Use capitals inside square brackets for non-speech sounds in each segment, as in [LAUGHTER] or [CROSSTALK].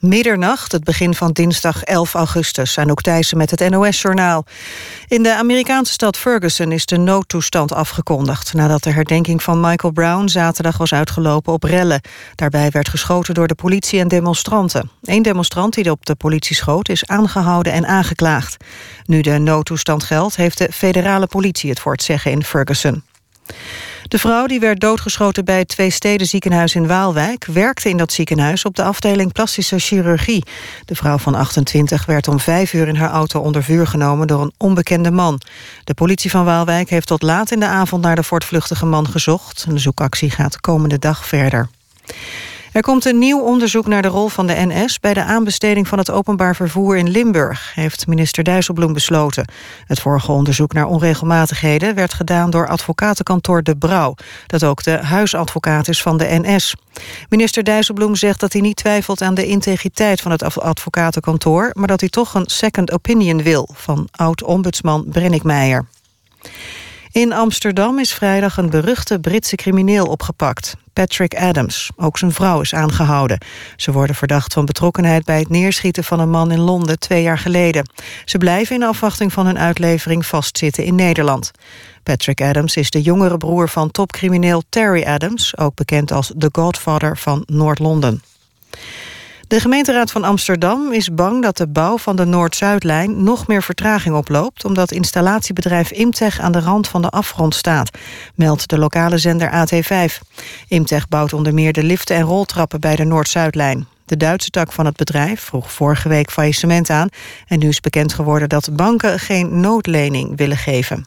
Middernacht, het begin van dinsdag 11 augustus. Anouk Thijssen met het NOS-journaal. In de Amerikaanse stad Ferguson is de noodtoestand afgekondigd... nadat de herdenking van Michael Brown zaterdag was uitgelopen op rellen. Daarbij werd geschoten door de politie en demonstranten. Eén demonstrant die op de politie schoot is aangehouden en aangeklaagd. Nu de noodtoestand geldt, heeft de federale politie het voor het zeggen in Ferguson. De vrouw die werd doodgeschoten bij het Twee ziekenhuis in Waalwijk... werkte in dat ziekenhuis op de afdeling plastische chirurgie. De vrouw van 28 werd om vijf uur in haar auto onder vuur genomen... door een onbekende man. De politie van Waalwijk heeft tot laat in de avond... naar de voortvluchtige man gezocht. De zoekactie gaat komende dag verder. Er komt een nieuw onderzoek naar de rol van de NS... bij de aanbesteding van het openbaar vervoer in Limburg... heeft minister Dijsselbloem besloten. Het vorige onderzoek naar onregelmatigheden... werd gedaan door advocatenkantoor De Brouw... dat ook de huisadvocaat is van de NS. Minister Dijsselbloem zegt dat hij niet twijfelt... aan de integriteit van het advocatenkantoor... maar dat hij toch een second opinion wil... van oud-ombudsman Brennick Meijer. In Amsterdam is vrijdag een beruchte Britse crimineel opgepakt. Patrick Adams. Ook zijn vrouw is aangehouden. Ze worden verdacht van betrokkenheid bij het neerschieten van een man in Londen twee jaar geleden. Ze blijven in afwachting van hun uitlevering vastzitten in Nederland. Patrick Adams is de jongere broer van topcrimineel Terry Adams, ook bekend als The Godfather van Noord-Londen. De gemeenteraad van Amsterdam is bang dat de bouw van de Noord-Zuidlijn nog meer vertraging oploopt, omdat installatiebedrijf Imtech aan de rand van de afgrond staat, meldt de lokale zender AT5. Imtech bouwt onder meer de liften en roltrappen bij de Noord-Zuidlijn. De Duitse tak van het bedrijf vroeg vorige week faillissement aan en nu is bekend geworden dat banken geen noodlening willen geven.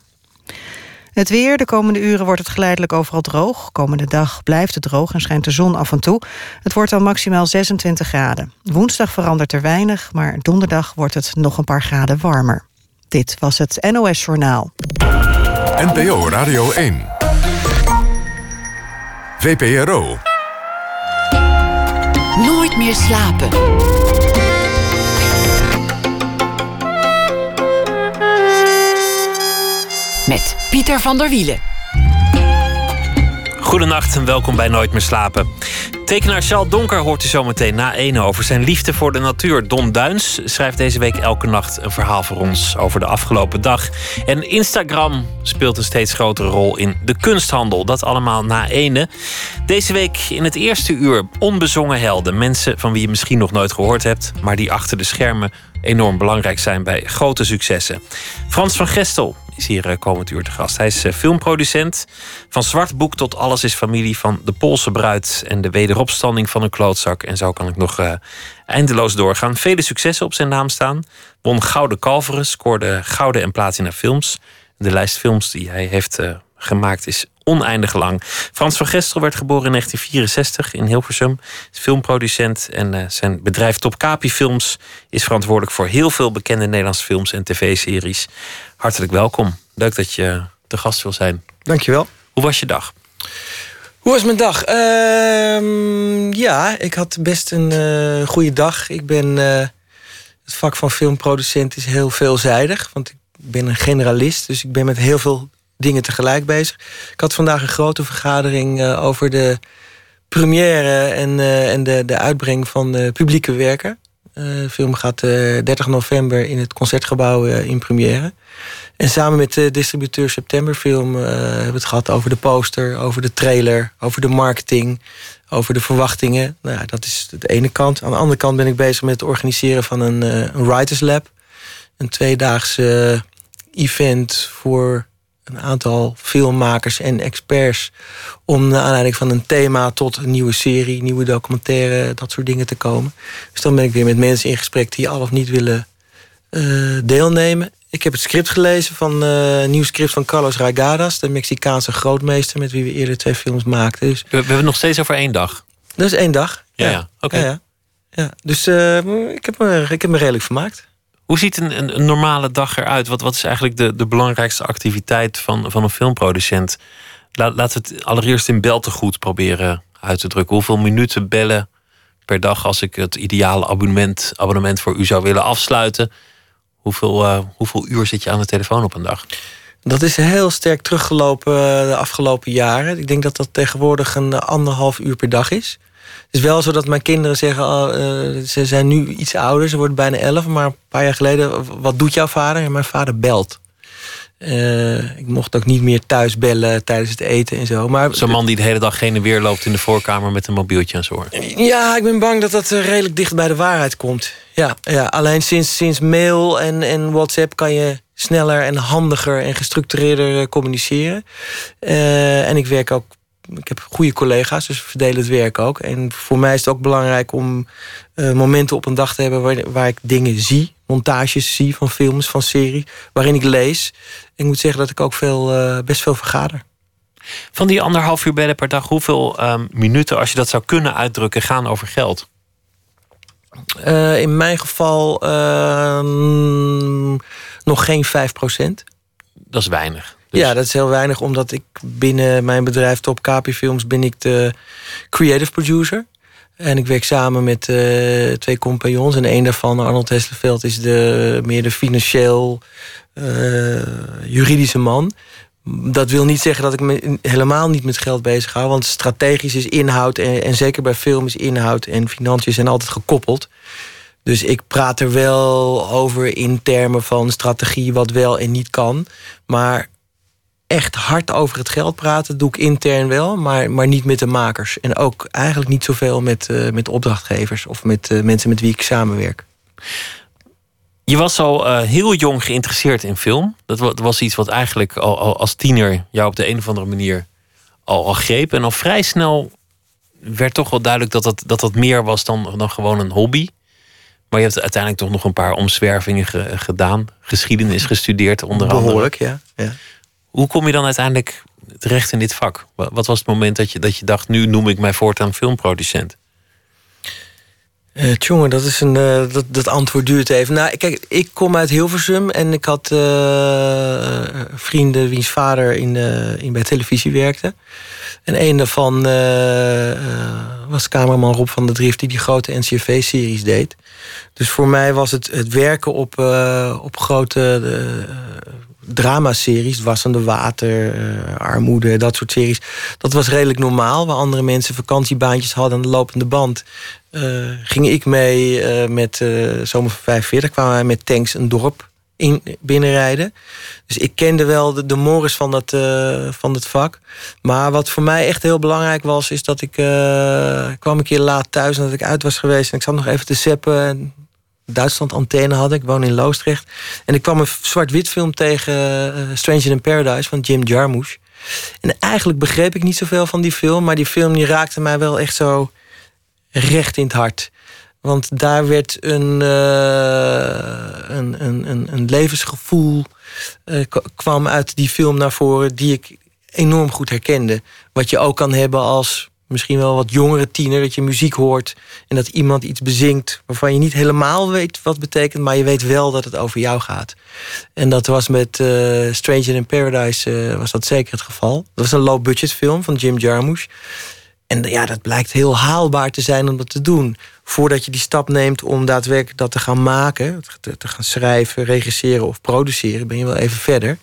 Het weer, de komende uren wordt het geleidelijk overal droog. Komende dag blijft het droog en schijnt de zon af en toe. Het wordt dan maximaal 26 graden. Woensdag verandert er weinig, maar donderdag wordt het nog een paar graden warmer. Dit was het NOS Journaal. NPO Radio 1. VPRO. Nooit meer slapen. Met Pieter van der Wielen. Goedenacht en welkom bij Nooit meer slapen. Tekenaar Charles Donker hoort u zometeen na ene over zijn liefde voor de natuur. Don Duins schrijft deze week elke nacht een verhaal voor ons over de afgelopen dag. En Instagram speelt een steeds grotere rol in de kunsthandel. Dat allemaal na ene. Deze week in het eerste uur onbezongen helden. Mensen van wie je misschien nog nooit gehoord hebt, maar die achter de schermen enorm belangrijk zijn bij grote successen. Frans van Gestel is hier eh, komend uur te gast. Hij is eh, filmproducent. Van Zwart Boek tot Alles is Familie. Van De Poolse Bruid en de wederopstanding van een klootzak. En zo kan ik nog uh, eindeloos doorgaan. Vele successen op zijn naam staan. Won Gouden Kalveren, scoorde Gouden en Platina films. De lijst films die hij heeft gemaakt is oneindig lang. Frans van Gestel werd geboren in 1964 in Hilversum. Is filmproducent en uh, zijn bedrijf Topkapi Films is verantwoordelijk voor heel veel bekende Nederlandse films en tv-series. Hartelijk welkom. Leuk dat je te gast wil zijn. Dankjewel. Hoe was je dag? Hoe was mijn dag? Uh, ja, ik had best een uh, goede dag. Ik ben. Uh, het vak van filmproducent is heel veelzijdig. Want ik ben een generalist, dus ik ben met heel veel dingen tegelijk bezig. Ik had vandaag een grote vergadering uh, over de première en, en de, de uitbreng van de publieke werken. de film gaat 30 november in het concertgebouw in première. En samen met de distributeur Septemberfilm hebben we het gehad over de poster, over de trailer, over de marketing, over de verwachtingen. Nou ja, dat is de ene kant. Aan de andere kant ben ik bezig met het organiseren van een, een Writers Lab. Een tweedaagse event voor een aantal filmmakers en experts. Om naar aanleiding van een thema tot een nieuwe serie, nieuwe documentaire, dat soort dingen te komen. Dus dan ben ik weer met mensen in gesprek die al of niet willen uh, deelnemen. Ik heb het script gelezen van uh, een nieuw script van Carlos Ragadas, de Mexicaanse grootmeester met wie we eerder twee films maakten. Dus... We, we hebben het nog steeds over één dag. Dat is één dag. Ja, ja. oké. Ja, ja. ja, Dus uh, ik, heb me, ik heb me redelijk vermaakt. Hoe ziet een, een, een, normale dag eruit? Wat, wat is eigenlijk de, de belangrijkste activiteit van, van een filmproducent? Laat, laten we het allereerst in beltegoed proberen uit te drukken. Hoeveel minuten bellen per dag als ik het ideale abonnement, abonnement voor u zou willen afsluiten? Hoeveel, uh, hoeveel uur zit je aan de telefoon op een dag? Dat is heel sterk teruggelopen de afgelopen jaren. Ik denk dat dat tegenwoordig een anderhalf uur per dag is. Is wel zo dat mijn kinderen zeggen, oh, eh, ze zijn nu iets ouder, ze worden bijna elf, maar een paar jaar geleden, wat doet jouw vader? En mijn vader belt. Uh, ik mocht ook niet meer thuis bellen tijdens het eten en zo. Maar Zo'n man die de hele dag geen en weer loopt in de voorkamer met een mobieltje aan zijn oor. Ja, ik ben bang dat dat eh, redelijk dicht bij de waarheid komt. Ja, ja alleen sinds, sinds mail en, en WhatsApp kan je sneller en handiger en gestructureerder eh, communiceren. Uh, en ik werk ook. Ik heb goede collega's, dus we verdelen het werk ook. En voor mij is het ook belangrijk om uh, momenten op een dag te hebben waar, waar ik dingen zie montages zie van films, van series, waarin ik lees. Ik moet zeggen dat ik ook veel, uh, best veel vergader. Van die anderhalf uur bellen per dag, hoeveel um, minuten, als je dat zou kunnen uitdrukken, gaan over geld? Uh, in mijn geval uh, nog geen 5% Dat is weinig. Dus... Ja, dat is heel weinig, omdat ik binnen mijn bedrijf Top Capi Films ben ik de creative producer. En ik werk samen met uh, twee compagnons. En een daarvan, Arnold Hesselveld, is de, meer de financieel uh, juridische man. Dat wil niet zeggen dat ik me helemaal niet met geld bezig hou. Want strategisch is inhoud, en, en zeker bij film is inhoud en financiën zijn altijd gekoppeld. Dus ik praat er wel over in termen van strategie, wat wel en niet kan. Maar echt hard over het geld praten doe ik intern wel, maar, maar niet met de makers. En ook eigenlijk niet zoveel met, uh, met opdrachtgevers of met uh, mensen met wie ik samenwerk. Je was al uh, heel jong geïnteresseerd in film. Dat was iets wat eigenlijk al, al, als tiener jou op de een of andere manier al, al greep. En al vrij snel werd toch wel duidelijk dat dat, dat, dat meer was dan, dan gewoon een hobby. Maar je hebt uiteindelijk toch nog een paar omzwervingen ge, gedaan. Geschiedenis gestudeerd onder andere. Behoorlijk, ja. ja. Hoe kom je dan uiteindelijk terecht in dit vak? Wat was het moment dat je, dat je dacht, nu noem ik mij voortaan filmproducent? Uh, tjonge, dat is een. Uh, dat, dat antwoord duurt even. Nou, kijk, ik kom uit Hilversum en ik had uh, vrienden wiens vader in, in bij televisie werkte. En een daarvan was cameraman Rob van der Drift, die die grote NCV-series deed. Dus voor mij was het, het werken op, op grote dramaseries, Wassende Water, uh, Armoede, dat soort series. Dat was redelijk normaal. Waar andere mensen vakantiebaantjes hadden aan de lopende band. Uh, ging ik mee uh, met Zomer van 45. Kwamen wij met tanks een dorp in, binnenrijden. Dus ik kende wel de, de mores van dat, van het vak. Maar wat voor mij echt heel belangrijk was... is dat ik kwam een keer laat thuis en dat ik uit was geweest... en ik zat nog even te zeppen Duitsland antenne had. Ik woon in Loosdrecht. En ik kwam een zwart-wit film tegen uh, Stranger in Paradise van Jim Jarmusch. En eigenlijk begreep ik niet zoveel van die film. Maar die film die raakte mij wel echt zo recht in het hart. Want daar werd een, uh, een, een, een, levensgevoel uh, kwam uit die film naar voren... die ik enorm goed herkende. Wat je ook kan hebben als misschien wel wat jongere tiener, dat je muziek hoort en dat iemand iets bezingt waarvan je niet helemaal weet wat betekent, maar je weet wel dat het over jou gaat. En dat was met uh, Stranger in Paradise uh, was dat zeker het geval. Dat was een low budget film van Jim Jarmusch. En ja, dat blijkt heel haalbaar te zijn om dat te doen. Voordat je die stap neemt om daadwerkelijk dat te gaan maken, te, te gaan schrijven, regisseren of produceren, ben je wel even verder.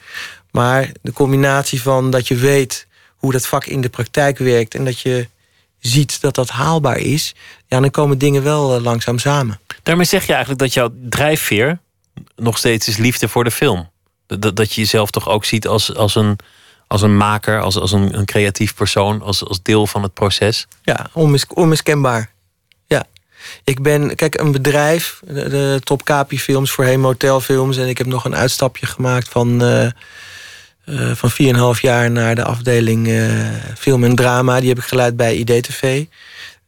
Maar de combinatie van dat je weet hoe dat vak in de praktijk werkt en dat je ziet dat dat haalbaar is, ja, dan komen dingen wel eh, langzaam samen. Daarmee zeg je eigenlijk dat jouw drijfveer nog steeds is liefde voor de film. Dat, dat je jezelf toch ook ziet als, als, een, als een maker, als, als een, een creatief persoon, als, als deel van het proces. Ja, onmis, onmiskenbaar. Ja. Ik ben, kijk, een bedrijf, de, de Top Capi Films, voorheen Motelfilms. En ik heb nog een uitstapje gemaakt van. Uh, uh, van 4,5 jaar naar de afdeling uh, film en drama. Die heb ik geleid bij IDTV.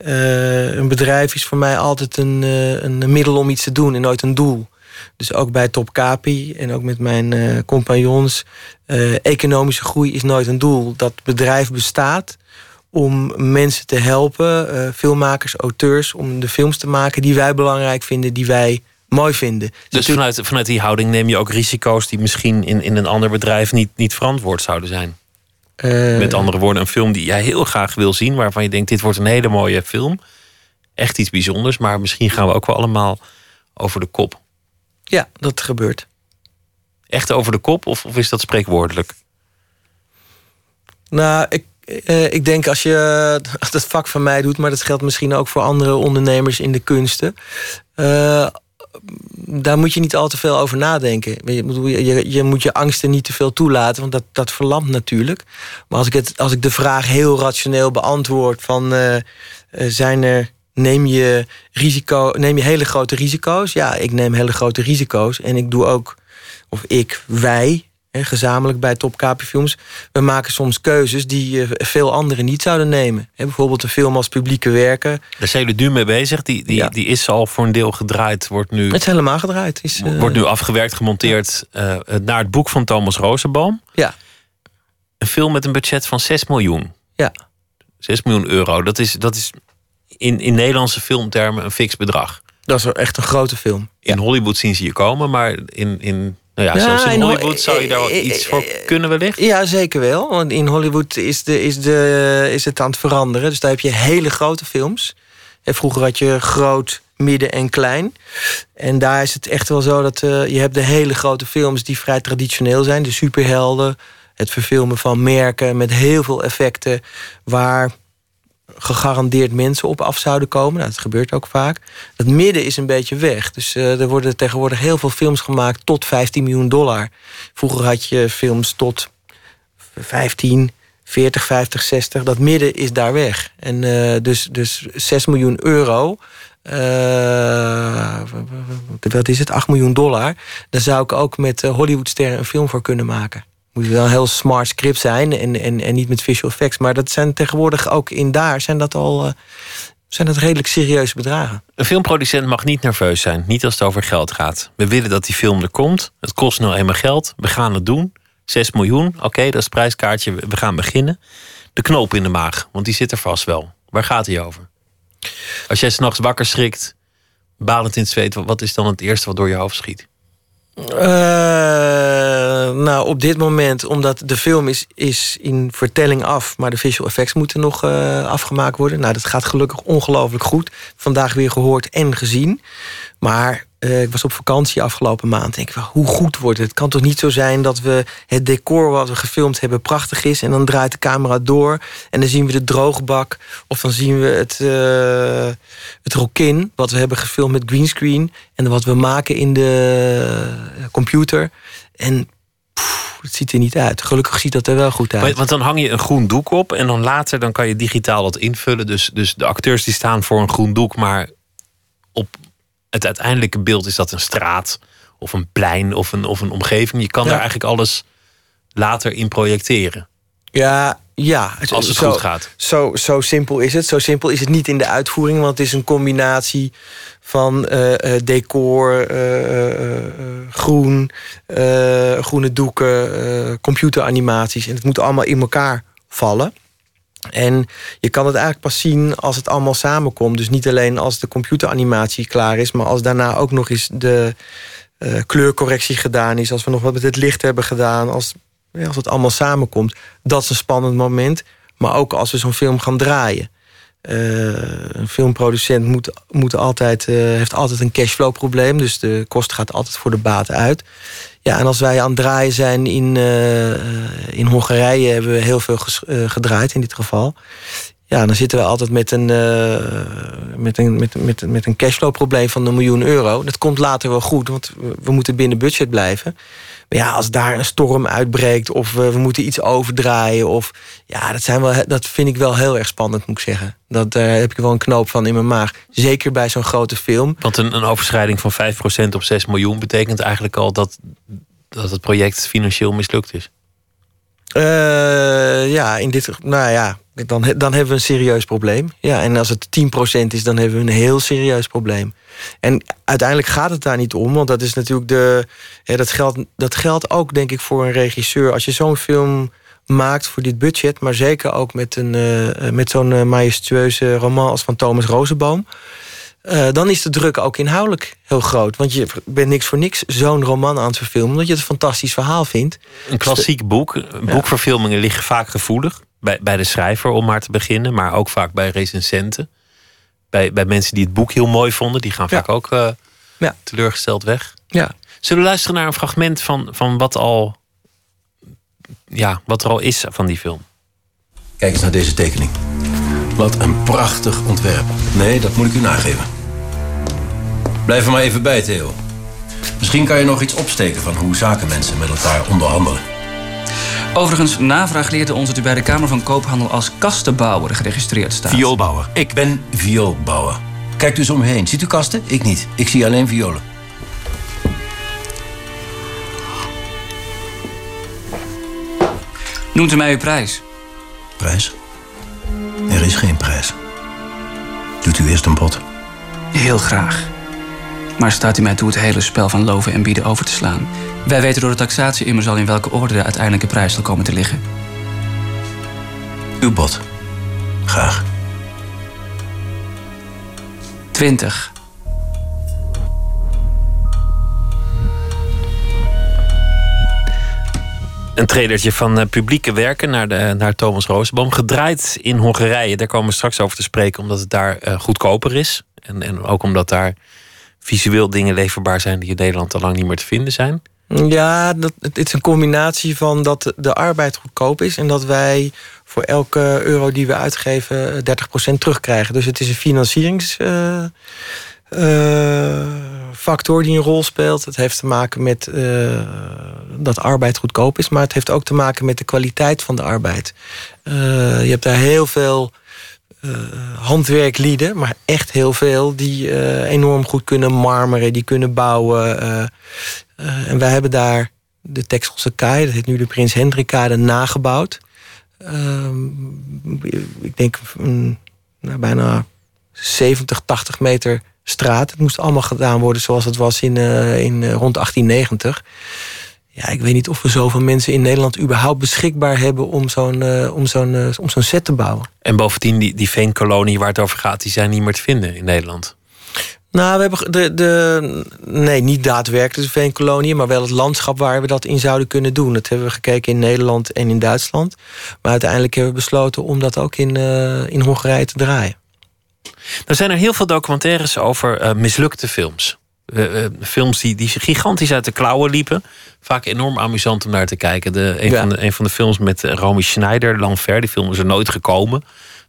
Uh, een bedrijf is voor mij altijd een, een middel om iets te doen en nooit een doel. Dus ook bij Top Capi en ook met mijn compagnons. economische groei is nooit een doel. Dat bedrijf bestaat om mensen te helpen, filmmakers, auteurs... om de films te maken die wij belangrijk vinden, die wij mooi vinden. Dus vanuit, vanuit die houding neem je ook risico's die misschien in, in een ander bedrijf niet, niet verantwoord zouden zijn. Uh, Met andere woorden, een film die jij heel graag wil zien, waarvan je denkt: dit wordt een hele mooie film. Echt iets bijzonders, maar misschien gaan we ook wel allemaal over de kop. Ja, dat gebeurt. Echt over de kop, of, of is dat spreekwoordelijk? Nou, ik uh, ik denk als je [LAUGHS] dat vak van mij doet, maar dat geldt misschien ook voor andere ondernemers in de kunsten. Uh, daar moet je niet al te veel over nadenken. Je, je, je, moet je angsten niet te veel toelaten, want dat, dat verlamt natuurlijk. Maar als ik, het, als ik de vraag heel rationeel beantwoord van uh, zijn er. Neem je, risico, neem je hele grote risico's? Ja, ik neem hele grote risico's. En ik doe ook, of ik, wij, gezamenlijk bij Top Films. We maken soms keuzes die veel anderen niet zouden nemen. bijvoorbeeld een film als publieke werken. Daar zijn jullie nu mee bezig. Die, die, die is al voor een deel gedraaid. Wordt nu, het is helemaal gedraaid. Is, uh, wordt nu afgewerkt, gemonteerd uh, naar het boek van Thomas Rosenboom. Ja. Een film met een budget van 6 miljoen. Ja. 6 miljoen euro. Dat is, dat is in, in Nederlandse filmtermen een fix bedrag. Dat is echt een grote film. In Hollywood zien ze je komen, maar in, in nou ja, zelfs in, Hollywood zou je daar eh, iets voor kunnen wellicht? Ja, zeker wel. Want in Hollywood is, de, is, de, is het aan het veranderen. Dus daar heb je hele grote films. En vroeger had je groot, midden en klein. En daar is het echt wel zo dat uh, je hebt de hele grote films... die vrij traditioneel zijn. De superhelden, het verfilmen van merken... met heel veel effecten... waar gegarandeerd mensen op af zouden komen. Nou, dat gebeurt ook vaak. Het midden is een beetje weg. Dus uh, er worden tegenwoordig heel veel films gemaakt tot 15 miljoen dollar. Vroeger had je films tot 15, 40, 50, 60. Dat midden is daar weg. En uh, dus, dus 6 miljoen euro. Uh, wat is het? 8 miljoen dollar. Daar zou ik ook met Hollywoodsterren een film voor kunnen maken moet wel een heel smart script zijn en, en, en niet met visual effects. Maar dat zijn tegenwoordig ook in daar zijn dat al uh, zijn dat redelijk serieuze bedragen. Een filmproducent mag niet nerveus zijn, niet als het over geld gaat. We willen dat die film er komt. Het kost nou eenmaal geld. We gaan het doen. 6 miljoen, oké, dat is prijskaartje. We gaan beginnen. De knoop in de maag, want die zit er vast wel. Waar gaat hij over? Als jij s'nachts wakker schrikt, balend in het zweet, wat is dan het eerste wat door je hoofd schiet? Uh, nou, op dit moment, omdat de film is, is in vertelling af... maar de visual effects moeten nog uh, afgemaakt worden. Nou, dat gaat gelukkig ongelooflijk goed. Vandaag weer gehoord en gezien. Maar uh, ik was op vakantie afgelopen maand. Denk ik, hoe goed wordt het? Het kan toch niet zo zijn dat we het decor wat we gefilmd hebben prachtig is... en dan draait de camera door en dan zien we de droogbak... of dan zien we het, uh, het rokin wat we hebben gefilmd met greenscreen... en wat we maken in de computer. En het ziet er niet uit. Gelukkig ziet dat er wel goed uit. Want dan hang je een groen doek op en dan later dan kan je digitaal dat invullen. Dus, dus de acteurs die staan voor een groen doek, maar op het uiteindelijke beeld is dat een straat of een plein of een, of een omgeving. Je kan daar eigenlijk alles later in projecteren. Ja, ja. Als het goed gaat. Zo, zo simpel is het. Zo simpel is het niet in de uitvoering, want het is een combinatie van uh, decor, uh, groen, groene doeken, computeranimaties. En het moet allemaal in elkaar vallen. En je kan het eigenlijk pas zien als het allemaal samenkomt. Dus niet alleen als de computeranimatie klaar is, maar als daarna ook nog eens de uh, kleurcorrectie gedaan is. Als we nog wat met het licht hebben gedaan. Als, ja, als het allemaal samenkomt. Dat is een spannend moment. Maar ook als we zo'n film gaan draaien. Uh, een filmproducent moet, moet altijd, uh, heeft altijd een cashflow probleem. Dus de kost gaat altijd voor de baat uit. Ja, en als wij aan het draaien zijn in, uh, in Hongarije, hebben we heel veel gedraaid in dit geval. Ja, dan zitten we altijd met een, met een, met, met, met een cashflow probleem van een miljoen euro. Dat komt later wel goed, want we moeten binnen budget blijven. Ja, als daar een storm uitbreekt of we, we moeten iets overdraaien. Of, ja, dat, zijn wel, dat vind ik wel heel erg spannend, moet ik zeggen. Dat, daar heb ik wel een knoop van in mijn maag. Zeker bij zo'n grote film. Want een, een overschrijding van 5% op 6 miljoen betekent eigenlijk al dat, dat het project financieel mislukt is. Uh, ja, in dit, nou ja, dan, dan hebben we een serieus probleem. Ja, en als het 10% is, dan hebben we een heel serieus probleem. En uiteindelijk gaat het daar niet om, want dat is natuurlijk de. Ja, dat, geldt, dat geldt ook, denk ik, voor een regisseur. Als je zo'n film maakt voor dit budget, maar zeker ook met, een, uh, met zo'n uh, majestueuze roman als van Thomas Rozenboom. Uh, dan is de druk ook inhoudelijk heel groot. Want je bent niks voor niks zo'n roman aan het verfilmen... omdat je het een fantastisch verhaal vindt. Een klassiek boek. Boekverfilmingen liggen vaak gevoelig. Bij, bij de schrijver, om maar te beginnen. Maar ook vaak bij recensenten. Bij, bij mensen die het boek heel mooi vonden. Die gaan vaak ook uh, ja. teleurgesteld weg. Ja. Zullen we luisteren naar een fragment van, van wat, al, ja, wat er al is van die film? Kijk eens naar deze tekening. Wat een prachtig ontwerp. Nee, dat moet ik u nageven. Blijf er maar even bij, Theo. Misschien kan je nog iets opsteken van hoe zakenmensen met elkaar onderhandelen. Overigens, navraag leerde ons dat u bij de Kamer van Koophandel als kastenbouwer geregistreerd staat. Vioolbouwer. Ik ben vioolbouwer. Kijk dus om me heen. Ziet u kasten? Ik niet. Ik zie alleen violen. Noemt u mij uw prijs? Prijs? Er is geen prijs. Doet u eerst een bod. Heel graag. Maar staat u mij toe het hele spel van loven en bieden over te slaan? Wij weten door de taxatie immers al in welke orde de uiteindelijke prijs zal komen te liggen. Uw bod. Graag. 20. Een trailertje van uh, publieke werken naar, de, naar Thomas Roosboom. Gedraaid in Hongarije. Daar komen we straks over te spreken, omdat het daar uh, goedkoper is. En, en ook omdat daar visueel dingen leverbaar zijn die in Nederland al lang niet meer te vinden zijn. Ja, dat, het is een combinatie van dat de arbeid goedkoop is en dat wij voor elke euro die we uitgeven 30% terugkrijgen. Dus het is een financieringsfactor uh, uh, die een rol speelt. Het heeft te maken met dat arbeid goedkoop is, maar het heeft ook te maken met de kwaliteit van de arbeid. je hebt daar heel veel handwerklieden, maar echt heel veel, die enorm goed kunnen marmeren, die kunnen bouwen. en wij hebben daar de Texelse Kaai, dat heet nu de Prins Hendrikade, nagebouwd. Ehm, ik denk mm, nou, bijna 70, 80 meter straat. Het moest allemaal gedaan worden zoals het was in, in rond 1890. Ja, ik weet niet of we zoveel mensen in Nederland überhaupt beschikbaar hebben om zo'n uh, om zo'n om zo'n set te bouwen. En bovendien, die, die veenkolonie waar het over gaat, die zijn niet meer te vinden in Nederland. Nou, we hebben de, de, nee, niet daadwerkelijk de veenkolonie, maar wel het landschap waar we dat in zouden kunnen doen. Dat hebben we gekeken in Nederland en in Duitsland. Maar uiteindelijk hebben we besloten om dat ook in, uh, in Hongarije te draaien. Er zijn er heel veel documentaires over uh, mislukte films. Uh, films die, die gigantisch uit de klauwen liepen. Vaak enorm amusant om naar te kijken. De, een, ja. van de, een van de films met Romy Schneider, L'Enfer, die film is er nooit gekomen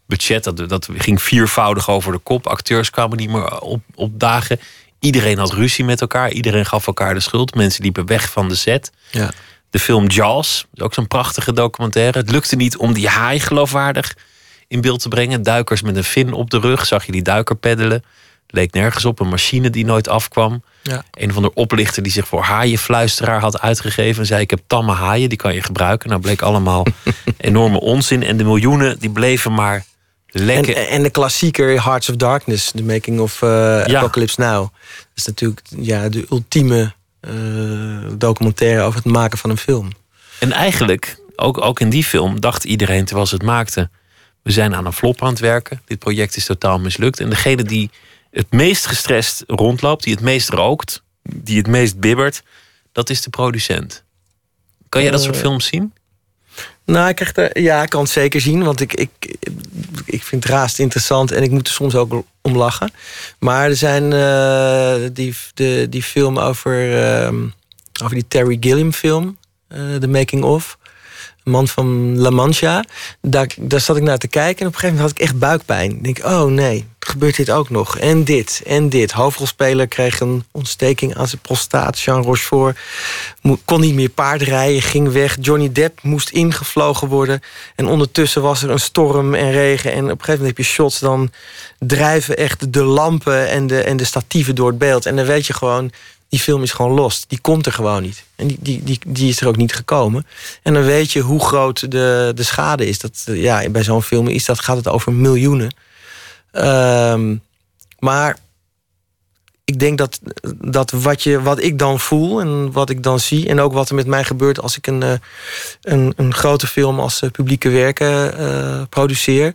budget, dat, dat ging viervoudig over de kop. Acteurs kwamen niet meer op, op dagen. Iedereen had ruzie met elkaar. Iedereen gaf elkaar de schuld. Mensen liepen weg van de set. Ja. De film Jaws, ook zo'n prachtige documentaire. Het lukte niet om die haai geloofwaardig in beeld te brengen. Duikers met een fin op de rug. Zag je die duiker peddelen. Leek nergens op. Een machine die nooit afkwam. Ja. Een van de oplichter die zich voor haaienfluisteraar had uitgegeven. En zei ik heb tamme haaien, die kan je gebruiken. Nou bleek allemaal [LAUGHS] enorme onzin. En de miljoenen die bleven maar en, en, de klassieker Hearts of Darkness, de making of uh, ja. Apocalypse Now. Dat is natuurlijk ja, de ultieme uh, documentaire over het maken van een film. En eigenlijk, ook, ook in die film, dacht iedereen terwijl ze het maakten... we zijn aan een flop aan het werken, dit project is totaal mislukt. En degene die het meest gestrest rondloopt, die het meest rookt... die het meest bibbert, dat is de producent. Kan jij dat soort films zien? Nou, ik krijg er, ja, ik kan het zeker zien. Want ik, ik, ik vind het raast interessant en ik moet er soms ook om lachen. Maar er zijn uh, die, de, die film over, uh, over die Terry Gilliam film, uh, The Making of man van La Mancha. Daar, daar zat ik naar te kijken en op een gegeven moment had ik echt buikpijn. Ik denk, oh nee, gebeurt dit ook nog? En dit, en dit. Hoofdrolspeler kreeg een ontsteking aan zijn prostaat. Jean Rochefort kon niet meer paardrijden, ging weg. Johnny Depp moest ingevlogen worden. En ondertussen was er een storm en regen. En op een gegeven moment heb je shots, dan drijven echt de lampen en de, en de statieven door het beeld. En dan weet je gewoon, die film is gewoon los. Die komt er gewoon niet. En die, die, die, die is er ook niet gekomen. En dan weet je hoe groot de, de schade is. Dat, ja, bij zo'n film is dat, gaat het over miljoenen. Um, maar ik denk dat, dat wat, je, wat ik dan voel en wat ik dan zie... en ook wat er met mij gebeurt als ik een, eh, een, een grote film als eh, publieke werken uh, produceer...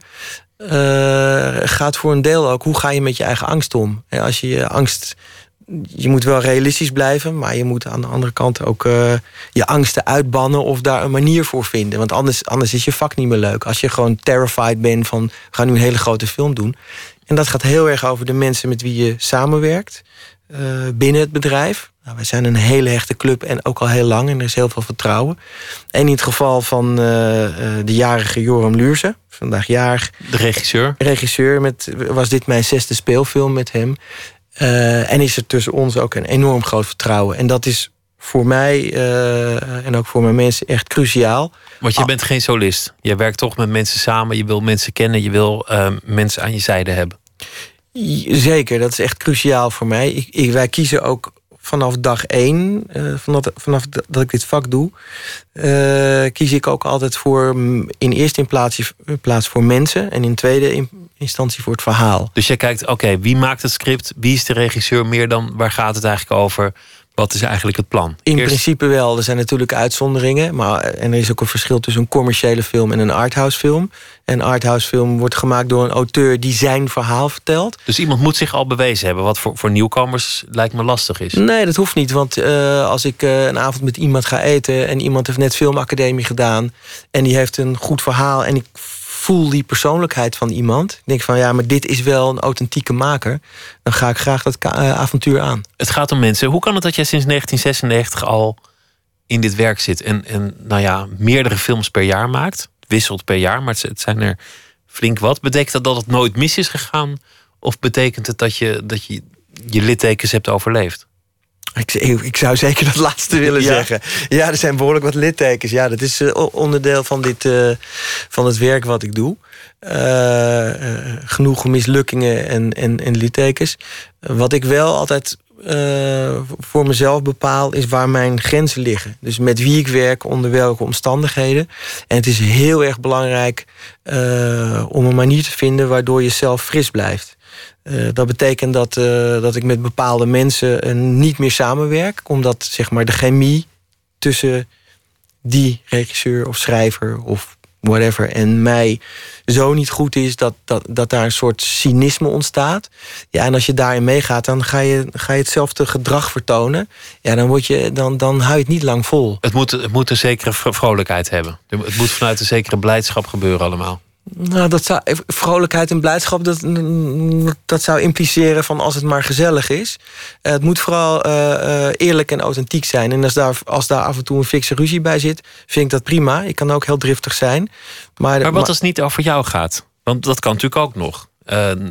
Gaat voor een deel ook, hoe ga je met je eigen angst om? Als je je angst je moet wel realistisch blijven, maar je moet aan de andere kant ook uh, je angsten uitbannen of daar een manier voor vinden. Want anders, anders is je vak niet meer leuk. Als je gewoon terrified bent van we gaan nu een hele grote film doen. En dat gaat heel erg over de mensen met wie je samenwerkt uh, binnen het bedrijf. Nou, wij zijn een hele hechte club en ook al heel lang. En er is heel veel vertrouwen. En in het geval van de jarige Joram Luurse, vandaag jarig. De regisseur? Regisseur, met, was dit mijn zesde speelfilm met hem. En is er tussen ons ook een enorm groot vertrouwen. En dat is voor mij en ook voor mijn mensen echt cruciaal. Want je ah. bent geen solist. Je werkt toch met mensen samen. Je wil mensen kennen. Je wil uh, mensen aan je zijde hebben. Zeker, dat is echt cruciaal voor mij. Ik, ik, wij kiezen ook vanaf dag één, uh, vanaf, vanaf dat ik dit vak doe, uh, kies ik ook altijd voor in eerste plaats, plaats voor mensen en in tweede instantie voor het verhaal. Dus jij kijkt, oké, wie maakt het script? Wie is de regisseur meer dan waar gaat het eigenlijk over? Wat is eigenlijk het plan? In principe wel. Er zijn natuurlijk uitzonderingen. Maar, en er is ook een verschil tussen een commerciële film en een arthouse film. Een arthouse film wordt gemaakt door een auteur die zijn verhaal vertelt. Dus iemand moet zich al bewezen hebben, wat voor, voor nieuwkomers lijkt me lastig is. Nee, dat hoeft niet. Want uh, als ik uh, een avond met iemand ga eten en iemand heeft net filmacademie gedaan en die heeft een goed verhaal en ik voel die persoonlijkheid van iemand. Ik denk van ja, maar dit is wel een authentieke maker. Dan ga ik graag dat uh, avontuur aan. Het gaat om mensen. Hoe kan het dat jij sinds 1996 al in dit werk zit en, en nou ja, meerdere films per jaar maakt? Wisselt per jaar, maar het zijn er flink wat. Betekent dat dat het nooit mis is gegaan? Of betekent het dat je dat je, je littekens hebt overleefd? Ik, ik, zou zeker dat laatste willen zeggen. Ja, er zijn behoorlijk wat littekens. Ja, dat is uh, onderdeel van, dit, uh, van het werk wat ik doe. Uh, genoeg mislukkingen en, en, en littekens. Wat ik wel altijd voor mezelf bepaal... is waar mijn grenzen liggen. Dus met wie ik werk, onder welke omstandigheden. En het is heel erg belangrijk om een manier te vinden... waardoor je zelf fris blijft. Uh, dat betekent dat, uh, dat ik met bepaalde mensen uh, niet meer samenwerk. Omdat zeg maar, de chemie tussen die regisseur of schrijver of whatever en mij zo niet goed is dat, dat, dat daar een soort cynisme ontstaat. Ja, en als je daarin meegaat, dan ga je, ga je hetzelfde gedrag vertonen. Ja, dan, word je, dan, dan hou je het niet lang vol. Het moet, het moet een zekere vrolijkheid hebben. Het moet vanuit een zekere blijdschap gebeuren allemaal. Nou, dat zou, vrolijkheid en blijdschap, dat, dat zou impliceren van als het maar gezellig is. Uh, het moet vooral uh, eerlijk en authentiek zijn. En als daar, als daar af en toe een fikse ruzie bij zit, vind ik dat prima. Ik kan ook heel driftig zijn. Maar, maar wat als het niet over jou gaat? Want dat kan natuurlijk ook nog.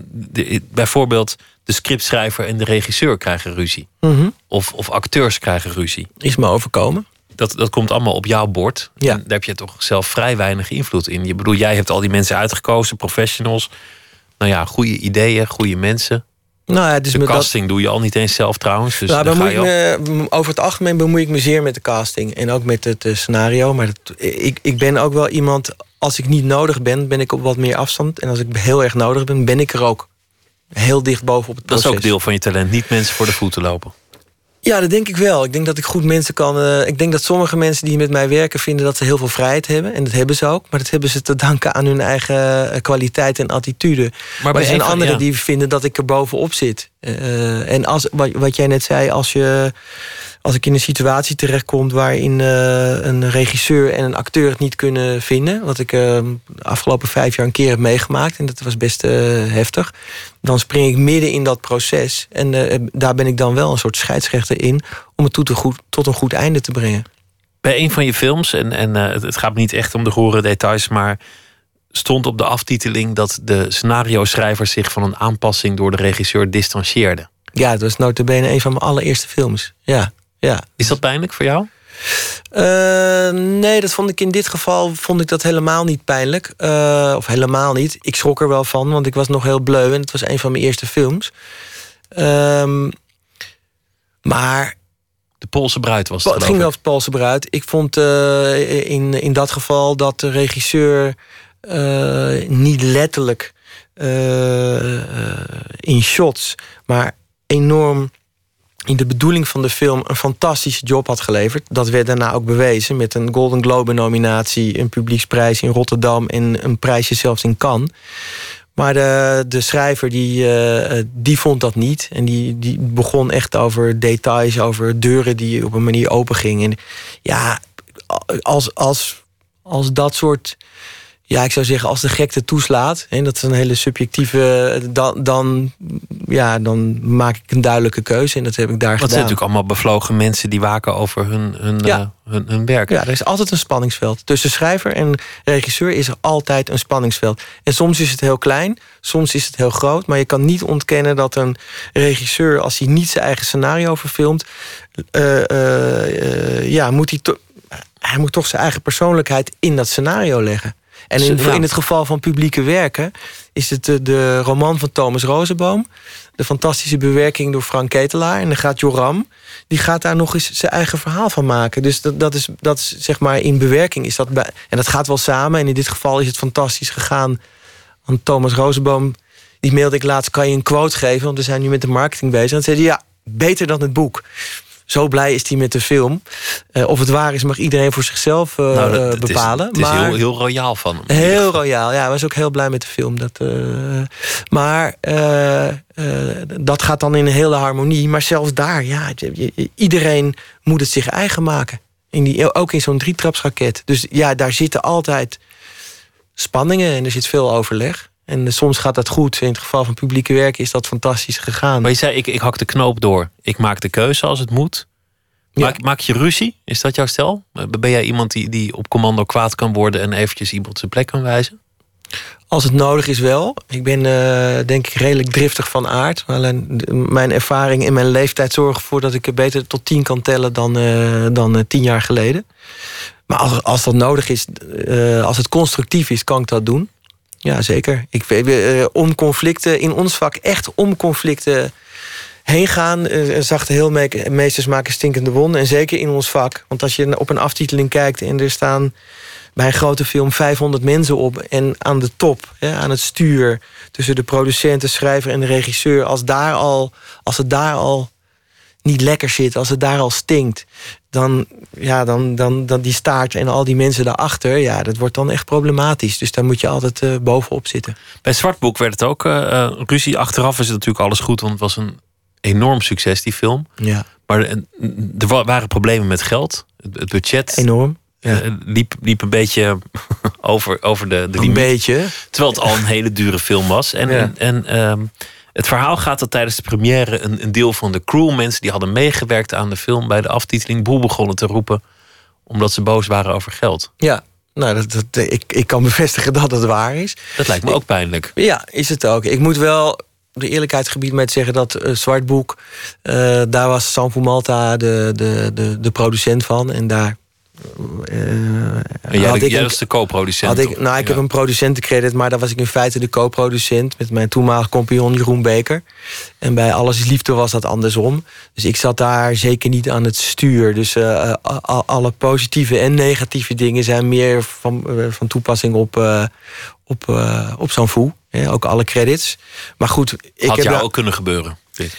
De, bijvoorbeeld de scriptschrijver en de regisseur krijgen ruzie. Mhm. of, of acteurs krijgen ruzie. Is me overkomen dat, dat komt allemaal op jouw bord. Ja. En daar heb je toch zelf vrij weinig invloed in. Je bedoel, jij hebt al die mensen uitgekozen, professionals. Nou ja, goede ideeën, goede mensen. Nou ja, dus de casting doe je al niet eens zelf trouwens. Dus nou, ga je me, over het algemeen bemoei ik me zeer met de casting. En ook met het uh, scenario. Maar ik, ik ben ook wel iemand... Als ik niet nodig ben, ben ik op wat meer afstand. En als ik heel erg nodig ben, ben ik er ook heel dicht bovenop het proces. Dat is ook deel van je talent. Niet mensen voor de voeten lopen. Ja, dat denk ik wel. Ik denk dat ik goed mensen kan. Uh, ik denk dat sommige mensen die met mij werken vinden dat ze heel veel vrijheid hebben. En dat hebben ze ook. Maar dat hebben ze te danken aan hun eigen eh, kwaliteit en attitude. Maar, er zijn anderen die vinden dat ik er bovenop zit. Uh, en als, wat, wat jij net zei, als je als ik in een situatie terechtkom waarin uh, een regisseur en een acteur het niet kunnen vinden, wat ik uh, de afgelopen vijf jaar een keer heb meegemaakt, en dat was best uh, heftig, dan spring ik midden in dat proces. En daar ben ik dan wel een soort scheidsrechter in om het tot een goed, tot een goed einde te brengen. Bij een van je films, en, en het gaat niet echt om de gore details, maar stond op de aftiteling dat de scenario-schrijver zich van een aanpassing door de regisseur distancieerde. Ja, dat was notabene een van mijn allereerste films. Ja. Ja. Is dat pijnlijk voor jou? Uh, nee, dat vond ik in dit geval vond ik dat helemaal niet pijnlijk. Uh, of helemaal niet. Ik schrok er wel van, want ik was nog heel bleu en het was een van mijn eerste films. Um, maar. De Poolse bruid was het. Het ging wel over de Poolse bruid. Ik vond uh, in, in dat geval dat de regisseur niet letterlijk in shots, maar enorm in de bedoeling van de film een fantastische job had geleverd. Dat werd daarna ook bewezen met een Golden Globe nominatie, een publieksprijs in Rotterdam en een prijsje zelfs in Cannes. Maar de, de schrijver die, uh, die vond dat niet. En die, die begon echt over details, over deuren die op een manier open gingen. En ja, als, als, als dat soort Ja, ik zou zeggen, als de gekte toeslaat, en dat is een hele subjectieve, dan, dan, ja, dan maak ik een duidelijke keuze en dat heb ik daar Dat gedaan. zijn natuurlijk allemaal bevlogen mensen die waken over hun, hun, Ja. eh, hun, hun werk. Ja, er is altijd een spanningsveld. Tussen schrijver en regisseur is er altijd een spanningsveld. En soms is het heel klein, soms is het heel groot. Maar je kan niet ontkennen dat een regisseur, als hij niet zijn eigen scenario verfilmt, eh, eh, ja, moet hij, hij moet toch zijn eigen persoonlijkheid in dat scenario leggen. En in, Ja. in het geval van publieke werken is het de, de roman van Thomas Rozenboom. De fantastische bewerking door Frank Ketelaar. En dan gaat Joram, die gaat daar nog eens zijn eigen verhaal van maken. Dus dat, dat, is, dat is zeg maar in bewerking is dat bij, En dat gaat wel samen. En in dit geval is het fantastisch gegaan. Want Thomas Rozenboom, die mailde ik laatst, kan je een quote geven? Want we zijn nu met de marketing bezig. En dan zei hij, ja, beter dan het boek. Zo blij is hij met de film. Eh, of het waar is, mag iedereen voor zichzelf eh, Nou, dat- eh, het is- bepalen. Het is, heel, heel royaal van hem. Heel royaal, ja. Hij was ook heel blij met de film. Dat, eh, maar dat gaat dan in een hele harmonie. Maar zelfs daar, ja, iedereen moet het zich eigen maken. In die, ook in zo'n drietrapsraket. Dus ja, daar zitten altijd spanningen en er zit veel overleg. En soms gaat dat goed. In het geval van publieke werk is dat fantastisch gegaan. Maar je zei, ik, ik hak de knoop door. Ik maak de keuze als het moet. Maak, maak je ruzie? Is dat jouw stel? Ben jij iemand die, die op commando kwaad kan worden... en eventjes iemand zijn plek kan wijzen? Als het nodig is wel. Ik ben eh, denk ik redelijk driftig van aard. Maar mijn ervaring en mijn leeftijd zorgen ervoor dat ik er beter tot tien kan tellen dan, eh, dan eh, tien jaar geleden. Maar als, als dat nodig is, als het constructief is, kan ik dat doen. Ja, zeker. Ik eh, om conflicten, in ons vak echt om conflicten heen gaan. eh, zachte heelmeesters maken stinkende wonden. En zeker in ons vak. Want als je op een aftiteling kijkt en er staan bij een grote film 500 mensen op. En aan de top, aan het stuur, tussen de producent, de schrijver en de regisseur. Als, daar al, als het daar al niet lekker zit, als het daar al stinkt. Dan, ja, dan, dan, dan die staart en al die mensen daarachter, ja, dat wordt dan echt problematisch. Dus daar moet je altijd eh, bovenop zitten. Bij Zwartboek werd het ook eh, eh, ruzie. Achteraf is het natuurlijk alles goed, want het was een enorm succes, die film. Ja. Maar er wa- waren problemen met geld. Het, budget Enorm. Ja. liep, liep een beetje [LAUGHS] over, over de, de Een beetje. Terwijl het al een hele dure film was. En, Ja. en, en, ehm, het verhaal gaat dat tijdens de première een, een deel van de crew, mensen die hadden meegewerkt aan de film, bij de aftiteling boel begonnen te roepen. omdat ze boos waren over geld. Ja, nou, dat, dat, ik, ik kan bevestigen [LAUGHS] dat het waar is. Dat lijkt me ook pijnlijk. Ja, is het ook. Ik moet wel de eerlijkheid gebied met zeggen dat eh, Zwartboek... eh, daar was Sanfu Malta de, de, de, de producent van. En daar eh, En jij, had ik jij was de co-producent. had ik, nou, ik Ja. heb een producentencredit, maar daar was ik in feite de co-producent met mijn toenmalige compagnon Jeroen Beker. En bij Alles is Liefde was dat andersom. Dus ik zat daar zeker niet aan het stuur. Dus eh, a- alle positieve en negatieve dingen zijn meer van, eh, van toepassing op, eh, op, eh, op Sanfu. hè, ook alle credits. Maar goed, ik Had heb jou ook kunnen gebeuren. dit.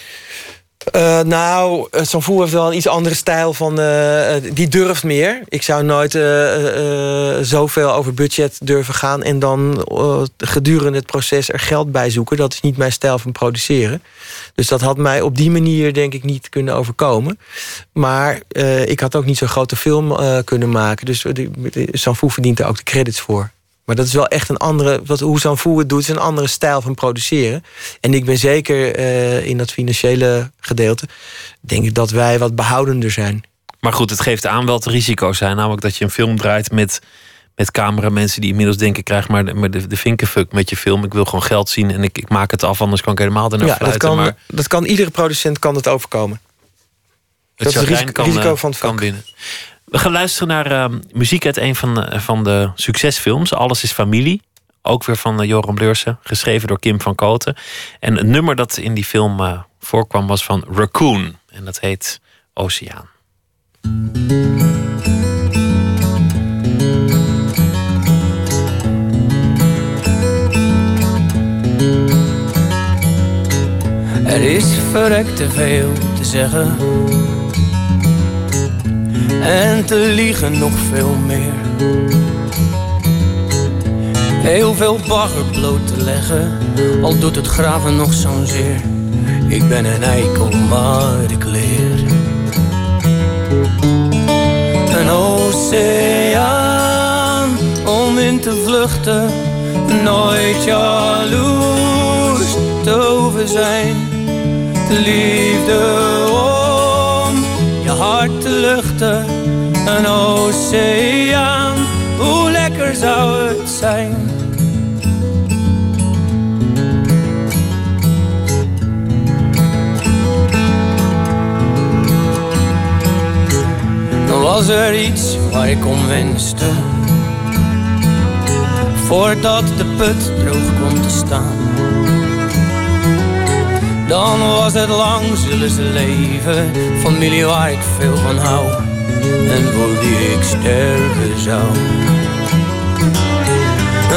Eh, nou, uh, Sanfu heeft wel een iets andere stijl van. eh, eh, die durft meer. Ik zou nooit eh, eh, eh, zoveel over budget durven gaan. en dan eh, gedurende het proces er geld bij zoeken. Dat is niet mijn stijl van produceren. Dus dat had mij op die manier, denk ik, niet kunnen overkomen. Maar eh, ik had ook niet zo'n grote film eh, kunnen maken. Dus Sanfu verdient daar ook de credits voor. Maar dat is wel echt een andere. Wat, hoe Sanfu het doet, is een andere stijl van produceren. En ik ben zeker eh, in dat financiële gedeelte. denk ik dat wij wat behoudender zijn. Maar goed, het geeft aan wel het risico's zijn. Namelijk dat je een film draait met, met cameramensen die inmiddels denken: krijg maar de, maar de, de vinkenfuck met je film. Ik wil gewoon geld zien en ik, ik maak het af, anders kan ik helemaal ernaar Ja, dat kan, maar dat kan iedere producent kan het overkomen. het dat is het risico- kan, risico eh, van het kan vak. We gaan luisteren naar eh, muziek uit een van, de- van de succesfilms. Alles is familie. Ook weer van eh, Joram Leursen. Geschreven door Kim van Koten. En het nummer dat in die film eh, voorkwam was van Raccoon. En dat heet Oceaan. Er is verrekt te veel te zeggen. En te liegen nog veel meer. Heel veel bagger bloot te leggen, al doet het graven nog zo'n zeer. Ik ben een eikel, maar ik leer. Een oceaan om in te vluchten, nooit jaloers te hoeven zijn. De liefde om je hart te luchten, een oceaan, hoe lekker zou het zijn. Was er iets waar ik om wenste Voordat de put droog komt te staan Dan was het lang zullen ze leven Familie waar ik veel van hou En voor wie ik sterven zou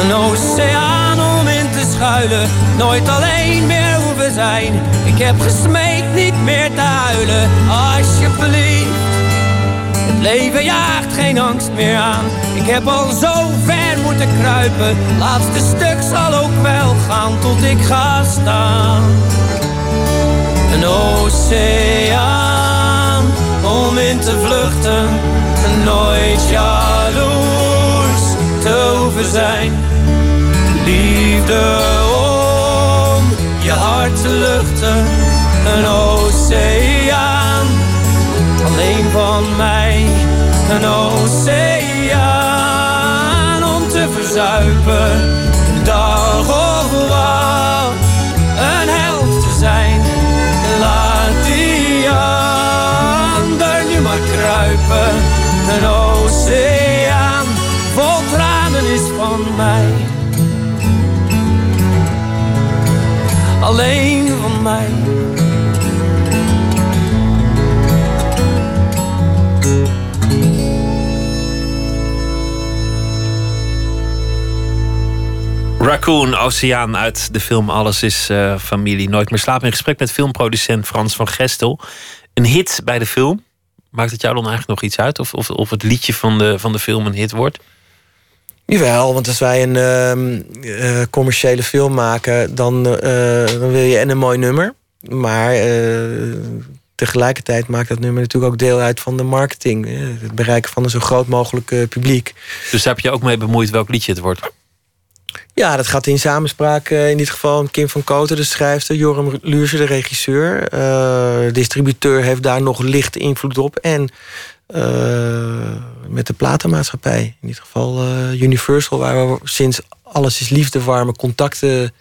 Een oceaan om in te schuilen Nooit alleen meer hoeven zijn Ik heb gesmeekt niet meer te huilen Alsjeblieft het leven jaagt geen angst meer aan. Ik heb al zo ver moeten kruipen. Laatste stuk zal ook wel gaan tot ik ga staan. Een oceaan om in te vluchten. Nooit jaloers te hoeven zijn. Liefde om je hart te luchten. Een oceaan alleen van mij een oceaan om te verzuipen. Een oceaan vol tranen is van mij. Alleen van mij. Raccoon, Oceaan uit de film Alles is uh, Familie. Nooit meer slapen. In gesprek met filmproducent Frans van Gestel. Een hit bij de film. Maakt het jou dan eigenlijk nog iets uit? Of, of, of het liedje van de, van de film een hit wordt? Jawel, want als wij een uh, uh, commerciële film maken... Dan, dan wil je en een mooi nummer. Maar tegelijkertijd maakt dat nummer natuurlijk ook deel uit van de marketing. Het bereiken van een zo groot mogelijk publiek. Dus daar heb je ook mee bemoeid welk liedje het wordt? Ja, dat gaat in samenspraak uh, in dit geval Kim van Koten, de schrijfster, Joram Luurse, de regisseur. Uh, de distributeur heeft daar nog licht invloed op. En uh, met de platenmaatschappij, in dit geval Universal, waar we sinds Alles is Liefde warme contacten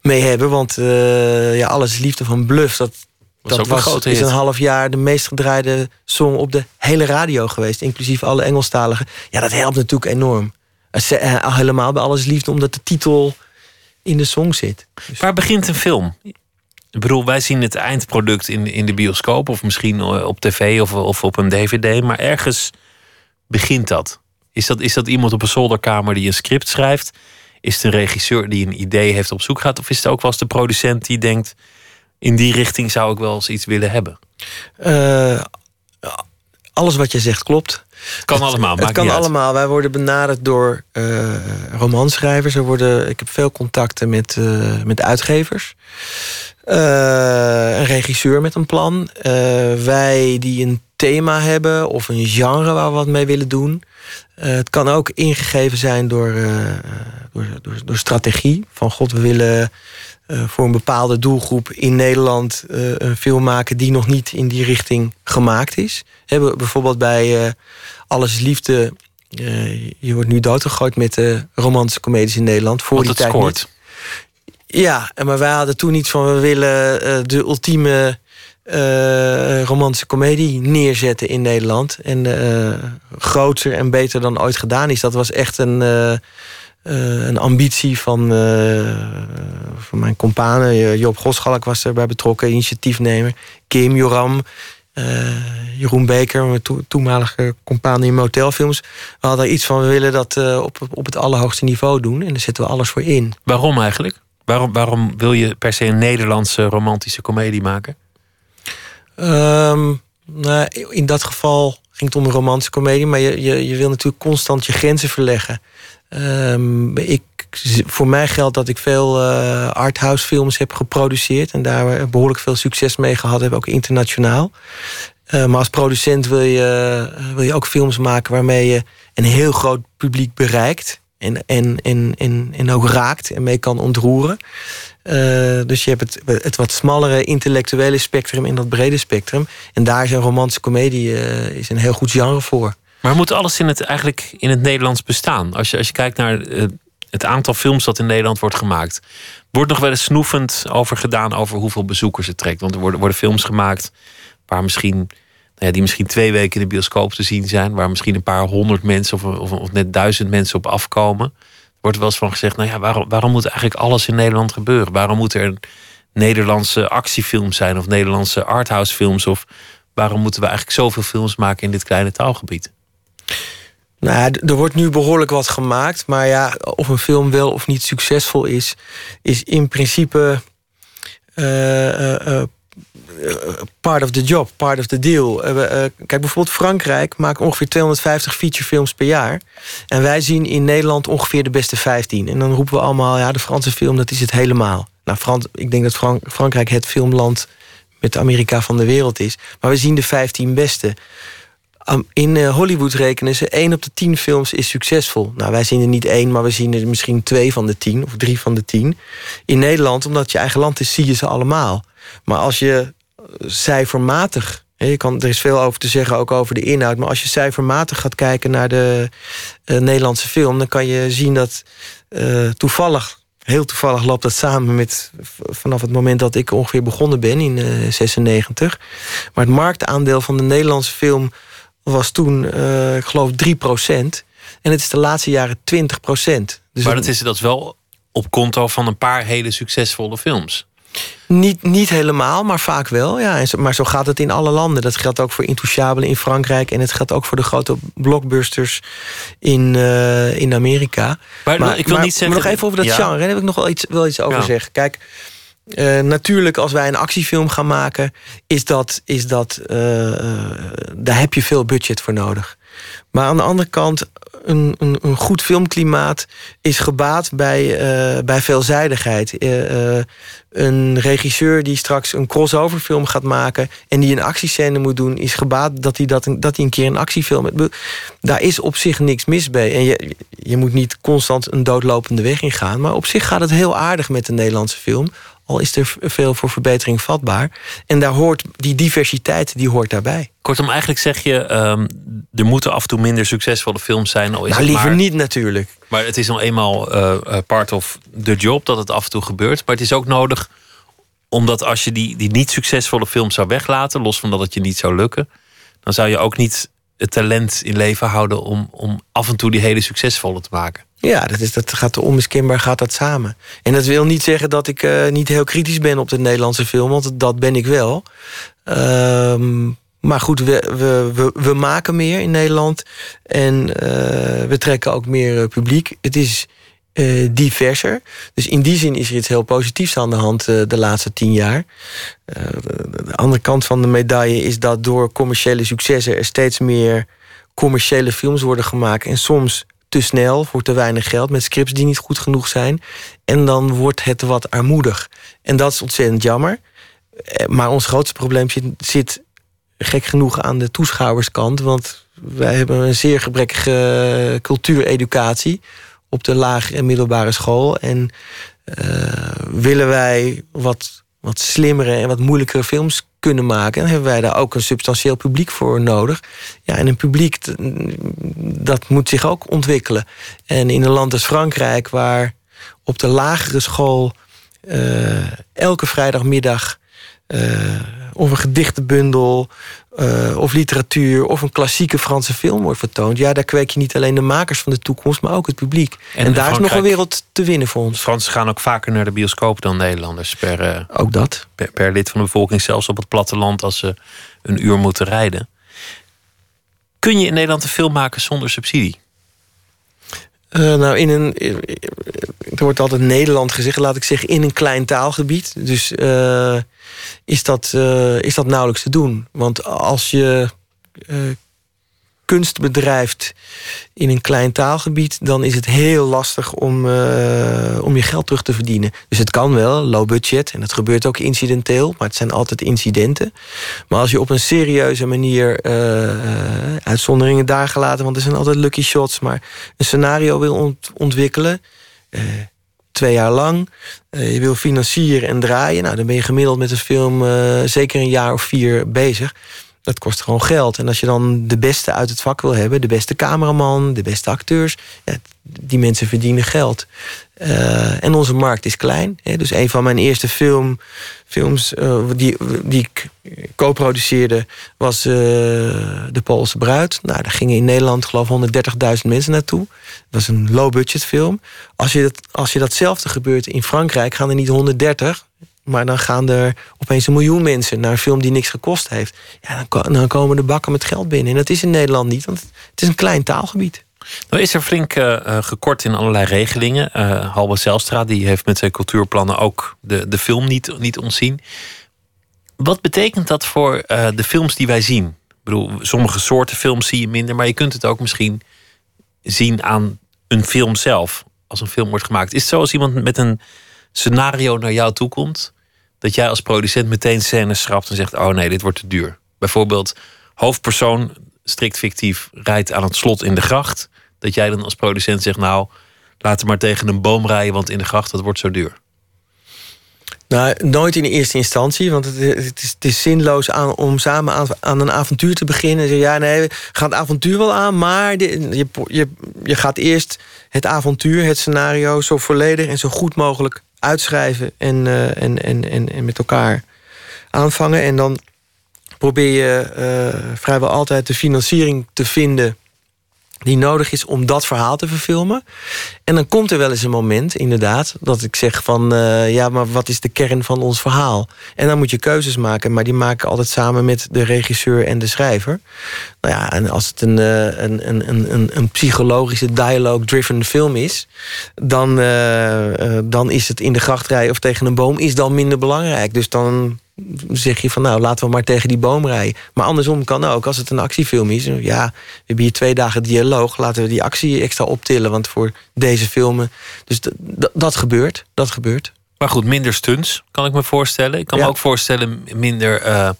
mee hebben. Want ja, Alles is Liefde van Bluff, dat, was dat was, is een half jaar de meest gedraaide song op de hele radio geweest. Inclusief alle Engelstaligen. Ja, dat helpt natuurlijk enorm. Uh, helemaal bij Alles Liefde, omdat de titel in de song zit. Dus... Waar begint een film? Ik bedoel, wij zien het eindproduct in, in de bioscoop... of misschien op tv of, of op een dvd... maar ergens begint dat. Is, dat. is dat iemand op een zolderkamer die een script schrijft? Is het een regisseur die een idee heeft op zoek gaat? Of is het ook wel eens de producent die denkt... in die richting zou ik wel eens iets willen hebben? Uh, alles wat je zegt klopt. Kan allemaal. Het kan allemaal. Wij worden benaderd door uh, romanschrijvers. Er worden, ik heb veel contacten met, uh, met uitgevers. Uh, een regisseur met een plan. wij die een thema hebben of een genre waar we wat mee willen doen. het kan ook ingegeven zijn door, door, door, door strategie. Van god, we willen uh, voor een bepaalde doelgroep in Nederland uh, een film maken die nog niet in die richting gemaakt is. Hebben bijvoorbeeld bij uh, Alles is Liefde. je wordt nu doodgegooid met de romantische comedies in Nederland. Voor Want die tijd scoort. Niet. Ja, maar wij hadden toen niet van we willen de ultieme romantische komedie neerzetten in Nederland. En groter en beter dan ooit gedaan is. Dat was echt een uh, een ambitie van, uh, van mijn companen. Joop Goschalk was erbij betrokken, initiatiefnemer. Kim, Joram, uh, Jeroen Beker, mijn to toenmalige compaan in motelfilms. We hadden iets van, we willen dat op, op het allerhoogste niveau doen. En daar zetten we alles voor in. Waarom eigenlijk? Waarom, waarom wil je per se een Nederlandse romantische komedie maken? Um, nou, in dat geval ging het om een romantische komedie. Maar je, je, je wil natuurlijk constant je grenzen verleggen. Um, ik, voor mij geldt dat ik veel uh, arthouse films heb geproduceerd. En daar behoorlijk veel succes mee gehad heb, ook internationaal. Uh, maar als producent wil je, uh, wil je ook films maken waarmee je een heel groot publiek bereikt. En, en, en, en, ook raakt en mee kan ontroeren. Uh, dus je hebt het, het wat smallere intellectuele spectrum en dat brede spectrum. En daar is een romantische komedie is een heel goed genre voor. Maar moet alles in het, eigenlijk in het Nederlands bestaan? Als je, als je kijkt naar uh, het aantal films dat in Nederland wordt gemaakt. Wordt nog wel eens snoevend over gedaan over hoeveel bezoekers het trekt. Want er worden, worden films gemaakt waar misschien, nou ja, die misschien twee weken in de bioscoop te zien zijn. Waar misschien een paar honderd mensen of, of, of net duizend mensen op afkomen. Er wordt wel eens van gezegd, nou ja, waarom, waarom moet eigenlijk alles in Nederland gebeuren? Waarom moet er een Nederlandse actiefilm zijn of Nederlandse arthouse films? Of waarom moeten we eigenlijk zoveel films maken in dit kleine taalgebied? Nou, er wordt nu behoorlijk wat gemaakt. Maar ja, of een film wel of niet succesvol is, is in principe uh, uh, part of the job, part of the deal. kijk, bijvoorbeeld Frankrijk maakt ongeveer 250 featurefilms per jaar. En wij zien in Nederland ongeveer de beste 15. En dan roepen we allemaal, ja, de Franse film, dat is het helemaal. Nou, Frans, ik denk dat Frank, Frankrijk het filmland met Amerika van de wereld is. Maar we zien de 15 beste. In Hollywood rekenen ze 1 op de 10 films is succesvol. Nou, wij zien er niet één, maar we zien er misschien twee van de 10 of drie van de 10. In Nederland, omdat je eigen land is, zie je ze allemaal. Maar als je cijfermatig. Je kan, er is veel over te zeggen, ook over de inhoud. Maar als je cijfermatig gaat kijken naar de uh, Nederlandse film, dan kan je zien dat toevallig, heel toevallig loopt dat samen met vanaf het moment dat ik ongeveer begonnen ben in uh, 96. Maar het marktaandeel van de Nederlandse film was toen, ik geloof, 3 procent. En het is de laatste jaren 20 procent. Dus maar dat is, dat is wel op konto van een paar hele succesvolle films. Niet, niet helemaal, maar vaak wel. Ja. En zo, maar zo gaat het in alle landen. Dat geldt ook voor Intouchable in Frankrijk. En het geldt ook voor de grote blockbusters in, uh, in Amerika. Maar, maar ik wil niet zeggen... Maar nog even over dat ja. genre. Daar heb ik nog wel iets, wel iets over ja. zeggen. Kijk, uh, natuurlijk als wij een actiefilm gaan maken... is dat... Is dat uh, daar heb je veel budget voor nodig. Maar aan de andere kant, een, een, een goed filmklimaat is gebaat bij, bij veelzijdigheid. Een regisseur die straks een crossover film gaat maken en die een actiescène moet doen, is gebaat dat hij, dat, dat hij een keer een actiefilm. Daar is op zich niks mis mee. En je, je moet niet constant een doodlopende weg ingaan. Maar op zich gaat het heel aardig met de Nederlandse film. Al is er veel voor verbetering vatbaar. En daar hoort die diversiteit, die hoort daarbij. Kortom, eigenlijk zeg je, um, er moeten af en toe minder succesvolle films zijn. Al is nou, liever maar, niet natuurlijk. Maar het is nog eenmaal uh, part of the job dat het af en toe gebeurt. Maar het is ook nodig, omdat als je die, die niet succesvolle films zou weglaten, los van dat het je niet zou lukken, dan zou je ook niet het talent in leven houden om, om af en toe die hele succesvolle te maken. Ja, dat, is, dat gaat onmiskenbaar gaat dat samen. En dat wil niet zeggen dat ik uh, niet heel kritisch ben op de Nederlandse film, want dat ben ik wel. Uh, maar goed, we, we, we, we, maken meer in Nederland en uh, we trekken ook meer publiek. Het is diverser. Dus in die zin is er iets heel positiefs aan de hand de laatste tien jaar. De, de andere kant van de medaille is dat door commerciële successen er steeds meer commerciële films worden gemaakt. En soms te snel, voor te weinig geld, met scripts die niet goed genoeg zijn. En dan wordt het wat armoedig. En dat is ontzettend jammer. Eh, maar ons grootste probleem zit, zit gek genoeg aan de toeschouwerskant. Want wij hebben een zeer gebrekkige cultuureducatie op de lagere en middelbare school. En uh, willen wij wat, wat slimmere en wat moeilijkere films kunnen maken. Dan hebben wij daar ook een substantieel publiek voor nodig. Ja, en een publiek, dat moet zich ook ontwikkelen. En in een land als Frankrijk, waar op de lagere school uh, elke vrijdagmiddag uh, of een gedichtenbundel uh, of literatuur of een klassieke Franse film wordt vertoond. Ja, daar kweek je niet alleen de makers van de toekomst, maar ook het publiek. En, en daar is nog een wereld te winnen voor ons. Fransen gaan ook vaker naar de bioscoop dan Nederlanders per, uh, ook dat. Per, per, lid van de bevolking, zelfs op het platteland als ze een uur moeten rijden. Kun je in Nederland een film maken zonder subsidie? Uh, nou, in een. Er wordt altijd Nederland gezegd, laat ik zeggen, in een klein taalgebied. Dus is, dat, uh, is dat nauwelijks te doen. Want als je kunst bedrijft in een klein taalgebied, dan is het heel lastig om, uh, om je geld terug te verdienen. Dus het kan wel, low budget, en dat gebeurt ook incidenteel, maar het zijn altijd incidenten. Maar als je op een serieuze manier uh, uitzonderingen daar gelaten, want er zijn altijd lucky shots, maar een scenario wil ont ontwikkelen. Twee jaar lang. je wil financieren en draaien. Nou, dan ben je gemiddeld met een film zeker een jaar of vier bezig. Dat kost gewoon geld. En als je dan de beste uit het vak wil hebben, de beste cameraman, de beste acteurs, ja, die mensen verdienen geld. Uh, en onze markt is klein. Hè. Dus een van mijn eerste film, films uh, die, die ik co-produceerde was uh, De Poolse Bruid. Nou, daar gingen in Nederland geloof ik 130.000 mensen naartoe. Dat was een low-budget film. Als je, dat, als je datzelfde gebeurt in Frankrijk, gaan er niet 130, maar dan gaan er opeens een miljoen mensen naar een film die niks gekost heeft. Ja, dan, dan komen de bakken met geld binnen. En dat is in Nederland niet, want het is een klein taalgebied. Nou is er flink uh, gekort in allerlei regelingen. Uh, Halbe Zelstra die heeft met zijn cultuurplannen ook de, de film niet, niet ontzien. Wat betekent dat voor de films die wij zien? Ik bedoel, sommige soorten films zie je minder, maar je kunt het ook misschien zien aan een film zelf. Als een film wordt gemaakt. Is het zo als iemand met een scenario naar jou toe komt, dat jij als producent meteen scènes schrapt en zegt: Oh nee, dit wordt te duur. Bijvoorbeeld, hoofdpersoon, strikt fictief, rijdt aan het slot in de gracht. Dat jij dan als producent zegt: Nou, laat hem maar tegen een boom rijden, want in de gracht dat wordt zo duur. Nou, nooit in de eerste instantie, want het, het, is, het is, zinloos aan, om samen aan, een avontuur te beginnen. Ja, nee, we gaan het avontuur wel aan, maar je, je, je gaat eerst het avontuur, het scenario, zo volledig en zo goed mogelijk uitschrijven en, uh, en, en, en, met elkaar aanvangen. En dan probeer je uh, vrijwel altijd de financiering te vinden die nodig is om dat verhaal te verfilmen. En dan komt er wel eens een moment, inderdaad, dat ik zeg van uh, ja, maar wat is de kern van ons verhaal? En dan moet je keuzes maken, maar die maken altijd samen met de regisseur en de schrijver. Nou ja, en als het een, een, een, een, een psychologische dialogue-driven film is, dan, uh, dan is het in de grachtrij of tegen een boom is dan minder belangrijk. Dus dan zeg je van nou laten we maar tegen die boom rijden. Maar andersom kan ook, als het een actiefilm is. Ja, we hebben hier twee dagen dialoog. Laten we die actie extra optillen. Want voor deze filmen. Dus dat gebeurt. Dat gebeurt. Maar goed, minder stunts kan ik me voorstellen. Ik kan me ook voorstellen minder uh,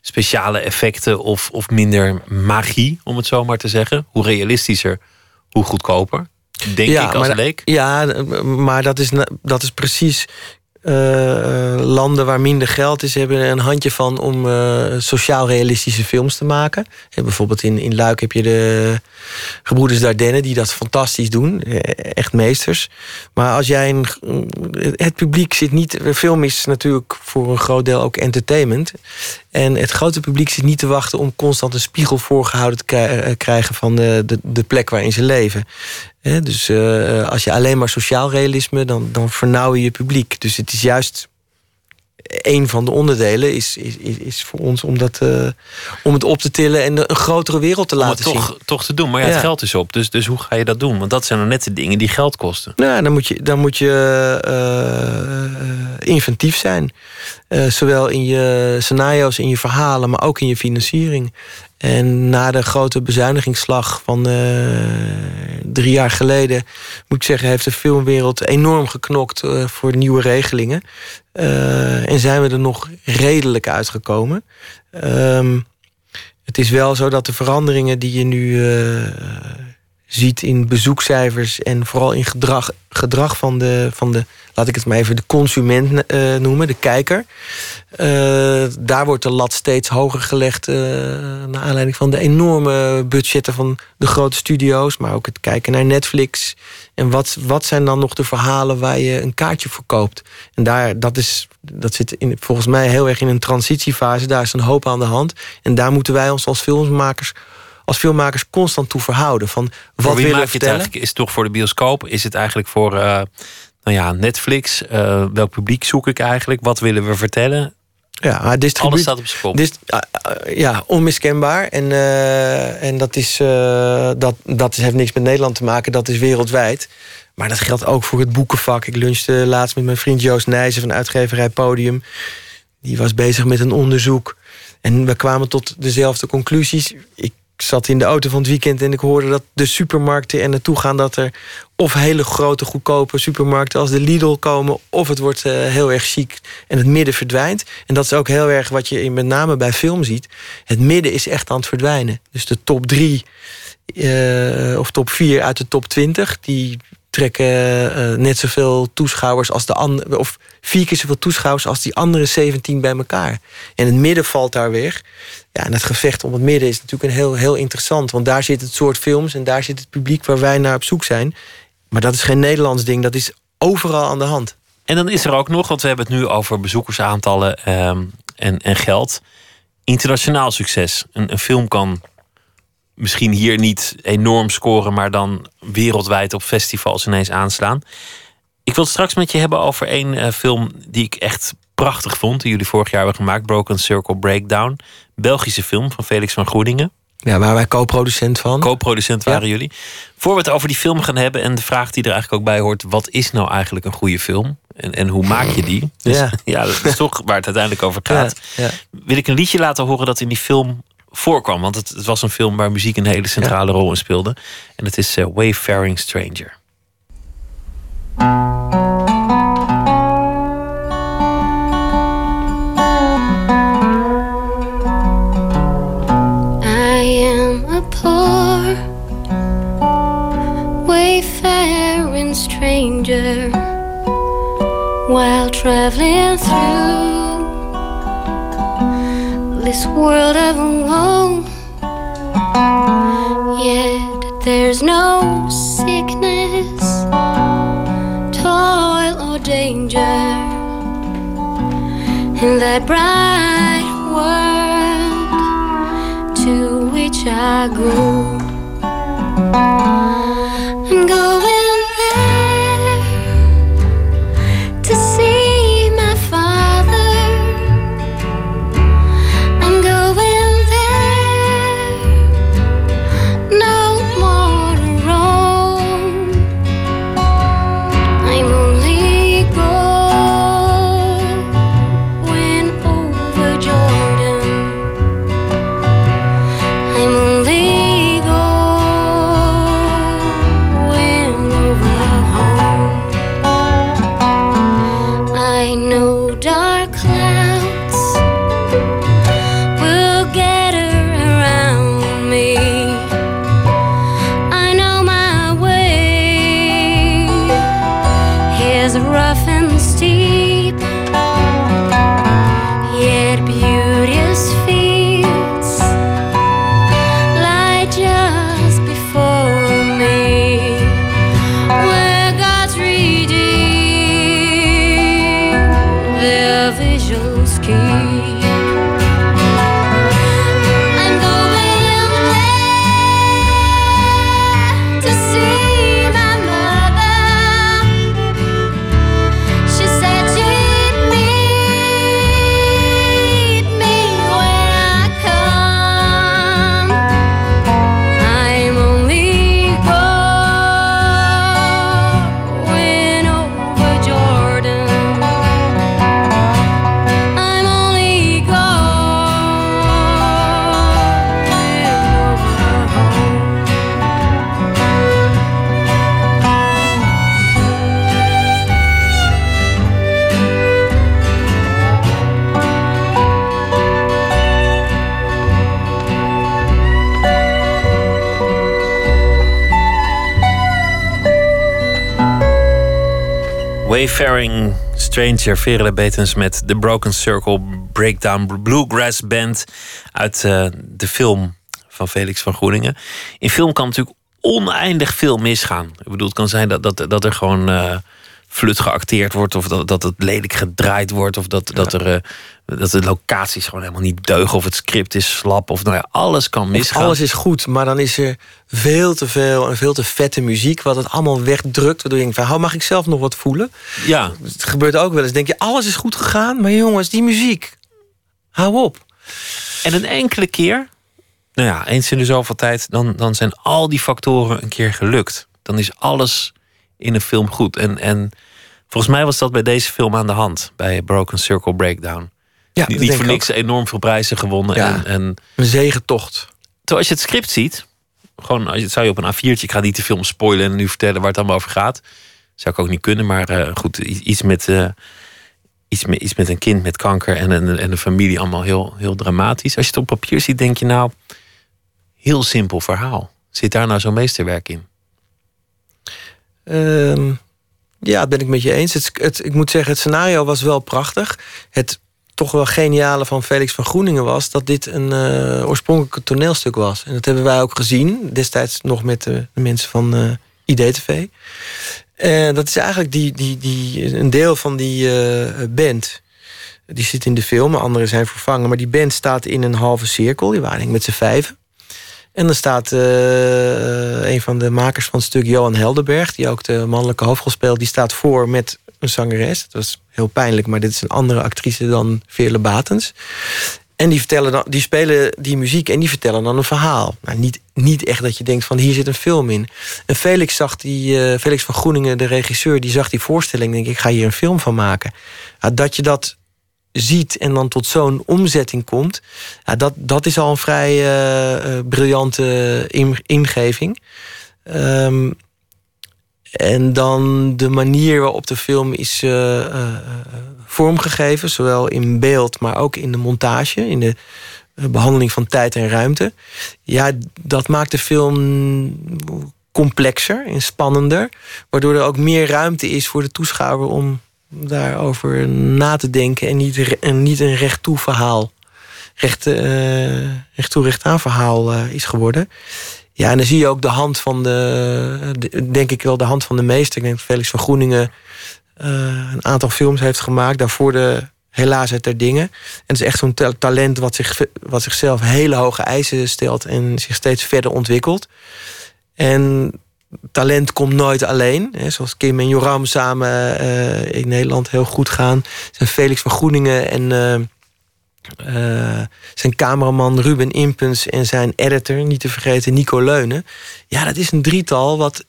speciale effecten of, of minder magie, om het zo maar te zeggen. Hoe realistischer, hoe goedkoper. Denk ik als maar, leek. Ja, maar dat is, dat is precies landen waar minder geld is, hebben een handje van om uh, sociaal realistische films te maken. En bijvoorbeeld in, in Luik heb je de Gebroeders Dardenne, die dat fantastisch doen. Echt meesters. Maar als jij een. Het publiek zit niet. Film is natuurlijk voor een groot deel ook entertainment. En het grote publiek zit niet te wachten om constant een spiegel voorgehouden te krijgen van de, de, de plek waarin ze leven dus uh, als je alleen maar sociaal realisme, dan, dan vernauw je je publiek. Dus het is juist een van de onderdelen is, is, is voor ons om, dat, uh, om het op te tillen en een grotere wereld te laten toch, zien. Toch te doen, maar ja, het geld is op. Dus, dus hoe ga je dat doen? Want dat zijn dan net de dingen die geld kosten. Nou, dan moet je, dan moet je uh, inventief zijn. zowel in je scenario's, in je verhalen, maar ook in je financiering. En na de grote bezuinigingsslag van uh, drie jaar geleden, moet ik zeggen, heeft de filmwereld enorm geknokt uh, voor nieuwe regelingen. Uh, en zijn we er nog redelijk uitgekomen. Um, het is wel zo dat de veranderingen die je nu ziet in bezoekcijfers en vooral in gedrag, gedrag van, de, van de, laat ik het maar even de consument uh, noemen, de kijker. Uh, daar wordt de lat steeds hoger gelegd uh, naar aanleiding van de enorme budgetten van de grote studio's, maar ook het kijken naar Netflix. En wat, wat zijn dan nog de verhalen waar je een kaartje voor koopt? En daar, dat, is, dat zit in, volgens mij heel erg in een transitiefase. Daar is een hoop aan de hand. En daar moeten wij ons als filmmakers als filmmakers constant toe verhouden. Van wat willen maak je het eigenlijk? Is het toch voor de bioscoop? Is het eigenlijk voor uh, nou ja, Netflix? Uh, welk publiek zoek ik eigenlijk? Wat willen we vertellen? Ja. Alles staat op zijn kop. Dist, uh, ja, onmiskenbaar. En, en dat, is, dat, dat heeft niks met Nederland te maken, dat is wereldwijd. Maar dat geldt ook voor het boekenvak. Ik lunchte laatst met mijn vriend Joost Nijzen van uitgeverij Podium. Die was bezig met een onderzoek. En we kwamen tot dezelfde conclusies. Ik zat in de auto van het weekend en ik hoorde dat de supermarkten er naartoe gaan dat er of hele grote goedkope supermarkten als de Lidl komen, of het wordt uh, heel erg chic en het midden verdwijnt. En dat is ook heel erg wat je in, met name bij film ziet. Het midden is echt aan het verdwijnen. Dus de top 3 uh, of top 4 uit de top 20, die trekken uh, net zoveel toeschouwers als de andere, of vier keer zoveel toeschouwers als die andere 17 bij elkaar. En het midden valt daar weg. Ja, en het gevecht om het midden is natuurlijk een heel, heel interessant. Want daar zit het soort films en daar zit het publiek waar wij naar op zoek zijn. Maar dat is geen Nederlands ding, dat is overal aan de hand. En dan is er ook nog, want we hebben het nu over bezoekersaantallen um, en, en geld. Internationaal succes. Een, een film kan misschien hier niet enorm scoren, maar dan wereldwijd op festivals ineens aanslaan. Ik wil het straks met je hebben over één uh, film die ik echt prachtig vond. Die jullie vorig jaar hebben gemaakt. Broken Circle Breakdown. Belgische film van Felix van Groeningen. Ja, waar wij co-producent van. Co-producent waren jullie. Voor we het over die film gaan hebben en de vraag die er eigenlijk ook bij hoort: wat is nou eigenlijk een goede film? En, en hoe maak je die? Dus, ja. [LAUGHS] ja, dat is toch waar het uiteindelijk over gaat. Ja, Wil ik een liedje laten horen dat in die film voorkwam? Want het, het was een film waar muziek een hele centrale rol in speelde. En het is uh, Wayfaring Stranger. While traveling through this world of woe. Yet there's no sickness, toil, or danger in that bright world to which I go. Wayfaring Stranger, Verele Betens met The Broken Circle Breakdown Bluegrass Band uit uh, de film van Felix van Groeningen. In film kan natuurlijk oneindig veel misgaan. Ik bedoel, het kan zijn dat, dat, dat er gewoon uh, flut geacteerd wordt, of dat, dat het lelijk gedraaid wordt, of dat, dat er uh, dat de locaties gewoon helemaal niet deugen. Of het script is slap. Of nou ja, alles kan misgaan. alles is goed, maar dan is er veel te veel en veel te vette muziek. Wat het allemaal wegdrukt. Waardoor je denkt van, mag ik zelf nog wat voelen? Ja. Het gebeurt ook wel eens. Denk je, alles is goed gegaan. Maar jongens, die muziek. Hou op. En een enkele keer, nou ja, eens in de zoveel tijd... dan, dan zijn al die factoren een keer gelukt. Dan is alles in een film goed. En, en volgens mij was dat bij deze film aan de hand. Bij Broken Circle Breakdown. Ja, niet, niet voor niks enorm veel prijzen gewonnen. En, en... Een zegentocht. Terwijl als je het script ziet, gewoon als je, zou je op een A4'tje, ik ga niet de film spoilen en nu vertellen waar het allemaal over gaat. Zou ik ook niet kunnen, maar eh, goed, iets met, eh, iets, met, iets met een kind met kanker en een, en een familie, allemaal heel, heel dramatisch. Als je het op papier ziet, denk je nou, heel simpel verhaal. Zit daar nou zo'n meesterwerk in? Ehm, ja, dat ben ik met je eens. Het, het, ik moet zeggen, het scenario was wel prachtig. Het toch wel geniale van Felix van Groeningen was... dat dit een eh oorspronkelijk toneelstuk was. En dat hebben wij ook gezien. Destijds nog met de, mensen van eh IDTV. En dat is eigenlijk die, die, die, een deel van die eh, band. Die zit in de film, anderen zijn vervangen. Maar die band staat in een halve cirkel. Die waren met z'n vijven. En dan staat eh, een van de makers van het stuk, Johan Heldenberg... die ook de mannelijke hoofdrol speelt, die staat voor met een zangeres. Dat was heel pijnlijk, maar dit is een andere actrice dan Veerle Batens. En die, vertellen dan, die spelen die muziek en die vertellen dan een verhaal. Nou, niet, niet echt dat je denkt van hier zit een film in. En Felix, zag die, eh, Felix van Groeningen, de regisseur... die zag die voorstelling denk ik, ik ga hier een film van maken. Ja, dat je dat ziet en dan tot zo'n omzetting komt... Ja, dat, dat is al een vrij eh, eh, briljante in- ingeving. Ehm, en dan de manier waarop de film is eh, vormgegeven... zowel in beeld, maar ook in de montage... in de eh, behandeling van tijd en ruimte. Ja, dat maakt de film complexer en spannender... waardoor er ook meer ruimte is voor de toeschouwer... om daarover na te denken en niet, en niet een recht toe verhaal... recht, eh, recht toe recht aan verhaal eh, is geworden... Ja, en dan zie je ook de hand van de, de- denk ik wel, de hand van de meester. Ik denk Felix van Groeningen eh, een aantal films heeft gemaakt. Daarvoor de Helaas uit der dingen. En het is echt zo'n ta- talent wat, zich, wat zichzelf hele hoge eisen stelt en zich steeds verder ontwikkelt. En talent komt nooit alleen. Hè, zoals Kim en Joram samen eh, in Nederland heel goed gaan. Zijn Felix van Groeningen en eh, eh, zijn cameraman Ruben Impens en zijn editor, niet te vergeten, Nico Leunen. Ja, dat is een drietal wat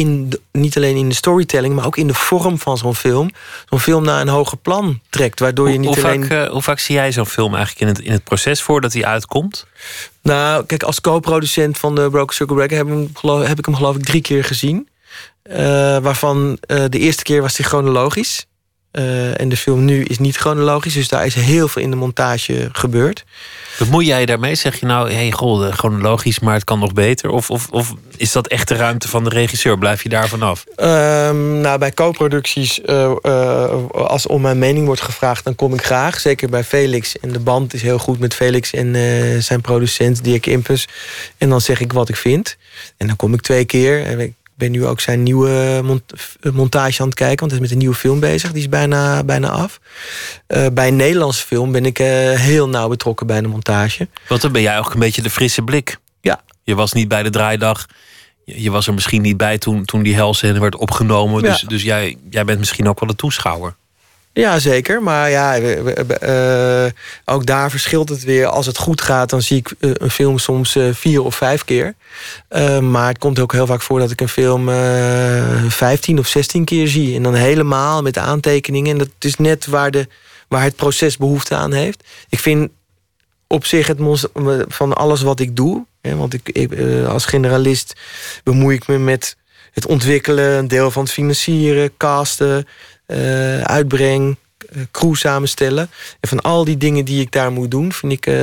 in de- niet alleen in de storytelling, maar ook in de vorm van zo'n film, zo'n film naar een hoger plan trekt. Waardoor je niet hoe, alleen. vaak, eh, hoe vaak zie jij zo'n film eigenlijk in het, in het proces voordat hij uitkomt? Nou, kijk, als co-producent van de Broken Circle Breaker heb, ik hem geloof, heb ik hem geloof ik drie keer gezien. Eh, waarvan eh, de eerste keer was hij chronologisch. Eh, en de film nu is niet chronologisch, dus daar is heel veel in de montage gebeurd. Bemoei jij daarmee? Zeg je nou, hey, goh, chronologisch, maar het kan nog beter? Of, of, of is dat echt de ruimte van de regisseur? Blijf je daar vanaf? Ehm, nou, bij co-producties, eh, als om mijn mening wordt gevraagd, dan kom ik graag. Zeker bij Felix. En de band is heel goed met Felix en zijn producent Dirk Impus. En dan zeg ik wat ik vind. En dan kom ik twee keer. En ik ben nu ook zijn nieuwe mont- eh, montage aan het kijken, want hij is met een nieuwe film bezig. Die is bijna, bijna af. Eh, bij een Nederlandse film ben ik eh, heel nauw betrokken bij de montage. Want dan ben jij ook een beetje de frisse blik. Ja. Je was niet bij de draaidag. Je was er misschien niet bij toen, toen die helscène werd opgenomen. Dus, dus jij, jij bent misschien ook wel de toeschouwer. Ja, zeker. Maar ja, eh, ook daar verschilt het weer. Als het goed gaat, dan zie ik eh, een film soms eh, vier of vijf keer. Maar het komt ook heel vaak voor dat ik een film 15 of 16 keer zie. En dan helemaal met aantekeningen. En dat is net waar, de, waar het proces behoefte aan heeft. Ik vind op zich het van alles wat ik doe. Hè, want ik, ik, als generalist bemoei ik me met het ontwikkelen, een deel van het financieren, casten, eh, uitbreng, eh, crew samenstellen. En van al die dingen die ik daar moet doen, vind ik, eh,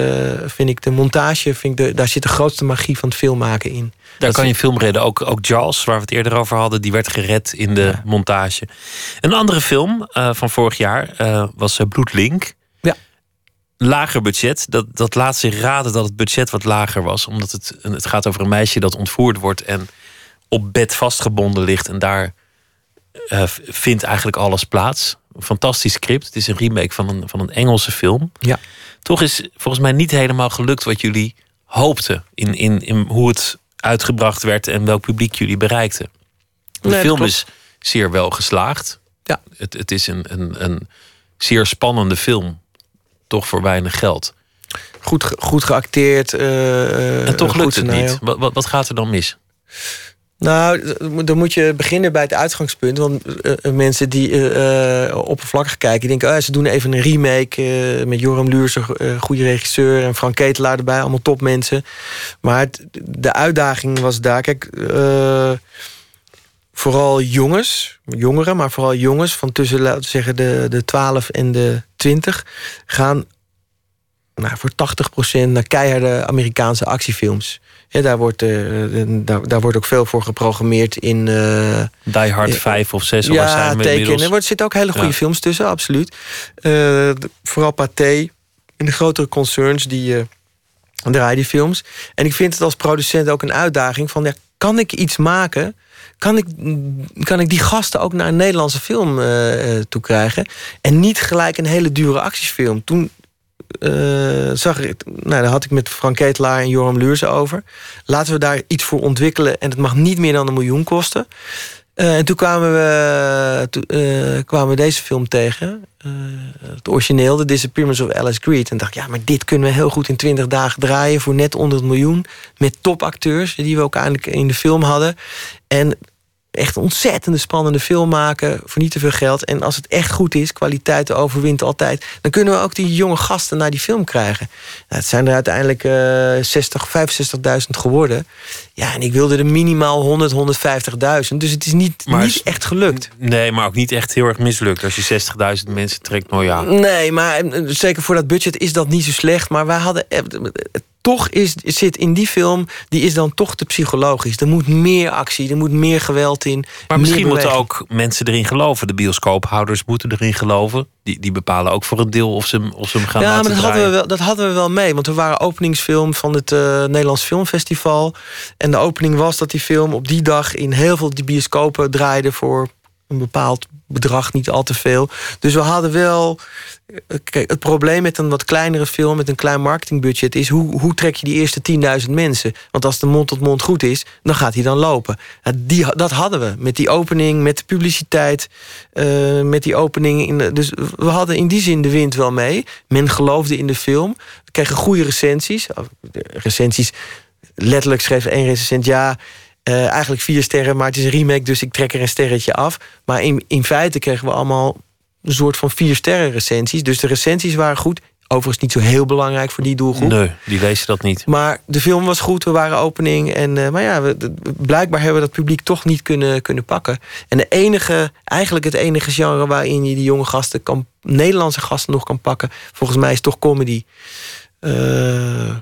vind ik de montage, vind ik de, daar zit de grootste magie van het filmmaken in. Daar Dat kan je film redden. Ook, ook Jaws, waar we het eerder over hadden, die werd gered in de montage. Een andere film van vorig jaar was Bloedlink. Ja. Lager budget. Dat, dat laat zich raden dat het budget wat lager was. Omdat het, het gaat over een meisje dat ontvoerd wordt en op bed vastgebonden ligt. En daar eh, vindt eigenlijk alles plaats. Een fantastisch script. Het is een remake van een, van een Engelse film. Ja. Toch is volgens mij niet helemaal gelukt wat jullie hoopten. In, in, in hoe het uitgebracht werd en welk publiek jullie bereikten. De Nee, film is zeer wel geslaagd. Ja. Het, het is een, een, een zeer spannende film. Toch voor weinig geld. Goed, goed geacteerd. eh, eh, En toch goed lukt het niet. Wat, wat, wat gaat er dan mis? Nou, dan moet je beginnen bij het uitgangspunt. Want uh, mensen die uh, oppervlakkig kijken... denken, oh, ze doen even een remake met Joram Luurs... een goede regisseur en Frank Ketelaar erbij. Allemaal topmensen. Maar de uitdaging was daar... Kijk, vooral jongens, jongeren, maar vooral jongens... van tussen, laten we zeggen, de, de 12 en de 20... gaan nou, voor 80% naar keiharde Amerikaanse actiefilms. Ja, daar, wordt, uh, daar, daar wordt ook veel voor geprogrammeerd in... Uh, Die Hard 5 of 6 ja, zijn teken. Er zitten ook hele goede films tussen, absoluut. Uh, vooral Pathé en de grotere concerns die draaien die films. En ik vind het als producent ook een uitdaging van... Ja, kan ik iets maken kan ik, kan ik die gasten ook naar een Nederlandse film uh, toe krijgen. En niet gelijk een hele dure actiefilm. Toen uh, zag ik, nou, daar had ik met Frank Ketelaar en Joram Luurs over. Laten we daar iets voor ontwikkelen en het mag niet meer dan een miljoen kosten. Uh, en toen kwamen we, toen, uh, kwamen we deze film tegen. Het origineel, The Disappearance of Alice Greed. En dacht ja, maar dit kunnen we heel goed in 20 dagen draaien... voor net onder het miljoen. Met topacteurs, die we ook eindelijk in de film hadden. En echt ontzettende spannende film maken voor niet te veel geld. En als het echt goed is, kwaliteit overwint altijd... dan kunnen we ook die jonge gasten naar die film krijgen. Nou, het zijn er uiteindelijk uh, 60, 65.000 geworden. Ja, en ik wilde er minimaal 100, 150.000. Dus het is niet, niet echt gelukt. Nee, maar ook niet echt heel erg mislukt. Als je 60.000 mensen trekt, nou ja. Nee, maar eh, zeker voor dat budget is dat niet zo slecht. Maar wij hadden toch is, zit in die film, die is dan toch te psychologisch. Er moet meer actie, er moet meer geweld in. Maar misschien moeten ook mensen erin geloven. De bioscoophouders moeten erin geloven. Die, die bepalen ook voor een deel of ze, of ze hem gaan ja, laten maar dat hadden, we wel, dat hadden we wel mee. Want we waren openingsfilm van het uh, Nederlands Filmfestival. En de opening was dat die film op die dag in heel veel bioscopen draaide voor een bepaald bedrag, niet al te veel. Dus we hadden wel. Eh, kijk, het probleem met een wat kleinere film, met een klein marketingbudget, is hoe, hoe trek je die eerste 10.000 mensen? Want als de mond tot mond goed is, dan gaat hij dan lopen. Die, dat hadden we met die opening, met de publiciteit, uh, met die opening. In de, dus we hadden in die zin de wind wel mee. Men geloofde in de film. We kregen goede recensies. Recensies, letterlijk schreef één recensent ja. Uh, eigenlijk vier sterren, maar het is een remake, dus ik trek er een sterretje af. Maar in, in feite kregen we allemaal een soort van vier sterren recensies. Dus de recensies waren goed. Overigens niet zo heel belangrijk voor die doelgroep. Nee, die lezen dat niet. Maar de film was goed, we waren opening. En, uh, maar ja, we, blijkbaar hebben we dat publiek toch niet kunnen, kunnen pakken. En de enige, eigenlijk het enige genre waarin je die jonge gasten kan, Nederlandse gasten nog kan pakken, volgens mij is toch comedy. Uh,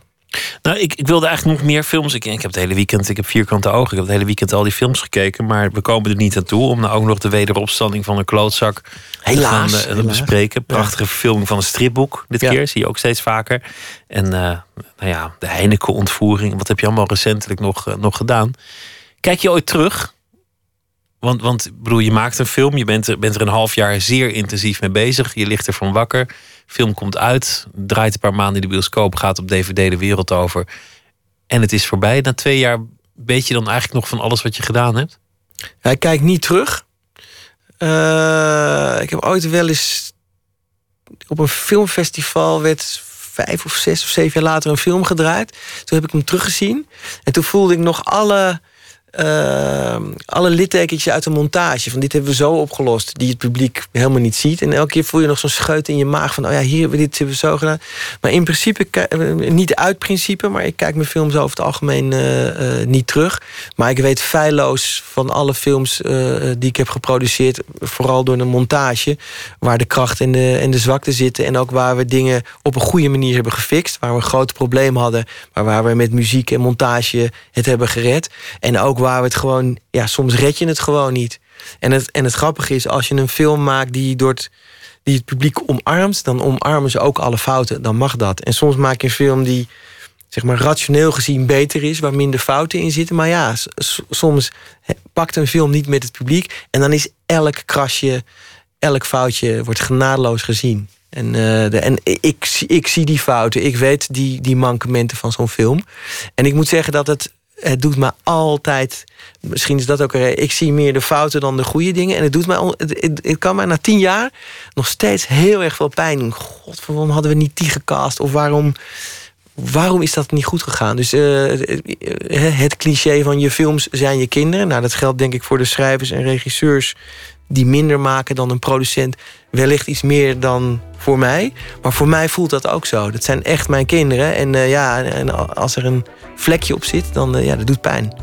nou, ik, ik wilde eigenlijk nog meer films. Ik, ik heb het hele weekend, ik heb vierkante ogen. Ik heb het hele weekend al die films gekeken. Maar we komen er niet aan toe om nou ook nog de wederopstanding van een klootzak helaas, te gaan uh, bespreken. Prachtige ja. verfilming van een stripboek dit ja. keer. Zie je ook steeds vaker. En uh, nou ja, de Heineken-ontvoering. Wat heb je allemaal recentelijk nog, uh, nog gedaan? Kijk je ooit terug? Want, want bedoel, je maakt een film. Je bent er, bent er een half jaar zeer intensief mee bezig. Je ligt ervan wakker film komt uit, draait een paar maanden in de bioscoop, gaat op DVD de wereld over. En het is voorbij. Na twee jaar weet je dan eigenlijk nog van alles wat je gedaan hebt? Ja, ik kijk niet terug. Uh, ik heb ooit wel eens op een filmfestival werd vijf of zes of zeven jaar later een film gedraaid. Toen heb ik hem teruggezien. En toen voelde ik nog alle uh, alle littekentjes uit de montage. Van dit hebben we zo opgelost, die het publiek helemaal niet ziet. En elke keer voel je nog zo'n scheut in je maag van... oh ja, hier hebben we dit hebben we zo gedaan. Maar in principe, eh, niet uit principe... maar ik kijk mijn films over het algemeen uh, niet terug. Maar ik weet feilloos van alle films die ik heb geproduceerd... vooral door de montage... waar de kracht en de, en de zwakte zitten... en ook waar we dingen op een goede manier hebben gefixt... waar we een groot probleem hadden... maar waar we met muziek en montage het hebben gered. En ook waar we het gewoon... Ja, soms red je het gewoon niet. En het, en het grappige is, als je een film maakt die, door het, die het publiek omarmt... dan omarmen ze ook alle fouten, dan mag dat. En soms maak je een film die zeg maar, rationeel gezien beter is... waar minder fouten in zitten. Maar ja, soms pakt een film niet met het publiek... en dan is elk krasje, elk foutje wordt genadeloos gezien. En, uh, de, en ik, ik zie die fouten, ik weet die, die mankementen van zo'n film. En ik moet zeggen dat het het doet me altijd. Misschien is dat ook een. Ik zie meer de fouten dan de goede dingen. En het doet mij. Het, het, kan mij na tien jaar nog steeds heel erg veel pijn doen. God, waarom hadden we niet die gecast? Of waarom. waarom is dat niet goed gegaan? Dus uh, het cliché van je films zijn je kinderen. Nou, dat geldt denk ik voor de schrijvers en regisseurs die minder maken dan een producent. Wellicht iets meer dan voor mij. Maar voor mij voelt dat ook zo. Dat zijn echt mijn kinderen. En uh, ja, en als er een vlekje op zit, dan uh, ja, dat doet pijn.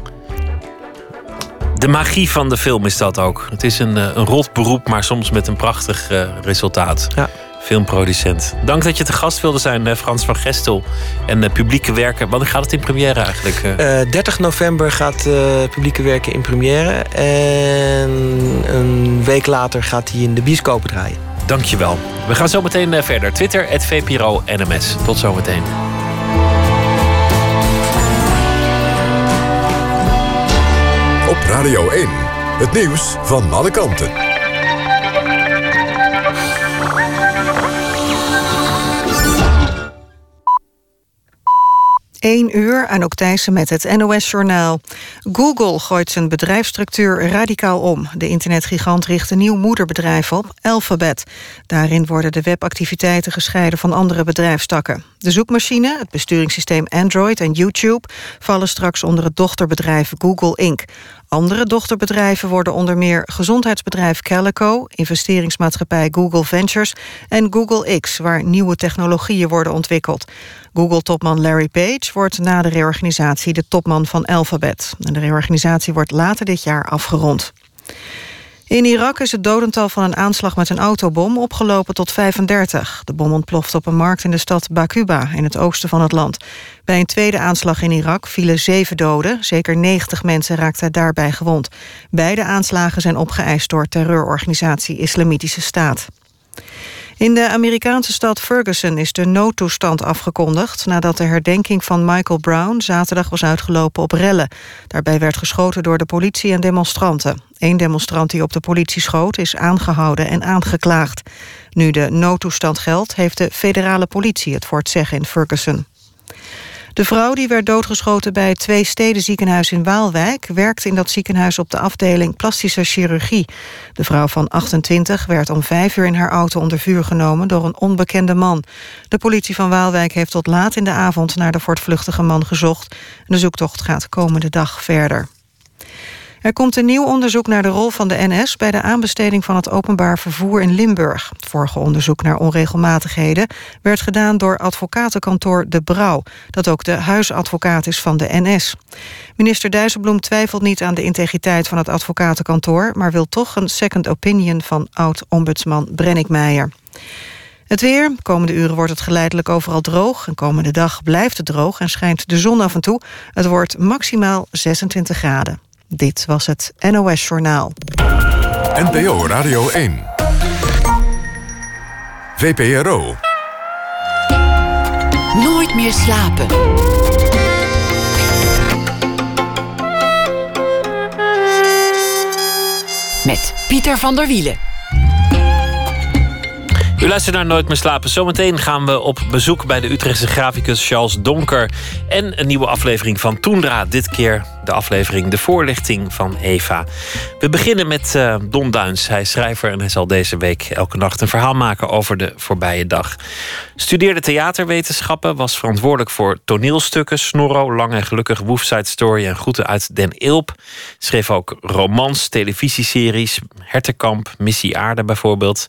De magie van de film is dat ook. Het is een, een rot beroep, maar soms met een prachtig resultaat. Ja filmproducent. Dank dat je te gast wilde zijn, eh, Frans van Gestel. En uh, publieke werken. Wanneer gaat het in première eigenlijk? Uh, eh, 30 november gaat publieke werken in première. En een week later gaat hij in de bioscopen draaien. Dankjewel. We gaan zo meteen verder. Twitter, het VPRO NMS. Tot zometeen. Op Radio 1, het nieuws van alle kanten. 1 uur, aan Thijssen met het NOS-journaal. Google gooit zijn bedrijfsstructuur radicaal om. De internetgigant richt een nieuw moederbedrijf op, Alphabet. Daarin worden de webactiviteiten gescheiden van andere bedrijfstakken. De zoekmachine, het besturingssysteem Android en YouTube... vallen straks onder het dochterbedrijf Google Inc. Andere dochterbedrijven worden onder meer gezondheidsbedrijf Calico... investeringsmaatschappij Google Ventures en Google X... waar nieuwe technologieën worden ontwikkeld. Google-topman Larry Page wordt na de reorganisatie de topman van Alphabet. de reorganisatie wordt later dit jaar afgerond. In Irak is het dodental van een aanslag met een autobom opgelopen tot 35. De bom ontplofte op een markt in de stad Bakuba in het oosten van het land. Bij een tweede aanslag in Irak vielen zeven doden. Zeker 90 mensen raakten daarbij gewond. Beide aanslagen zijn opgeëist door terreurorganisatie Islamitische Staat. In de Amerikaanse stad Ferguson is de noodtoestand afgekondigd... nadat de herdenking van Michael Brown zaterdag was uitgelopen op rellen. Daarbij werd geschoten door de politie en demonstranten. Eén demonstrant die op de politie schoot is aangehouden en aangeklaagd. Nu de noodtoestand geldt, heeft de federale politie het voor het zeggen in Ferguson. De vrouw die werd doodgeschoten bij het Twee Steden ziekenhuis in Waalwijk... werkte in dat ziekenhuis op de afdeling plastische chirurgie. De vrouw van 28 werd om vijf uur in haar auto onder vuur genomen... door een onbekende man. De politie van Waalwijk heeft tot laat in de avond... naar de voortvluchtige man gezocht. De zoektocht gaat komende dag verder. Er komt een nieuw onderzoek naar de rol van de NS... bij de aanbesteding van het openbaar vervoer in Limburg. Het vorige onderzoek naar onregelmatigheden... werd gedaan door advocatenkantoor De Brouw... dat ook de huisadvocaat is van de NS. Minister Dijsselbloem twijfelt niet aan de integriteit van het advocatenkantoor... maar wil toch een second opinion van oud-ombudsman Brennick Meijer. Het weer. Komende uren wordt het geleidelijk overal droog. En komende dag blijft het droog en schijnt de zon af en toe. Het wordt maximaal 26 graden. Dit was het NOS Journaal. NPO Radio 1. VPRO. Nooit meer slapen. Met Pieter van der Wielen. U luistert naar Nooit meer slapen. Zometeen gaan we op bezoek bij de Utrechtse graficus Charles Donker. En een nieuwe aflevering van Toendra. Dit keer de aflevering De Voorlichting van Eva. We beginnen met uh, Don Duins. Hij is schrijver en hij zal deze week elke nacht een verhaal maken over de voorbije dag. Studeerde theaterwetenschappen, was verantwoordelijk voor toneelstukken, Snorro, Lang en Gelukkig, Woofside Story en Groeten uit Den Ilp. Schreef ook romans, televisieseries, Hertenkamp, Missie Aarde bijvoorbeeld.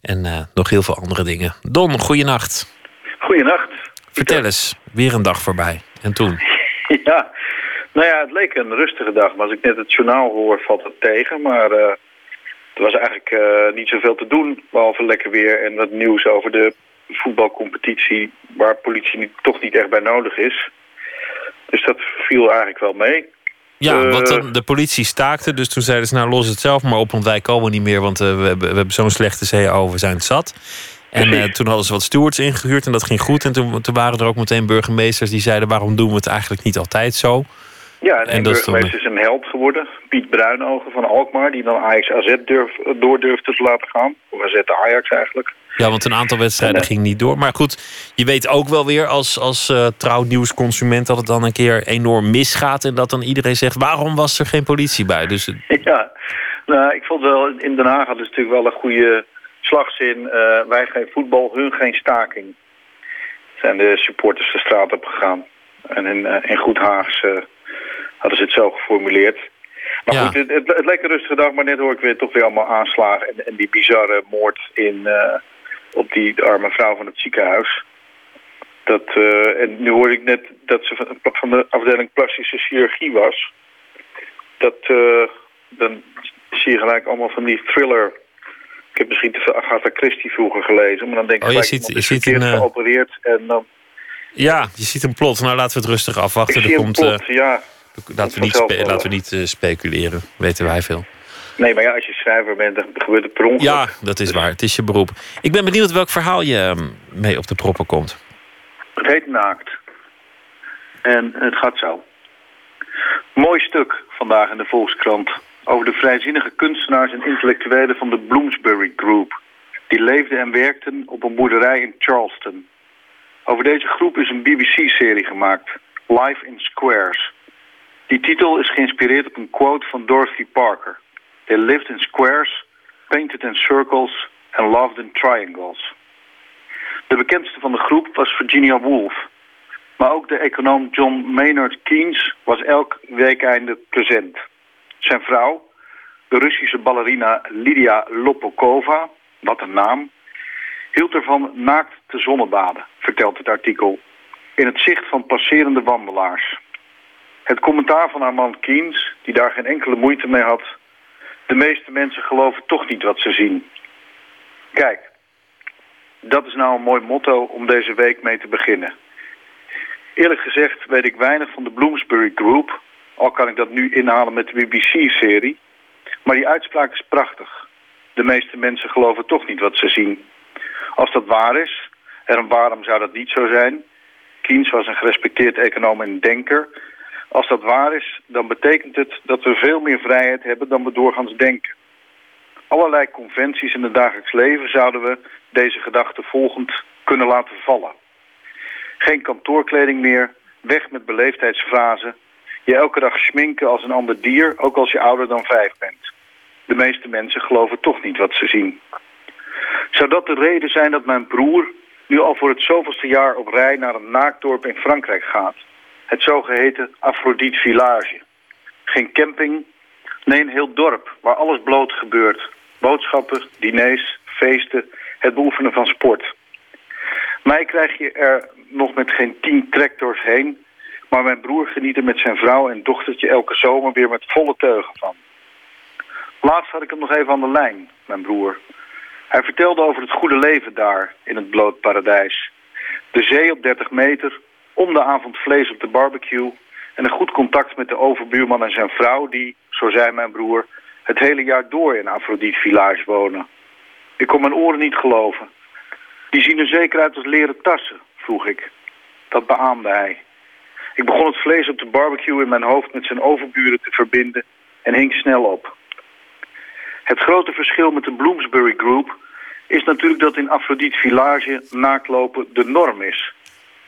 En uh, nog heel veel andere dingen. Don, goeienacht. Goeienacht. Vertel eens, weer een dag voorbij. En toen? [LAUGHS] Ja, nou ja, het leek een rustige dag. Maar als ik net het journaal hoor, valt het tegen. Maar uh, er was eigenlijk uh, niet zoveel te doen, behalve lekker weer en wat nieuws over de voetbalcompetitie... waar politie niet, toch niet echt bij nodig is. Dus dat viel eigenlijk wel mee. Ja, uh, want de politie staakte, dus toen zeiden ze... nou, los het zelf maar op, want wij komen niet meer... want we hebben, we hebben zo'n slechte CEO, we zijn het zat. En uh, toen hadden ze wat stewards ingehuurd en dat ging goed. En toen, toen, waren er ook meteen burgemeesters die zeiden... waarom doen we het eigenlijk niet altijd zo? Ja, en, en burgemeester is een held geworden. Piet Bruinogen van Alkmaar, die dan Ajax AZ durf, door durfde te laten gaan. Of AZ Ajax eigenlijk. Ja, want een aantal wedstrijden ging niet door. Maar goed, je weet ook wel weer als, als uh, trouw nieuwsconsument... dat het dan een keer enorm misgaat... en dat dan iedereen zegt, waarom was er geen politie bij? Dus... [LAUGHS] Ja, nou, ik vond wel, in Den Haag hadden ze natuurlijk wel een goede slagzin. Uh, wij geen voetbal, hun geen staking. zijn de supporters de straat op gegaan. En in, eh, in Goed Haags eh, hadden ze het zo geformuleerd. Maar Ja. goed, het, het, het leek een rustige dag, maar net hoor ik weer toch weer allemaal aanslagen. En, en die bizarre moord in, eh, op die arme vrouw van het ziekenhuis. Dat, eh, en nu hoorde ik net dat ze van, van de afdeling plastische chirurgie was. Dat, eh, dan zie je gelijk allemaal van die thriller... Ik heb misschien te veel Agatha Christie vroeger gelezen, maar dan denk ik Oh, je ziet- je ziet een, geopereerd en dan... Ja, je ziet een plot. Nou, laten we het rustig afwachten. Ik zie Er een komt, plot, ja. Laten we niet, spe- laten we niet eh, speculeren. Weten wij veel. Nee, maar ja, als je schrijver bent, dan gebeurt het per ongeluk. Ja, dat is waar. Het is je beroep. Ik ben benieuwd welk verhaal je ehm, mee op de proppen komt. Het heet Naakt. En het gaat zo. Mooi stuk vandaag in de Volkskrant over de vrijzinnige kunstenaars en intellectuelen van de Bloomsbury Group. Die leefden en werkten op een boerderij in Charleston. Over deze groep is een BBC-serie gemaakt, Life in Squares. Die titel is geïnspireerd op een quote van Dorothy Parker. They lived in squares, painted in circles and loved in triangles. De bekendste van de groep was Virginia Woolf. Maar ook de econoom John Maynard Keynes was elk weekeinde present. Zijn vrouw, de Russische ballerina Lydia Lopokova, wat een naam, hield ervan naakt te zonnebaden, vertelt het artikel, in het zicht van passerende wandelaars. Het commentaar van haar man Keynes, die daar geen enkele moeite mee had, de meeste mensen geloven toch niet wat ze zien. Kijk, dat is nou een mooi motto om deze week mee te beginnen. Eerlijk gezegd weet ik weinig van de Bloomsbury Group, al kan ik dat nu inhalen met de BBC-serie. Maar die uitspraak is prachtig. De meeste mensen geloven toch niet wat ze zien. Als dat waar is, en waarom zou dat niet zo zijn? Keynes was een gerespecteerd econoom en denker. Als dat waar is, dan betekent het dat we veel meer vrijheid hebben dan we doorgaans denken. Allerlei conventies in het dagelijks leven zouden we deze gedachte volgend kunnen laten vallen. Geen kantoorkleding meer, weg met beleefdheidsfrazen. Je elke dag schminken als een ander dier, ook als je ouder dan vijf bent. De meeste mensen geloven toch niet wat ze zien. Zou dat de reden zijn dat mijn broer nu al voor het zoveelste jaar op rij naar een naaktdorp in Frankrijk gaat? Het zogeheten Aphrodite Village. Geen camping, nee een heel dorp waar alles bloot gebeurt. Boodschappen, diners, feesten, het beoefenen van sport. Mij krijg je er nog met geen tien tractors heen, maar mijn broer geniet er met zijn vrouw en dochtertje elke zomer weer met volle teugen van. Laatst had ik hem nog even aan de lijn, mijn broer. Hij vertelde over het goede leven daar, in het bloot paradijs. De zee op 30 meter, om de avond vlees op de barbecue... en een goed contact met de overbuurman en zijn vrouw... die, zo zei mijn broer, het hele jaar door in Aphrodite Village wonen. Ik kon mijn oren niet geloven. Die zien er zeker uit als leren tassen, vroeg ik. Dat beaamde hij. Ik begon het vlees op de barbecue in mijn hoofd met zijn overburen te verbinden... en hing snel op. Het grote verschil met de Bloomsbury Group is natuurlijk dat in Aphrodite Village naaktlopen de norm is.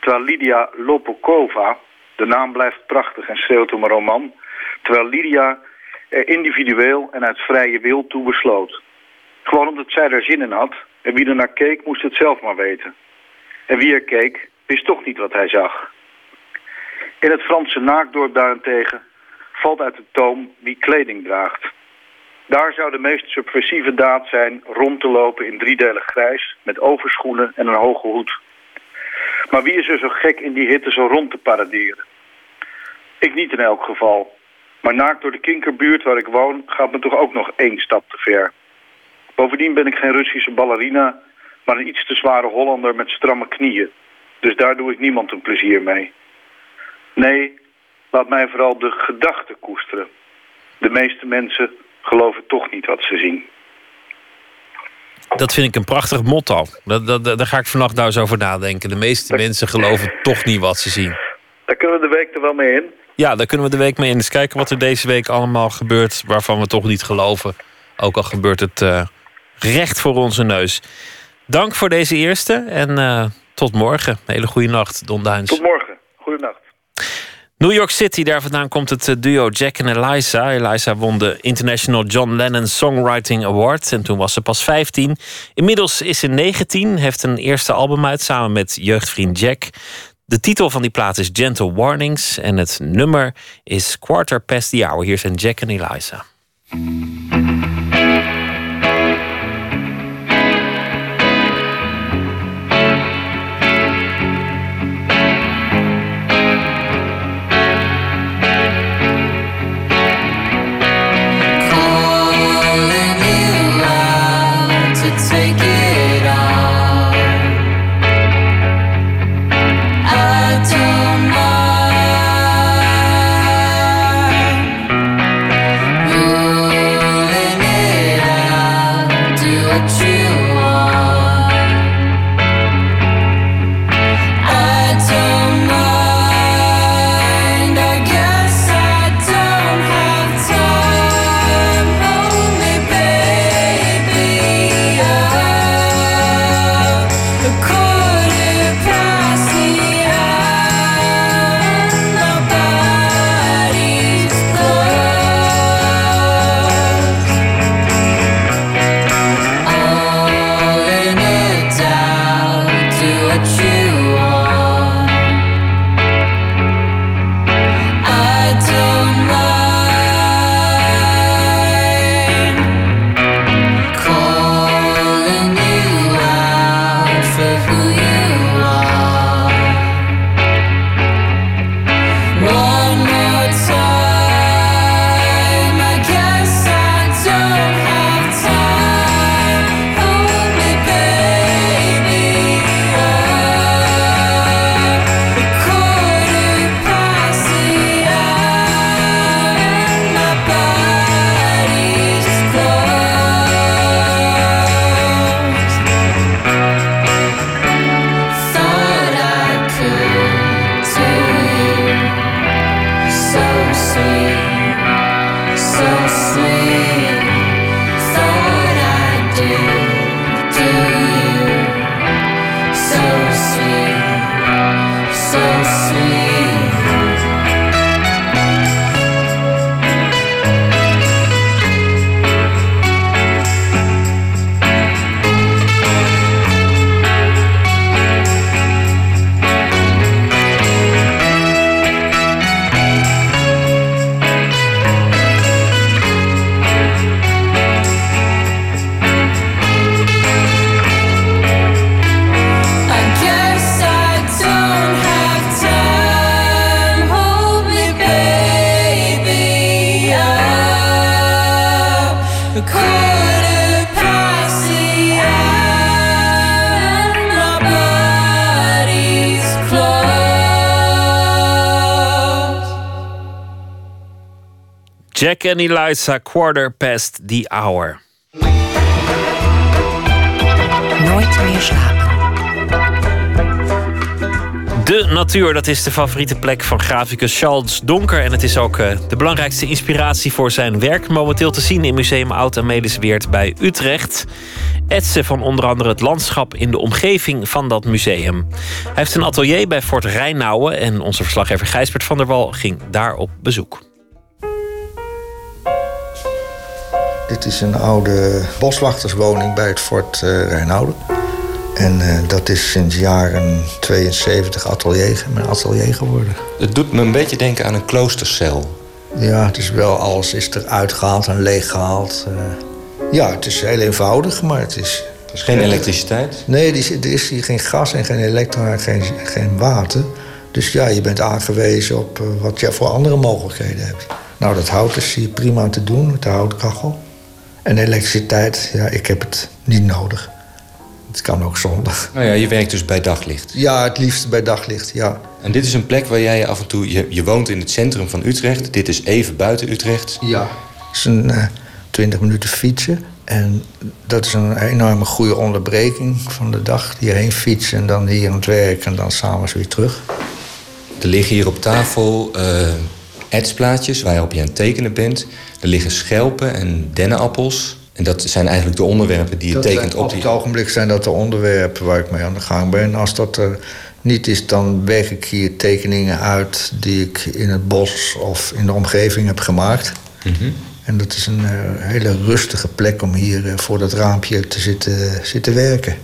Terwijl Lydia Lopokova, de naam blijft prachtig en schreeuwt om een roman, terwijl Lydia er individueel en uit vrije wil toe besloot. Gewoon omdat zij er zin in had en wie er naar keek moest het zelf maar weten. En wie er keek wist toch niet wat hij zag. In het Franse naaktdorp daarentegen valt uit de toom wie kleding draagt. Daar zou de meest subversieve daad zijn rond te lopen in driedelig grijs... met overschoenen en een hoge hoed. Maar wie is er zo gek in die hitte zo rond te paraderen? Ik niet in elk geval. Maar naakt door de kinkerbuurt waar ik woon gaat me toch ook nog één stap te ver. Bovendien ben ik geen Russische ballerina... maar een iets te zware Hollander met stramme knieën. Dus daar doe ik niemand een plezier mee. Nee, laat mij vooral de gedachte koesteren. De meeste mensen geloven toch niet wat ze zien. Dat vind ik een prachtig motto. Dat, daar ga ik vannacht nou eens over nadenken. De meeste mensen geloven toch niet wat ze zien. Daar kunnen we de week er wel mee in. Ja, daar kunnen we de week mee in. Eens kijken wat er deze week allemaal gebeurt... waarvan we toch niet geloven. Ook al gebeurt het eh, recht voor onze neus. Dank voor deze eerste en eh, tot morgen. Een hele goede nacht, Don Duins. Tot morgen. New York City, daar vandaan komt het eh, duo Jack en Eliza. Eliza won de International John Lennon Songwriting Award en toen was ze pas 15. Inmiddels is ze 19, heeft een eerste album uit samen met jeugdvriend Jack. De titel van die plaat is Gentle Warnings en het nummer is Quarter Past the Hour. Hier zijn Jack en Eliza. Jack en Eliza, quarter past the hour. Nooit meer slapen. De natuur, dat is de favoriete plek van graficus Charles Donker. En het is ook uh, de belangrijkste inspiratie voor zijn werk. Momenteel te zien in Museum Oud en Weert bij Utrecht. Etsen van onder andere het landschap in de omgeving van dat museum. Hij heeft een atelier bij Fort Rijnauwen. En onze verslaggever Gijsbert van der Wal ging daar op bezoek. Dit is een oude boswachterswoning bij het fort uh, Rijnoude. En uh, dat is sinds jaren 72 atelier, mijn atelier geworden. Het doet me een beetje denken aan een kloostercel. Ja, het is wel, alles is eruit gehaald en leeggehaald. Uh, ja, het is heel eenvoudig, maar het is... Er is geen elektriciteit? Nee, er is hier geen gas en geen elektra, geen, geen water. Dus ja, je bent aangewezen op wat je voor andere mogelijkheden hebt. Nou, dat hout is hier prima te doen met de houtkachel. En elektriciteit, ja, ik heb het niet nodig. Het kan ook zonder. Nou ja, je werkt dus bij daglicht? Ja, het liefst bij daglicht, ja. En dit is een plek waar jij af en toe... Je, je woont in het centrum van Utrecht. Dit is even buiten Utrecht. Ja. Het is een uh, 20 minuten fietsen. En dat is een enorme goede onderbreking van de dag. Hierheen fietsen en dan hier aan het werk en dan s'avonds weer terug. Er liggen hier op tafel uh, etsplaatjes waarop je aan het tekenen bent. Er liggen schelpen en dennenappels. En dat zijn eigenlijk de onderwerpen die je tekent op die... Op het ogenblik zijn dat de onderwerpen waar ik mee aan de gang ben. Als dat er niet is, dan werk ik hier tekeningen uit die ik in het bos of in de omgeving heb gemaakt. Mhm. En dat is een eh, hele rustige plek om hier eh, voor dat raampje te zitten, zitten werken.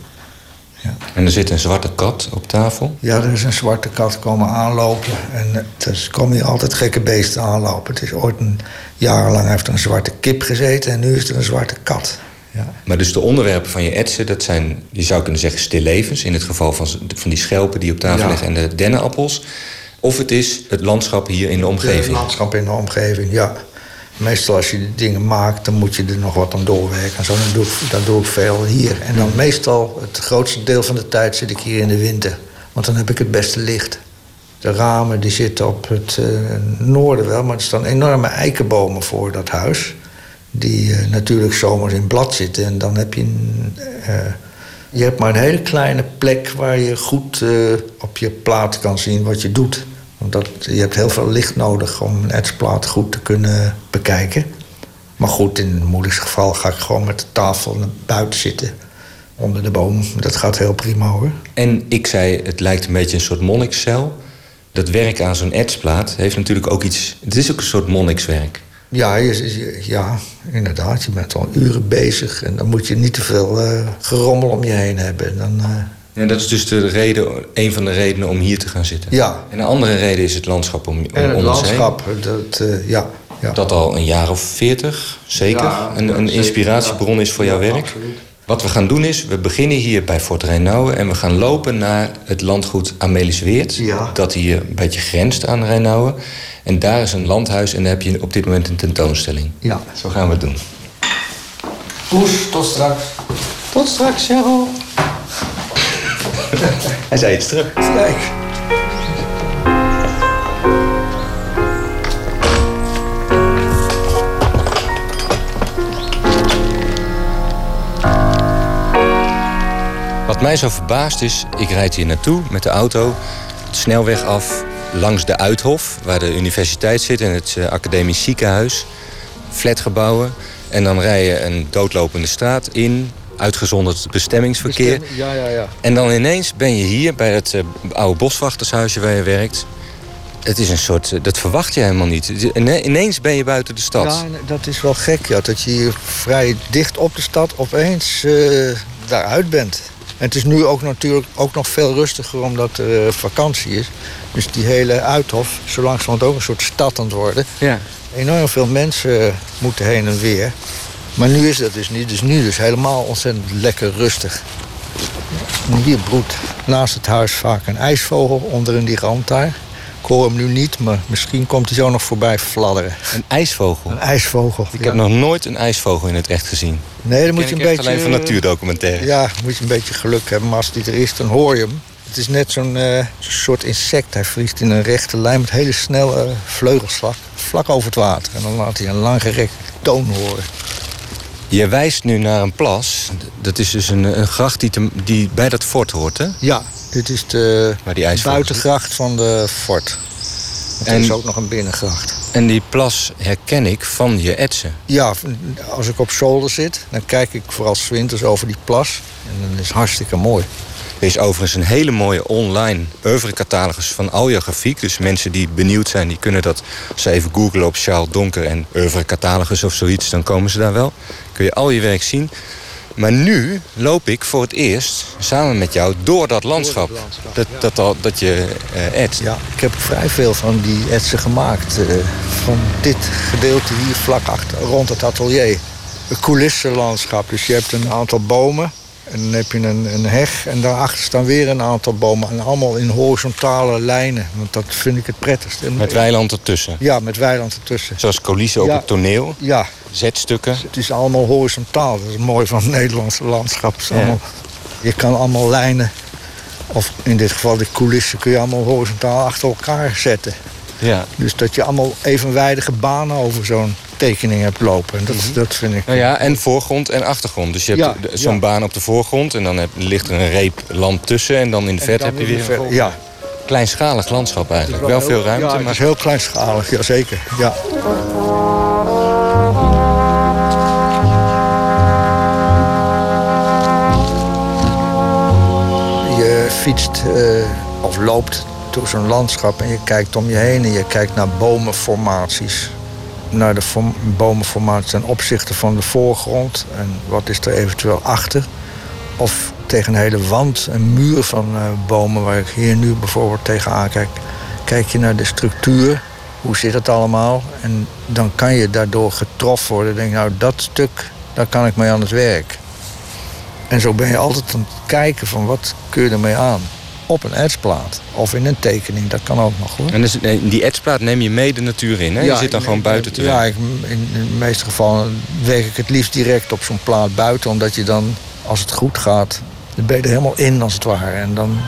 En er zit een zwarte kat op tafel. Ja, er is een zwarte kat komen aanlopen. En eh, er komen hier altijd gekke beesten aanlopen. Het is ooit een jarenlang heeft er een zwarte kip gezeten en nu is er een zwarte kat. Maar dus de onderwerpen van je etsen, dat zijn, je zou kunnen zeggen, stillevens. In het geval van, van die schelpen die op tafel Ja. liggen en de dennenappels. Of het is het landschap hier in de Het omgeving. landschap in de omgeving, ja. Meestal als je die dingen maakt, dan moet je er nog wat aan doorwerken. En zo, dan doe ik, dat doe ik veel hier. En dan meestal, het grootste deel van de tijd zit ik hier in de winter. Want dan heb ik het beste licht. De ramen die zitten op het eh, noorden wel, maar er staan enorme eikenbomen voor dat huis. Die eh, natuurlijk zomers in blad zitten. En dan heb je een, eh, je hebt maar een hele kleine plek waar je goed op je plaat kan zien wat je doet. Want dat, je hebt heel veel licht nodig om een etsplaat goed te kunnen bekijken. Maar goed, in het moeilijkste geval ga ik gewoon met de tafel naar buiten zitten. Onder de boom. Dat gaat heel prima hoor. En ik zei, het lijkt een beetje een soort monnikscel. Dat werk aan zo'n etsplaat heeft natuurlijk ook iets... Het is ook een soort monnikswerk. Ja, je, ja, inderdaad. Je bent al uren bezig. En dan moet je niet te veel eh, gerommel om je heen hebben. Dan, eh, En dat is dus de reden, een van de redenen om hier te gaan zitten. Ja. En een andere reden is het landschap om, om, en het om ons heen. landschap, dat, eh, ja. ja. Dat al een jaar of veertig, zeker, Ja, een, een zeker, inspiratiebron is voor jouw Ja, werk. absoluut. Wat we gaan doen is, we beginnen hier bij Fort Rijnauwe... en we gaan lopen naar het landgoed Amelisweert... Ja. dat hier een beetje grenst aan Rijnauwe. En daar is een landhuis en daar heb je op dit moment een tentoonstelling. Ja. Zo gaan we het doen. Poes, tot straks. Tot straks, Cheryl. [LAUGHS] Hij zei iets terug. Kijk. Mij zo verbaast is, ik rijd hier naartoe met de auto, de snelweg af, langs de Uithof, waar de universiteit zit en het eh, academisch ziekenhuis, flatgebouwen. En dan rij je een doodlopende straat in, uitgezonderd bestemmingsverkeer. Ja, ja, ja. En dan ineens ben je hier bij het eh, oude boswachtershuisje waar je werkt. Het is een soort, eh, dat verwacht je helemaal niet. Ine- Ineens ben je buiten de stad. Ja, dat is wel gek, ja. Dat je hier vrij dicht op de stad opeens daaruit bent. En het is nu ook natuurlijk ook nog veel rustiger omdat er eh, vakantie is. Dus die hele Uithof, zo langzamerhand ook een soort stad aan het worden. Ja. Enorm veel mensen eh, moeten heen en weer. Maar nu is dat dus niet. Dus nu is helemaal ontzettend lekker rustig. En hier broedt naast het huis vaak een ijsvogel onder in die rand daar. Ik hoor hem nu niet, maar misschien komt hij zo nog voorbij fladderen. Een ijsvogel? Een ijsvogel. Ik heb nog nooit een ijsvogel in het echt gezien. Nee, dan moet je een beetje... alleen van natuurdocumentaires. Ja, moet je een beetje geluk hebben. Maar als die er is, dan hoor je hem. Het is net zo'n eh, soort insect. Hij vliegt in een rechte lijn met hele snelle vleugelslag. Vlak over het water. En dan laat hij een langgerekte toon horen. Je wijst nu naar een plas. Dat is dus een, een gracht die, te- die bij dat fort hoort, hè? Ja, dit is de buitengracht van de fort. Want er En- is ook nog een binnengracht. En die plas herken ik van je etsen. Ja, als ik op zolder zit, dan kijk ik vooral 's winters over die plas. En dat is hartstikke mooi. Er is overigens een hele mooie online oeuvrecatalogus van al je grafiek. Dus mensen die benieuwd zijn, die kunnen dat... als ze even googlen op Charles Donker en oeuvrecatalogus of zoiets... dan komen ze daar wel. Kun je al je werk zien. Maar nu loop ik voor het eerst samen met jou door dat landschap. Dat, dat, dat je eh etst. Ja, ik heb vrij veel van die etsen gemaakt. eh, van dit gedeelte hier vlak achter, rond het atelier. Een coulissenlandschap. Dus je hebt een aantal bomen. En dan heb je een, een heg. En daarachter staan weer een aantal bomen. En allemaal in horizontale lijnen. Want dat vind ik het prettigste. Met weiland ertussen. Ja, met weiland ertussen. Zoals coulissen op Ja. het toneel. Ja. Zetstukken. Het is allemaal horizontaal. Dat is mooi van het Nederlandse landschap. Allemaal- je kan allemaal lijnen, of in dit geval de coulissen, kun je allemaal horizontaal achter elkaar zetten. Ja. Dus dat je allemaal evenwijdige banen over zo'n tekening hebt lopen. En dat, dat vind ik... Nou ja, en voorgrond en achtergrond. Dus je hebt Ja, zo'n ja. baan op de voorgrond... en dan heb, ligt er een reep land tussen... en dan in de En verte heb je weer ver- ja. Kleinschalig landschap eigenlijk. Wel, heel- veel ruimte, Ja, het maar is heel kleinschalig, ja zeker. Ja. Je fietst, eh, of loopt door zo'n landschap en je kijkt om je heen en je kijkt naar bomenformaties. Naar de bomenformaties ten opzichte van de voorgrond en wat is er eventueel achter. Of tegen een hele wand, een muur van eh, bomen waar ik hier nu bijvoorbeeld tegenaan kijk. Kijk je naar de structuur, hoe zit het allemaal? En dan kan je daardoor getroffen worden. Denk, nou, dat stuk, daar kan ik mee aan het werk. En zo ben je altijd aan het kijken van wat kun je ermee aan. Op een etsplaat of in een tekening, dat kan ook nog hoor. En dus, die etsplaat neem je mee de natuur in, hè? je zit dan gewoon buiten te Ja, ik, in, de meeste gevallen werk ik het liefst direct op zo'n plaat buiten. Omdat je dan, als het goed gaat, dan ben je er helemaal in als het ware. En dan,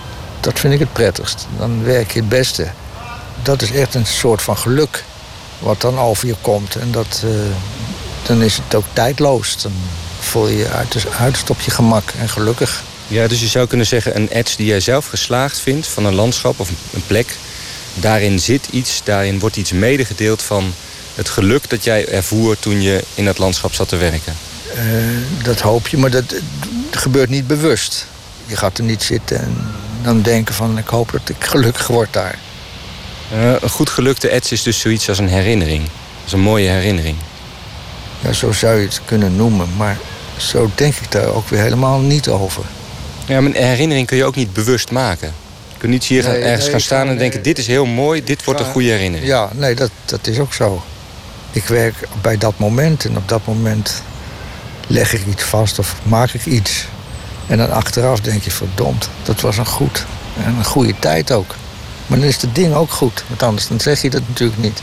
dat vind ik het prettigst. Dan werk je het beste. Dat is echt een soort van geluk wat dan over je komt. En dat, eh, dan is het ook tijdloos. Dan voel je je uiterst, uiterst op je gemak en gelukkig. Ja, dus je zou kunnen zeggen, een ets die jij zelf geslaagd vindt van een landschap of een plek, daarin zit iets, daarin wordt iets medegedeeld van het geluk dat jij ervoer toen je in dat landschap zat te werken. Eh, dat hoop je, maar dat gebeurt niet bewust. Je gaat er niet zitten en dan denken van ik hoop dat ik gelukkig word daar. Eh, een goed gelukte ets is dus zoiets als een herinnering. Dat is een mooie herinnering. Ja, zo zou je het kunnen noemen, maar zo denk ik daar ook weer helemaal niet over. Ja, maar een herinnering kun je ook niet bewust maken. Je kunt niet hier Nee, ergens nee, gaan staan en nee. denken, dit is heel mooi, dit wordt een goede herinnering. Ja, nee, dat, dat is ook zo. Ik werk bij dat moment en op dat moment leg ik iets vast of maak ik iets. En dan achteraf denk je, verdomd, dat was een goed. En een goede tijd ook. Maar dan is het ding ook goed, want anders dan zeg je dat natuurlijk niet.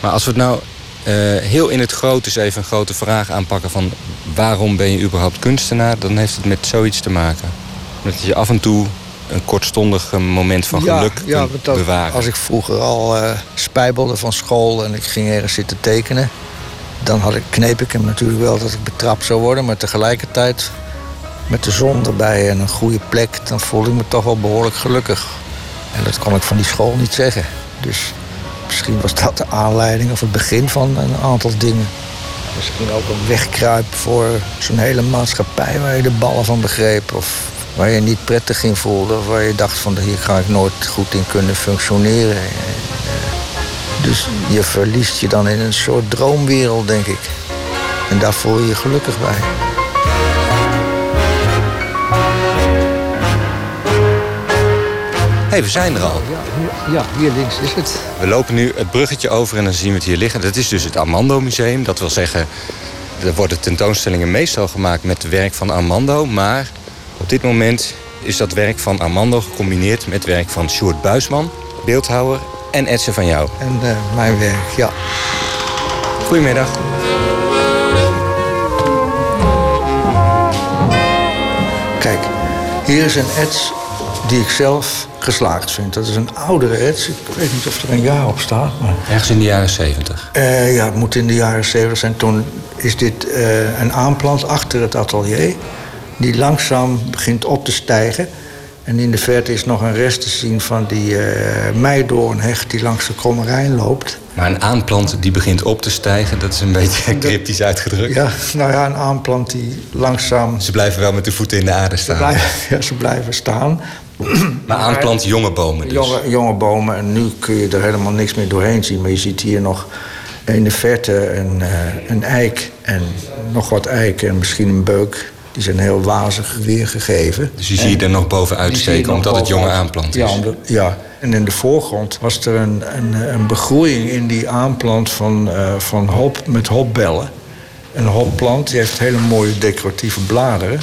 Maar als we het nou eh, heel in het groot eens even een grote vraag aanpakken van waarom ben je überhaupt kunstenaar, dan heeft het met zoiets te maken. Dat je af en toe een kortstondig eh, moment van geluk ja, dat- bewaren. Als ik vroeger al eh spijbelde van school en ik ging ergens zitten tekenen... dan had ik, kneep ik hem natuurlijk wel dat ik betrapt zou worden... maar tegelijkertijd met de zon erbij en een goede plek... dan voelde ik me toch wel behoorlijk gelukkig. En dat kon ik van die school niet zeggen. Dus misschien was dat de aanleiding of het begin van een aantal dingen. Misschien ook een wegkruip voor zo'n hele maatschappij waar je de ballen van begreep. Of waar je niet prettig in voelde. Of waar je dacht van hier ga ik nooit goed in kunnen functioneren. Dus je verliest je dan in een soort droomwereld, denk ik. En daar voel je je gelukkig bij. Hé, hey, we zijn er al. Ja, hier links is het. We lopen nu het bruggetje over en dan zien we het hier liggen. Dat is dus het Armando Museum. Dat wil zeggen, er worden tentoonstellingen meestal gemaakt met het werk van Armando. Maar op dit moment is dat werk van Armando gecombineerd met werk van Sjoerd Buisman, beeldhouwer en etsen van jou. En eh, mijn werk, ja. Goedemiddag. Kijk, hier is een ets die ik zelf geslaagd vind. Dat is een oudere ets. Ik weet niet of er een jaar op staat. Maar... Ergens in de jaren zeventig. Eh, ja, het moet in de jaren 70 zijn. Toen is dit eh, een aanplant achter het atelier. Die langzaam begint op te stijgen. En in de verte is nog een rest te zien van die eh meidoornhecht die langs de Kromme Rijn loopt. Maar een aanplant die begint op te stijgen, dat is een beetje cryptisch uitgedrukt. Ja, nou ja, een aanplant die langzaam... Ze blijven wel met de voeten in de aarde Ze staan. blijven, [LAUGHS] ja, ze blijven staan. [CLEARS THROAT] Maar aanplant jonge bomen dus. Jonge, jonge bomen. En nu kun je er helemaal niks meer doorheen zien. Maar je ziet hier nog in de verte een, eh, een eik en nog wat eiken en misschien een beuk. Die zijn heel wazig weergegeven. Dus die zie je er nog bovenuit steken, omdat het jonge aanplant Ja, is. omdat- ja, en in de voorgrond was er een, een, een begroeiing in die aanplant van, eh, van hop met hopbellen. Een hopplant die heeft hele mooie decoratieve bladeren.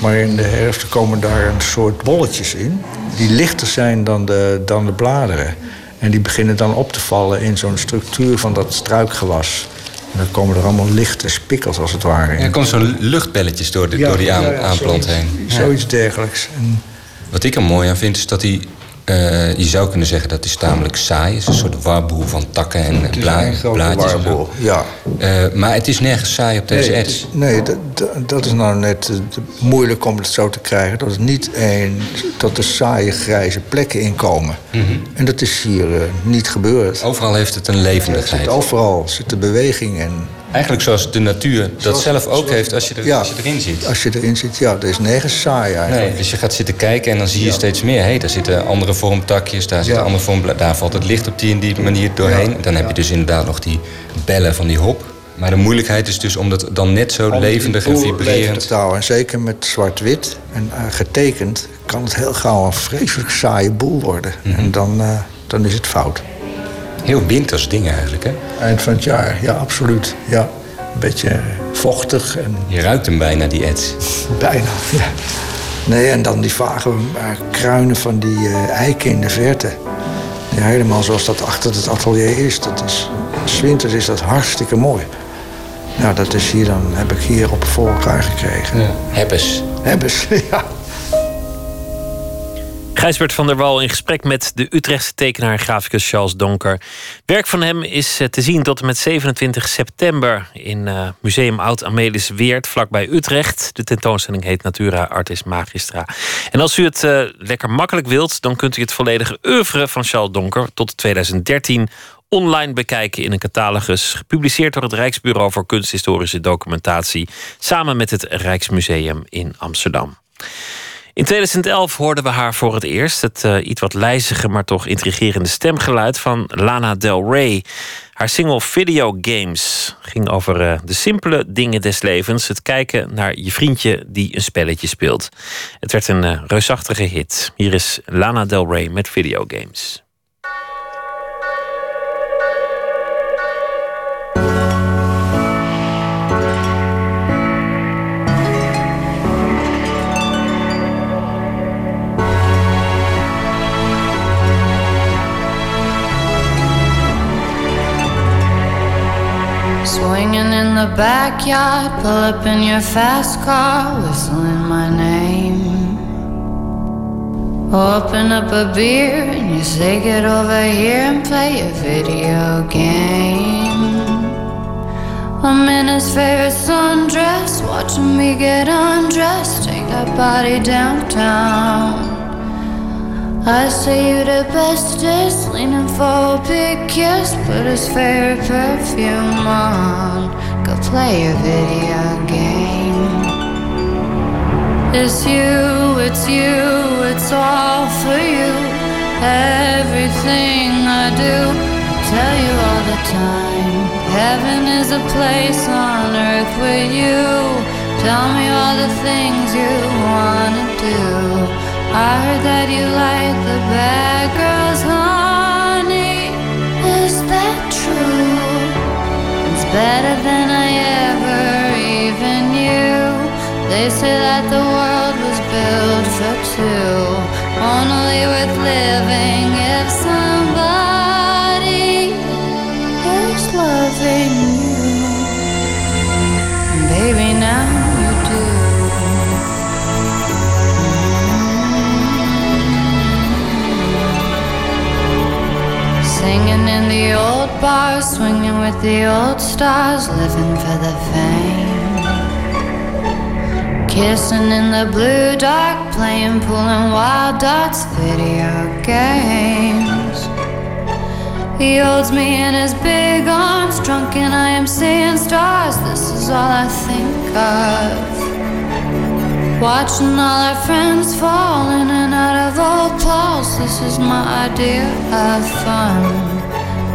Maar in de herfst komen daar een soort bolletjes in. Die lichter zijn dan de, dan de bladeren. En die beginnen dan op te vallen in zo'n structuur van dat struikgewas. En dan komen er allemaal lichte spikkels als het ware in. Er komt zo'n luchtbelletjes door, de, Ja, door die aan, ja, ja, aanplant zoiets- heen. Zoiets dergelijks. En Wat ik er mooi aan vind, is dat hij... eh, je zou kunnen zeggen dat hij tamelijk saai is. Een soort warboel van takken en het is bla- een blaadjes. warboel, Ja. Eh, maar het is nergens saai op deze nee, het is- nee, dat, is nou net eh, moeilijk om het zo te krijgen. Dat het niet een, dat er saaie grijze plekken in komen. Mhm. En dat is hier niet gebeurd. Overal heeft het een Het levendigheid. zit overal zit de beweging en Eigenlijk zoals de natuur dat Zoals- zelf ook zoals- heeft als je, er, Ja. als je erin zit. Als je erin zit, ja, er is nergens saai eigenlijk. Nee, dus je gaat zitten kijken en dan zie je Ja. steeds meer. Hé, daar zitten andere vormtakjes, daar zitten Ja. andere vorm, daar valt het licht op die en die manier doorheen. Dan heb je dus inderdaad nog die bellen van die hop. Maar de moeilijkheid is dus om dat dan net zo levendig en vibrerend... houden. En zeker met zwart-wit en eh, getekend kan het heel gauw een vreselijk saaie boel worden. En dan, eh, dan is het fout. Heel winters dingen eigenlijk, hè? Eind van het jaar, ja, absoluut. Ja. Een beetje vochtig en Je ruikt hem bijna, die ets. bijna. [LAUGHS] Ja. Nee, en dan die vage eh, kruinen van die eh, eiken in de verte. Ja, helemaal zoals dat achter het atelier is. Dat is 's winters is dat hartstikke mooi. Nou, dat is hier dan, heb ik hier op voor elkaar gekregen. Hebbes. Hebbes, [LAUGHS] ja. Gijsbert van der Wal in gesprek met de Utrechtse tekenaar en graficus Charles Donker. Werk van hem is eh, te zien tot en met 27 september in eh, Museum Oud Amelis Weert, vlakbij Utrecht. De tentoonstelling heet Natura Artis Magistra. En als u het eh, lekker makkelijk wilt, dan kunt u het volledige oeuvre van Charles Donker tot 2013 online bekijken in een catalogus, gepubliceerd door het Rijksbureau voor Kunsthistorische Documentatie, samen met het Rijksmuseum in Amsterdam. In 2011 hoorden we haar voor het eerst. Het eh, iets wat lijzige, maar toch intrigerende stemgeluid van Lana Del Rey. Haar single Video Games ging over eh, de simpele dingen des levens. Het kijken naar je vriendje die een spelletje speelt. Het werd een eh, reusachtige hit. Hier is Lana Del Rey met Video Games. Swinging in the backyard, pull up in your fast car, whistling my name. Open up a beer and you say, Get over here and play a video game. I'm in his favorite sundress, watching me get undressed, take that body downtown. I say you're the bestest, leaning for a big kiss, put his favorite perfume on, go play a video game. It's you, it's you, it's all for you. Everything I do, I tell you all the time. Heaven is a place on earth with you. Tell me all the things you wanna do. I heard that you like the bad girls, honey. Is that true? It's better than I ever even knew. They say that the world was built for two, only worth living if bars, swinging with the old stars, living for the fame. Kissing in the blue dark, playing and wild dots, video games. He holds me in his big arms, drunk and I am seeing stars. This is all I think of. Watching all our friends fall in and out of old clothes. This is my idea of fun.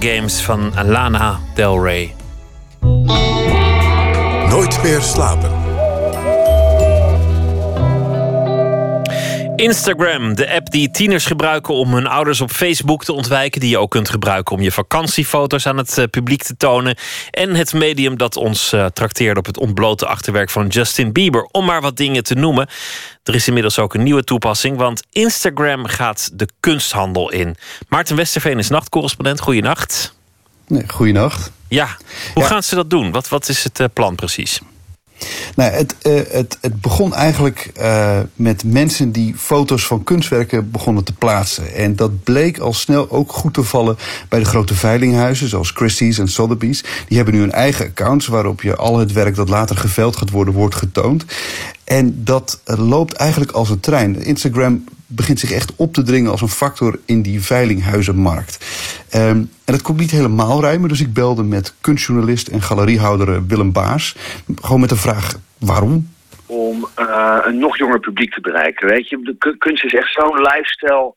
Games van Lana Del Rey. Nooit meer slapen. Instagram, de app die tieners gebruiken om hun ouders op Facebook te ontwijken. Die je ook kunt gebruiken om je vakantiefoto's aan het eh, publiek te tonen. En het medium dat ons uh, trakteert op het ontblote achterwerk van Justin Bieber. Om maar wat dingen te noemen. Er is inmiddels ook een nieuwe toepassing, want Instagram gaat de kunsthandel in. Maarten Westerveen is nachtcorrespondent. Goeienacht. Nee, goeienacht. Ja, hoe gaan ze dat doen? Wat, wat is het uh, plan precies? Nou, het, uh, het, het begon eigenlijk uh, met mensen die foto's van kunstwerken begonnen te plaatsen. En dat bleek al snel ook goed te vallen bij de grote veilinghuizen, zoals Christie's en Sotheby's. Die hebben nu een eigen accounts waarop je al het werk dat later geveld gaat worden, wordt getoond. En dat loopt eigenlijk als een trein. Instagram begint zich echt op te dringen als een factor in die veilinghuizenmarkt. Um, en dat komt niet helemaal rijmen, dus ik belde met kunstjournalist en galeriehouder Willem Baars. Gewoon met de vraag, waarom? Om uh, een nog jonger publiek te bereiken. Weet je, de kunst is echt zo'n lifestyle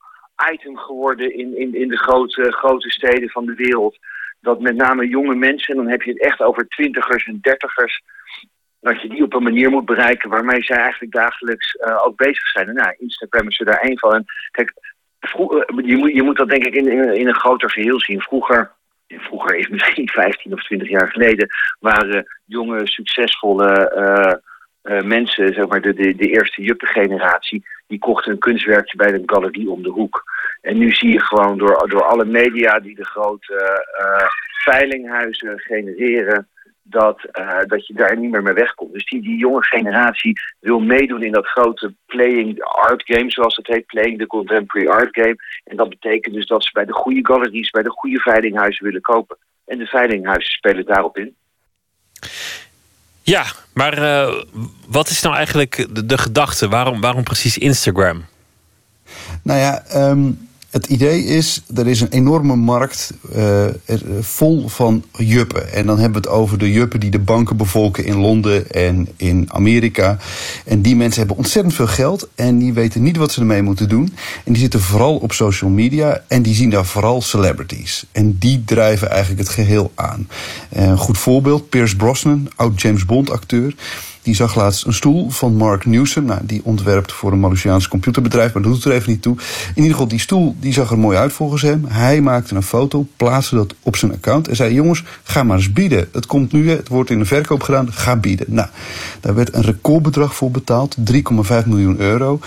item geworden in, in, in de grote, grote steden van de wereld. Dat met name jonge mensen, en dan heb je het echt over twintigers en dertigers dat je die op een manier moet bereiken waarmee zij eigenlijk dagelijks uh, ook bezig zijn. En nou, Instagram is er daar één van. Kijk, vroeger, je, moet, je moet dat denk ik in, in, een groter geheel zien. Vroeger, vroeger is [LAUGHS] misschien 15 of 20 jaar geleden, waren jonge, succesvolle uh, mensen, zeg maar de, de, de eerste die kochten een kunstwerkje bij een galerie om de hoek. En nu zie je gewoon door, door alle media die de grote veilinghuizen genereren dat, uh, dat je daar niet meer mee wegkomt. Dus die, die jonge generatie wil meedoen in dat grote playing art game, zoals het heet, playing the contemporary art game. En dat betekent dus dat ze bij de goede galeries, bij de goede veilinghuizen willen kopen. En de veilinghuizen spelen daarop in. Ja, maar uh, wat is nou eigenlijk de, de gedachte? Waarom, waarom precies Instagram? Nou ja, um het idee is, er is een enorme markt uh, vol van juppen. En dan hebben we het over de juppen die de banken bevolken in Londen en in Amerika. En die mensen hebben ontzettend veel geld en die weten niet wat ze ermee moeten doen. En die zitten vooral op social media en die zien daar vooral celebrities. En die drijven eigenlijk het geheel aan. Uh, een goed voorbeeld, Pierce Brosnan, oud James Bond acteur. Die zag laatst een stoel van Mark Newsom. Nou, die ontwerpt voor een Malaysiaans computerbedrijf, maar dat doet er even niet toe. In ieder geval, die stoel die zag er mooi uit volgens hem. Hij maakte een foto, plaatste dat op zijn account en zei: Jongens, ga maar eens bieden. Het komt nu, het wordt in de verkoop gedaan, ga bieden. Nou, daar werd een recordbedrag voor betaald, 3,5 miljoen euro.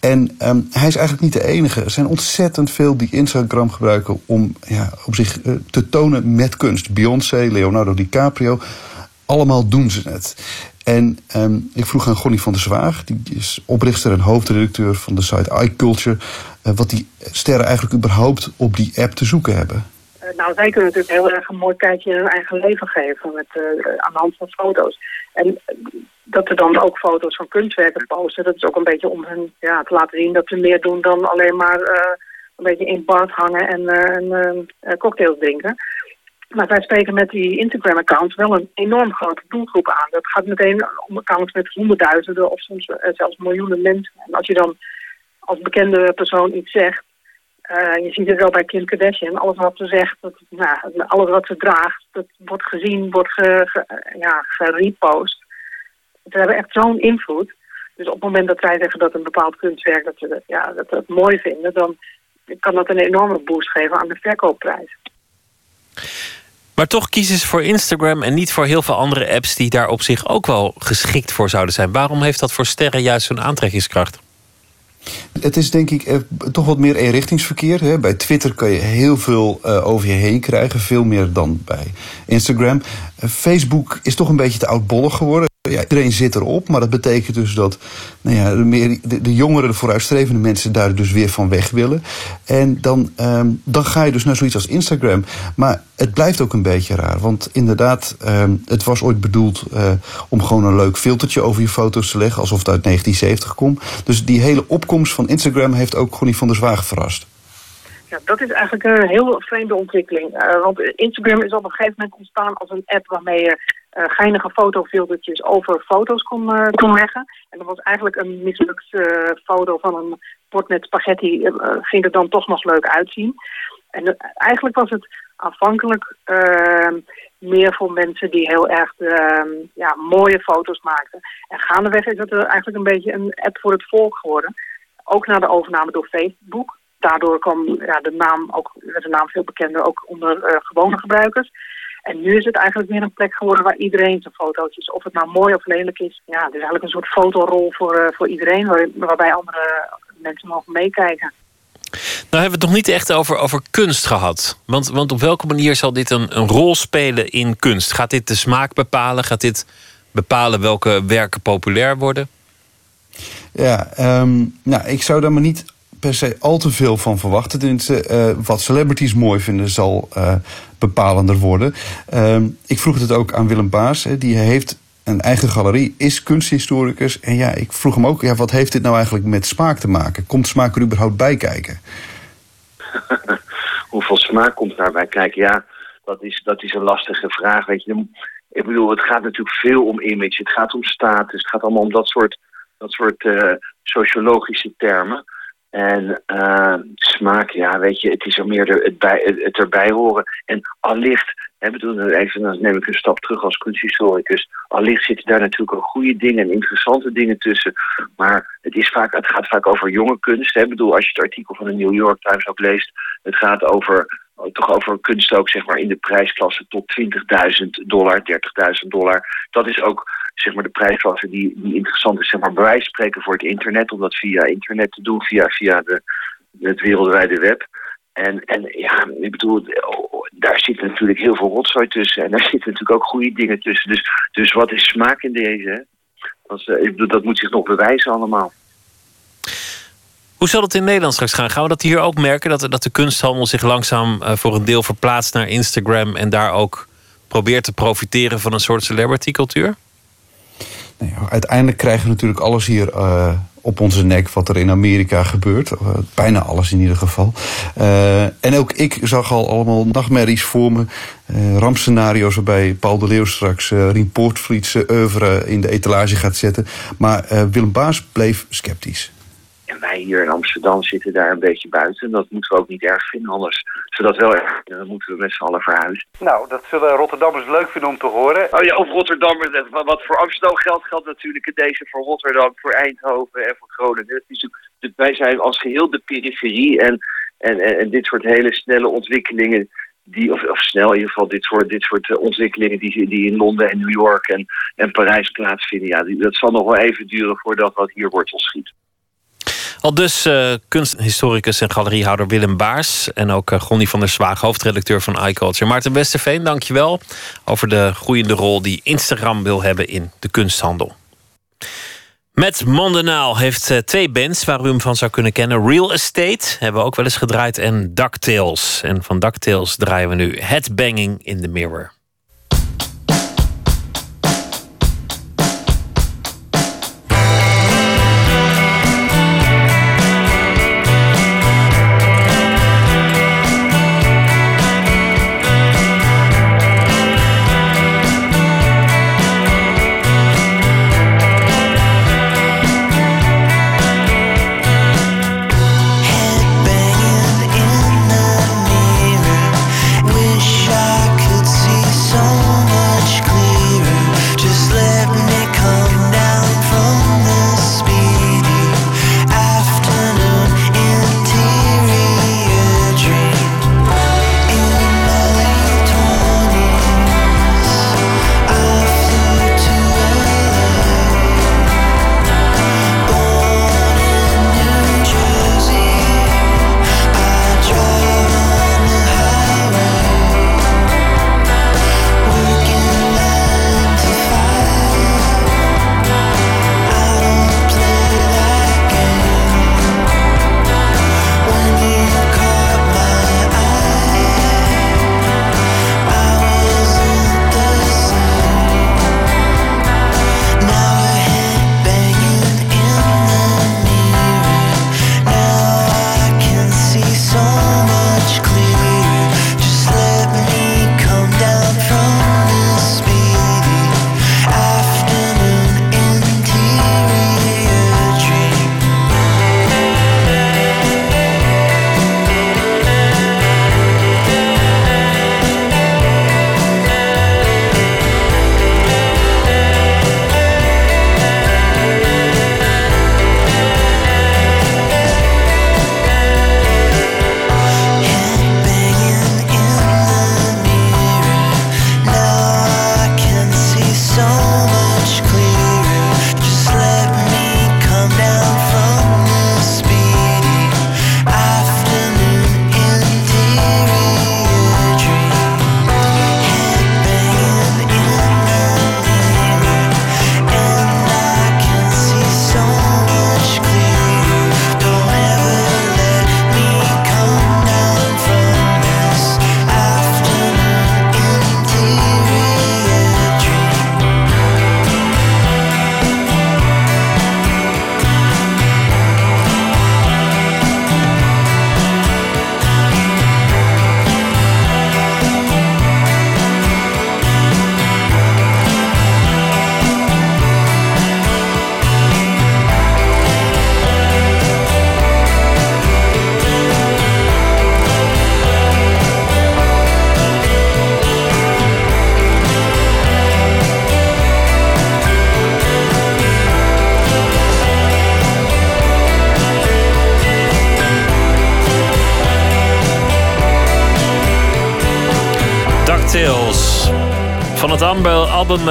En um, hij is eigenlijk niet de enige. Er zijn ontzettend veel die Instagram gebruiken om ja, op zich uh, te tonen met kunst. Beyoncé, Leonardo DiCaprio, allemaal doen ze het. En um, ik vroeg aan Gonnie van der Zwaag, die is oprichter en hoofdredacteur van de site iCulture, uh, wat die sterren eigenlijk überhaupt op die app te zoeken hebben. Uh, nou, zij kunnen natuurlijk heel erg een mooi kijkje in hun eigen leven geven met, uh, aan de hand van foto's. En dat er dan ook foto's van kunstwerken posten, dat is ook een beetje om hun ja, te laten zien dat ze meer doen dan alleen maar een beetje in bad hangen en, en cocktails drinken. Maar wij spreken met die Instagram-accounts wel een enorm grote doelgroep aan. Dat gaat meteen om accounts met honderdduizenden of soms eh, zelfs miljoenen mensen. En als je dan als bekende persoon iets zegt... Uh, je ziet het wel bij Kim Kardashian. Alles wat ze zegt, dat, nou, alles wat ze draagt... dat wordt gezien, wordt ge, ge, ja, gerepost. Ze hebben echt zo'n invloed. Dus op het moment dat zij zeggen dat een bepaald kunstwerk... dat ze dat, ja, dat, dat mooi vinden... dan kan dat een enorme boost geven aan de verkoopprijs. Maar toch kiezen ze voor Instagram en niet voor heel veel andere apps die daar op zich ook wel geschikt voor zouden zijn. Waarom heeft dat voor sterren juist zo'n aantrekkingskracht? Het is denk ik eh, toch wat meer eenrichtingsverkeer. Hè. Bij Twitter kan je heel veel uh, over je heen krijgen, veel meer dan bij Instagram. Uh, Facebook is toch een beetje te oudbollig geworden. Ja, iedereen zit erop, maar dat betekent dus dat nou ja, de, meer, de, de jongere, de vooruitstrevende mensen daar dus weer van weg willen. En dan, um, dan ga je dus naar zoiets als Instagram. Maar het blijft ook een beetje raar. Want inderdaad, um, het was ooit bedoeld uh, om gewoon een leuk filtertje over je foto's te leggen, alsof het uit 1970 komt. Dus die hele opkomst van Instagram heeft ook Connie van der Zwaag verrast. Ja, dat is eigenlijk een heel vreemde ontwikkeling. Uh, want Instagram is op een gegeven moment ontstaan als een app waarmee je uh, geinige fotofiltertjes over foto's kon, uh, kon leggen. En dat was eigenlijk een mislukte foto van een bord met spaghetti. ging er dan toch nog leuk uitzien. En eigenlijk was het aanvankelijk ehm, meer voor mensen die heel erg ehm, ja, mooie foto's maakten. En gaandeweg is het eigenlijk een beetje een app voor het volk geworden Ook na de overname door Facebook. Daardoor kwam ja, de naam ook, werd de naam veel bekender ook onder eh, gewone gebruikers. En nu is het eigenlijk weer een plek geworden waar iedereen zijn fotootjes, of het nou mooi of lelijk is. Ja, het is eigenlijk een soort fotorol voor, eh, voor iedereen, waar, waarbij andere mensen mogen meekijken. Nou hebben we het nog niet echt over, over kunst gehad. Want, want op welke manier zal dit een, een rol spelen in kunst? Gaat dit de smaak bepalen? Gaat dit bepalen welke werken populair worden? Ja, ehm, nou, ik zou daar maar niet per se al te veel van verwachten. Tenminste, uh, wat celebrities mooi vinden zal uh, bepalender worden. Ehm, ik vroeg het ook aan Willem Baas. Hè, die heeft een eigen galerie, is kunsthistoricus. En ja, ik vroeg hem ook, ja, wat heeft dit nou eigenlijk met smaak te maken? Komt smaak er überhaupt bij kijken? [LAUGHS] Hoeveel smaak komt daarbij kijken? Ja, dat is, dat is een lastige vraag. Weet je, ik bedoel, het gaat natuurlijk veel om image. Het gaat om status. Het gaat allemaal om dat soort, dat soort uh, sociologische termen. En uh, smaak, ja, weet je, het is er meer de, het, bij, het, erbij horen. En allicht, hè, bedoel, even, dan neem ik een stap terug als kunsthistoricus. Allicht zitten daar natuurlijk ook goede dingen en interessante dingen tussen. Maar het, is vaak, het gaat vaak over jonge kunst. Hè. Ik bedoel, als je het artikel van de New York Times ook leest, het gaat over toch over kunst ook zeg maar in de prijsklasse tot 20.000 dollar, 30.000 dollar. Dat is ook zeg maar de prijsklasse die, die interessant is, zeg maar bij spreken voor het internet, om dat via internet te doen, via, via de, het wereldwijde web. En, en ja, ik bedoel, daar zit natuurlijk heel veel rotzooi tussen. En daar [LAUGHS] zitten natuurlijk ook goede dingen tussen. Dus, dus wat is smaak in deze? Dat, bedoel, dat moet zich nog bewijzen allemaal. Hoe zal het in Nederland straks gaan? Gaan we dat hier ook merken? Dat, dat de kunsthandel zich langzaam uh, voor een deel verplaatst naar Instagram... en daar ook probeert te profiteren van een soort celebrity cultuur? Uiteindelijk krijgen we natuurlijk alles hier uh, op onze nek wat er in Amerika gebeurt. Uh, bijna alles in ieder geval. Uh, en ook ik zag al allemaal nachtmerries voor me. rampscenario's waarbij Paul de Leeuw straks Rien Poortvliet's oeuvre in de etalage gaat zetten. Maar Willem Baas bleef sceptisch. En wij hier in Amsterdam zitten daar een beetje buiten. Dat moeten we ook niet erg vinden. Anders, zodat wel erg dan moeten we met z'n allen verhuizen. Nou, dat zullen Rotterdammers leuk vinden om te horen. Oh ja, of Rotterdammers. Wat voor Amsterdam geldt, geldt natuurlijk in deze voor Rotterdam, voor Eindhoven en voor Groningen. Wij zijn als geheel de periferie. En, en, en, en dit soort hele snelle ontwikkelingen die, of, of, snel in ieder geval, dit soort, dit soort uh, ontwikkelingen die, die in Londen en New York en, en Parijs plaatsvinden. Ja, die, dat zal nog wel even duren voordat dat hier wortel schiet. Al dus uh, kunsthistoricus en galeriehouder Willem Baars. En ook uh, van der Zwaag, hoofdredacteur van iCulture. Maarten Westerveen, dankjewel over de groeiende rol die Instagram wil hebben in de kunsthandel. Met Mondenaal heeft uh, twee bands waar u hem van zou kunnen kennen. Real Estate hebben we ook wel eens gedraaid. En DuckTales. En van DuckTales draaien we nu Headbanging in the Mirror.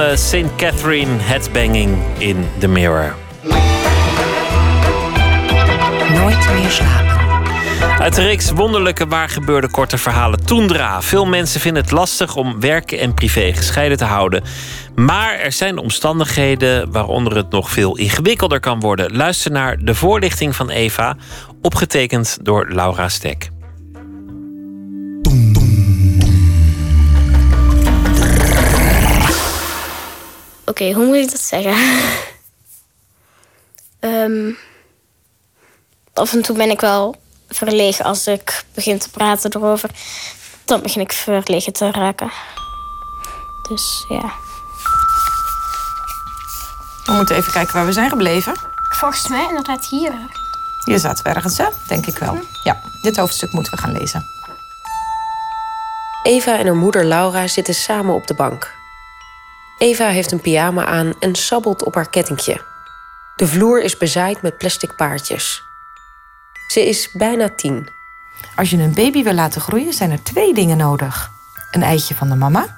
Eh, St. Catherine Headbanging in the Mirror. Nooit meer slapen. Uit de reeks wonderlijke waar gebeurde korte verhalen Toendra. Veel mensen vinden het lastig om werken en privé gescheiden te houden. Maar er zijn omstandigheden waaronder het nog veel ingewikkelder kan worden. Luister naar de voorlichting van Eva, opgetekend door Laura Stek. Oké, hoe moet ik dat zeggen? [LAUGHS] Ehm, af en toe ben ik wel verlegen als ik begin te praten erover. Dan begin ik verlegen te raken. Dus ja. We moeten even kijken waar we zijn gebleven. Volgens mij inderdaad hier. Hier zaten we ergens, hè? Denk ik wel. Ja, dit hoofdstuk moeten we gaan lezen. Eva en haar moeder Laura zitten samen op de bank. Eva heeft een pyjama aan en sabbelt op haar kettingje. De vloer is bezaaid met plastic paardjes. Ze is bijna tien. Als je een baby wil laten groeien, zijn er twee dingen nodig: een eitje van de mama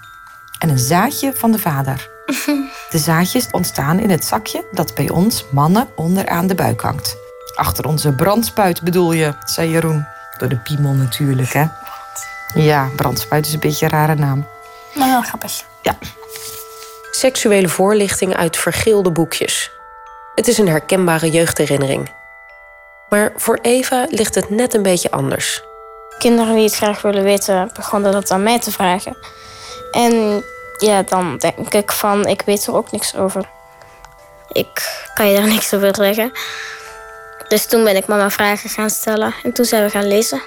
en een zaadje van de vader. [LAUGHS] De zaadjes ontstaan in het zakje dat bij ons mannen onderaan de buik hangt. Achter onze brandspuit bedoel je, zei Jeroen. Door de piemel natuurlijk, hè? Ja, brandspuit is een beetje een rare naam. Maar wel grappig. Ja. Seksuele voorlichting uit vergeelde boekjes. Het is een herkenbare jeugdherinnering. Maar voor Eva ligt het net een beetje anders. Kinderen die het graag willen weten, begonnen dat aan mij te vragen. En ja, dan denk ik van, ik weet er ook niks over. Ik kan je daar [LAUGHS] niks over zeggen. Dus toen ben ik mama vragen gaan stellen en toen zijn we gaan lezen.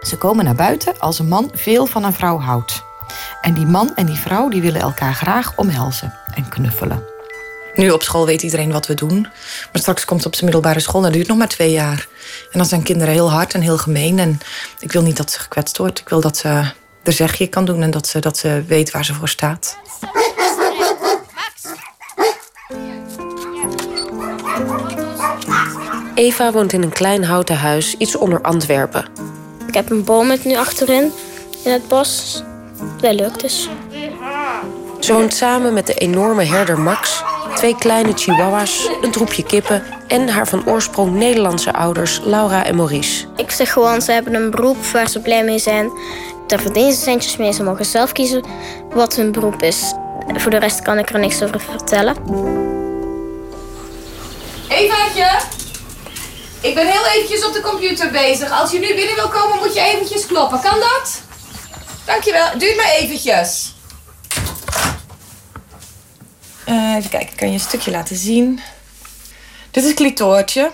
Ze komen naar buiten als een man veel van een vrouw houdt. En die man en die vrouw die willen elkaar graag omhelzen en knuffelen. Nu op school weet iedereen wat we doen. Maar straks komt het op zijn middelbare school en dat duurt nog maar twee jaar. En dan zijn kinderen heel hard en heel gemeen. En ik wil niet dat ze gekwetst wordt. Ik wil dat ze er zegje kan doen en dat ze, dat ze weet waar ze voor staat. Eva woont in een klein houten huis iets onder Antwerpen. Ik heb een boom met nu achterin in het bos. Wel leuk dus. Ze woont samen met de enorme herder Max, twee kleine chihuahuas, een troepje kippen en haar van oorsprong Nederlandse ouders Laura en Maurice. Ik zeg gewoon, ze hebben een beroep waar ze blij mee zijn. Daar verdienen ze centjes mee. Ze mogen zelf kiezen wat hun beroep is. Voor de rest kan ik er niks over vertellen. Evaatje, ik ben heel eventjes op de computer bezig. Als je nu binnen wil komen, moet je eventjes kloppen. Kan dat? Dankjewel. Duurt maar eventjes. Eh, even kijken, kan je een stukje laten zien. Dit is Clitoortje.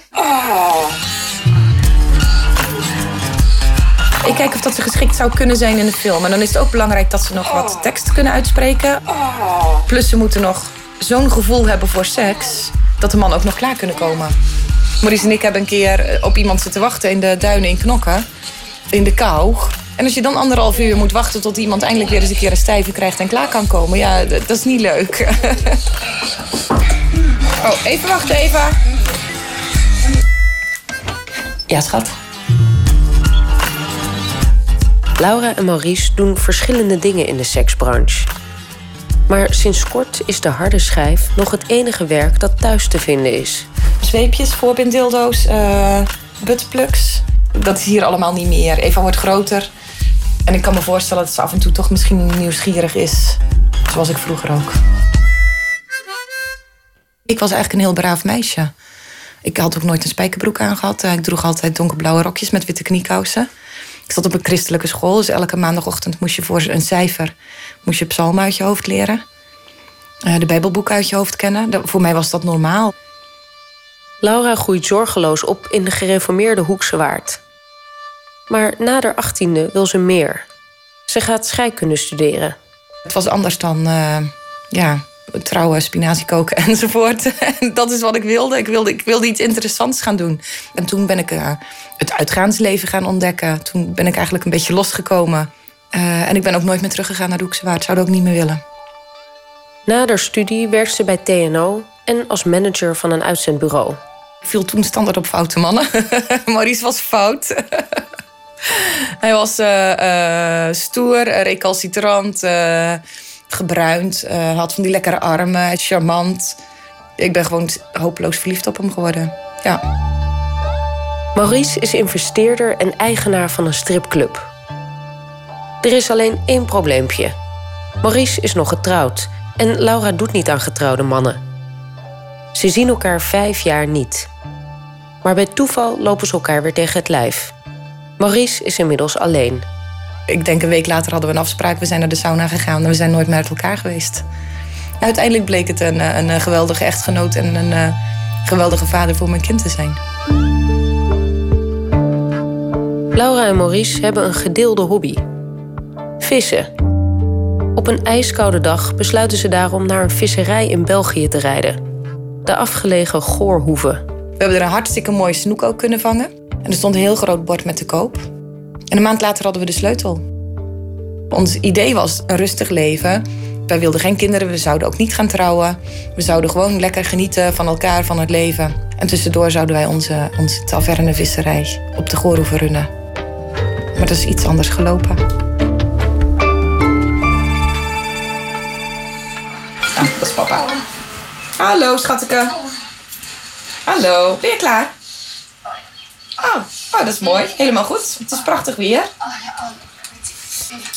Ik kijk of dat ze geschikt zou kunnen zijn in de film. En dan is het ook belangrijk dat ze nog wat tekst kunnen uitspreken. Plus ze moeten nog zo'n gevoel hebben voor seks... dat de man ook nog klaar kunnen komen. Maurice en ik hebben een keer op iemand zitten wachten in de duinen in Knokken. In de kou. En als je dan anderhalf uur moet wachten tot iemand eindelijk weer eens een keer een stijve krijgt en klaar kan komen, ja, dat is niet leuk. [LAUGHS] oh, even wachten, Eva. Ja, schat. Laura en Maurice doen verschillende dingen in de seksbranche. Maar sinds kort is de harde schijf nog het enige werk dat thuis te vinden is. Zweepjes, voorbinddildo's, eh buttplugs. Dat is hier allemaal niet meer. Eva wordt groter. En ik kan me voorstellen dat ze af en toe toch misschien nieuwsgierig is. Zoals ik vroeger ook. Ik was eigenlijk een heel braaf meisje. Ik had ook nooit een spijkerbroek aangehad. Ik droeg altijd donkerblauwe rokjes met witte kniekousen. Ik zat op een christelijke school, dus elke maandagochtend moest je voor een cijfer moest je psalmen uit je hoofd leren. Eh, de Bijbelboeken uit je hoofd kennen. Dat- Voor mij was dat normaal. Laura groeit zorgeloos op in de gereformeerde Hoekse Waard. Maar na haar achttiende wil ze meer. Ze gaat scheikunde studeren. Het was anders dan eh, ja, trouwen, spinazie koken [LAUGHS] enzovoort. En [LAUGHS] dat is wat ik wilde. Ik wilde, ik wilde iets interessants gaan doen. En toen ben ik eh, het uitgaansleven gaan ontdekken. Toen ben ik eigenlijk een beetje losgekomen. Eh, en ik ben ook nooit meer teruggegaan naar de Hoekse Waard. Zou dat ook niet meer willen. Na haar studie werkt ze bij TNO en als manager van een uitzendbureau. Ik viel toen standaard op foute mannen. [LAUGHS] Maurice was fout. [LAUGHS] Hij was eh, eh, stoer, recalcitrant. eh, gebruind, had van die lekkere armen, charmant. Ik ben gewoon hopeloos verliefd op hem geworden. Ja. Maurice is investeerder en eigenaar van een stripclub. Er is alleen één probleempje. Maurice is nog getrouwd en Laura doet niet aan getrouwde mannen. Ze zien elkaar vijf jaar niet. Maar bij toeval lopen ze elkaar weer tegen het lijf. Maurice is inmiddels alleen. Ik denk een week later hadden we een afspraak. We zijn naar de sauna gegaan en we zijn nooit meer uit elkaar geweest. Uiteindelijk bleek het een, een, een geweldige echtgenoot en een uh, geweldige vader voor mijn kind te zijn. Laura en Maurice hebben een gedeelde hobby: vissen. Op een ijskoude dag besluiten ze daarom naar een visserij in België te rijden. De afgelegen Goorhoeve. We hebben er een hartstikke mooie snoek ook kunnen vangen. En er stond een heel groot bord met te koop. En een maand later hadden we de sleutel. Ons idee was een rustig leven. Wij wilden geen kinderen, we zouden ook niet gaan trouwen. We zouden gewoon lekker genieten van elkaar, van het leven. En tussendoor zouden wij onze, onze tavernevisserij op de Goorhoeve runnen. Maar dat is iets anders gelopen. Ah, dat is papa. Hallo, schatteke. Hallo, ben je klaar? Oh, dat is mooi. Helemaal goed. Het is prachtig weer.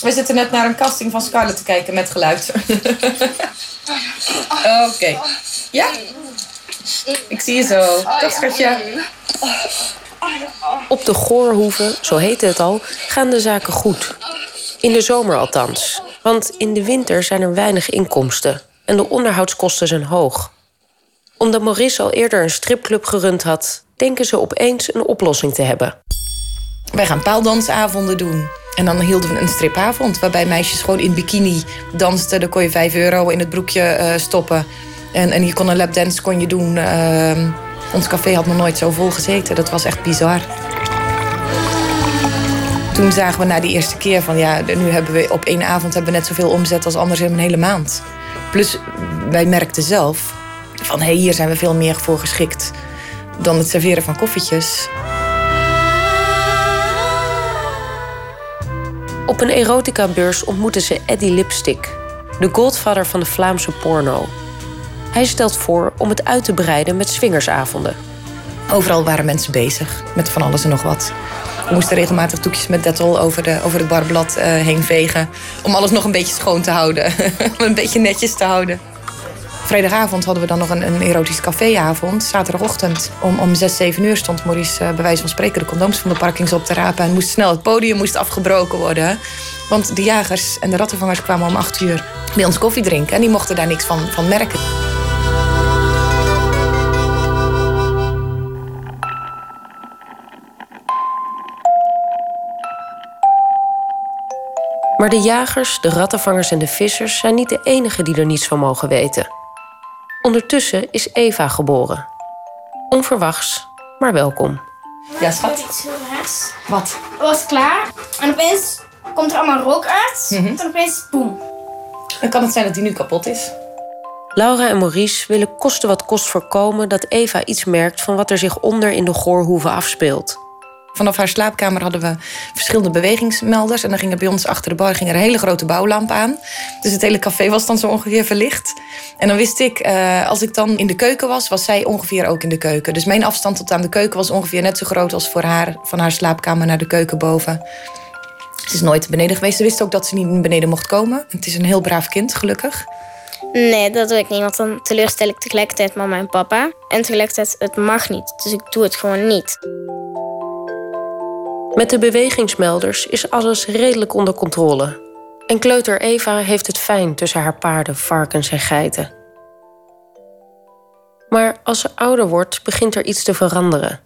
We zitten net naar een casting van Scarlett te kijken met geluid. [LAUGHS] Oké. Ja? Ik zie je zo. Dag. Op de Goorhoeve, zo heette het al, gaan de zaken goed. In de zomer althans. Want in de winter zijn er weinig inkomsten en de onderhoudskosten zijn hoog. Omdat Maurice al eerder een stripclub gerund had, denken ze opeens een oplossing te hebben. Wij gaan paaldansavonden doen. En dan hielden we een stripavond waarbij meisjes gewoon in bikini dansten. Dan kon je 5 euro in het broekje uh, stoppen. En, en je kon een lapdance kon je doen. Uh, ons café had nog nooit zo vol gezeten. Dat was echt bizar. Toen zagen we na die eerste keer van ja, nu hebben we op één avond hebben we net zoveel omzet als anders in een hele maand. Plus, wij merkten zelf van hé, hey, hier zijn we veel meer voor geschikt dan het serveren van koffietjes. Op een erotica-beurs ontmoeten ze Eddie Lipstick, de godvader van de Vlaamse porno. Hij stelt voor om het uit te breiden met swingersavonden. Overal waren mensen bezig met van alles en nog wat. We moesten regelmatig doekjes met Dettol over, de, over het barblad uh, heen vegen. Om alles nog een beetje schoon te houden. [LAUGHS] om een beetje netjes te houden. Vrijdagavond hadden we dan nog een, een erotisch caféavond. Zaterdagochtend om, om 6, 7 uur stond Maurice uh, bij wijze van spreken de condooms van de parkings op te rapen. En moest snel, het podium moest afgebroken worden. Want de jagers en de rattenvangers kwamen om 8 uur bij ons koffie drinken. En die mochten daar niks van, van merken. Maar de jagers, de rattenvangers en de vissers zijn niet de enigen die er niets van mogen weten. Ondertussen is Eva geboren. Onverwachts, maar welkom. Ja, schat. Wat? Het was klaar en opeens komt er allemaal rook uit. Mm -hmm. En opeens boem. Dan kan het zijn dat die nu kapot is. Laura en Maurice willen kosten wat kost voorkomen dat Eva iets merkt van wat er zich onder in de goorhoeve afspeelt. Vanaf haar slaapkamer hadden we verschillende bewegingsmelders. En dan ging er bij ons achter de bar ging er een hele grote bouwlamp aan. Dus het hele café was dan zo ongeveer verlicht. En dan wist ik, uh, als ik dan in de keuken was, was zij ongeveer ook in de keuken. Dus mijn afstand tot aan de keuken was ongeveer net zo groot als voor haar van haar slaapkamer naar de keuken boven. Ze is nooit beneden geweest. Ze wist ook dat ze niet beneden mocht komen. Het is een heel braaf kind, gelukkig. Nee, dat doe ik niet. Want dan teleurstel ik tegelijkertijd mama en papa. En tegelijkertijd, het mag niet. Dus ik doe het gewoon niet. Met de bewegingsmelders is alles redelijk onder controle. En kleuter Eva heeft het fijn tussen haar paarden, varkens en geiten. Maar als ze ouder wordt, begint er iets te veranderen.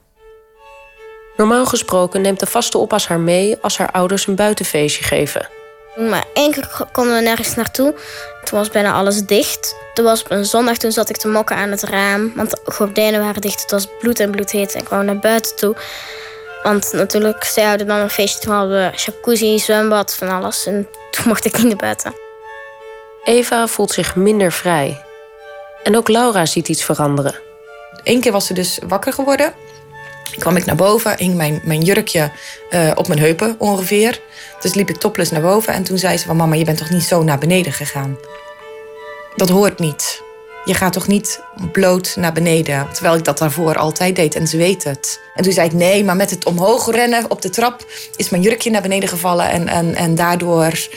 Normaal gesproken neemt de vaste oppas haar mee als haar ouders een buitenfeestje geven. Maar één keer konden we nergens naartoe. Toen was bijna alles dicht. Toen was op een zondag, toen zat ik te mokken aan het raam. Want de gordijnen waren dicht. Het was bloed en bloedheet. En ik kwam naar buiten toe. Want natuurlijk, zij hadden dan een feestje. Toen hadden we jacuzzi, zwembad, van alles. En toen mocht ik niet naar buiten. Eva voelt zich minder vrij. En ook Laura ziet iets veranderen. Eén keer was ze dus wakker geworden. kwam ik naar boven, hing mijn, mijn jurkje eh, op mijn heupen ongeveer. Dus liep ik topless naar boven en toen zei ze van... mama, je bent toch niet zo naar beneden gegaan? Dat hoort niet. Je gaat toch niet bloot naar beneden? Terwijl ik dat daarvoor altijd deed en ze weet het. En toen zei ik nee, maar met het omhoog rennen op de trap... is mijn jurkje naar beneden gevallen en, en, en daardoor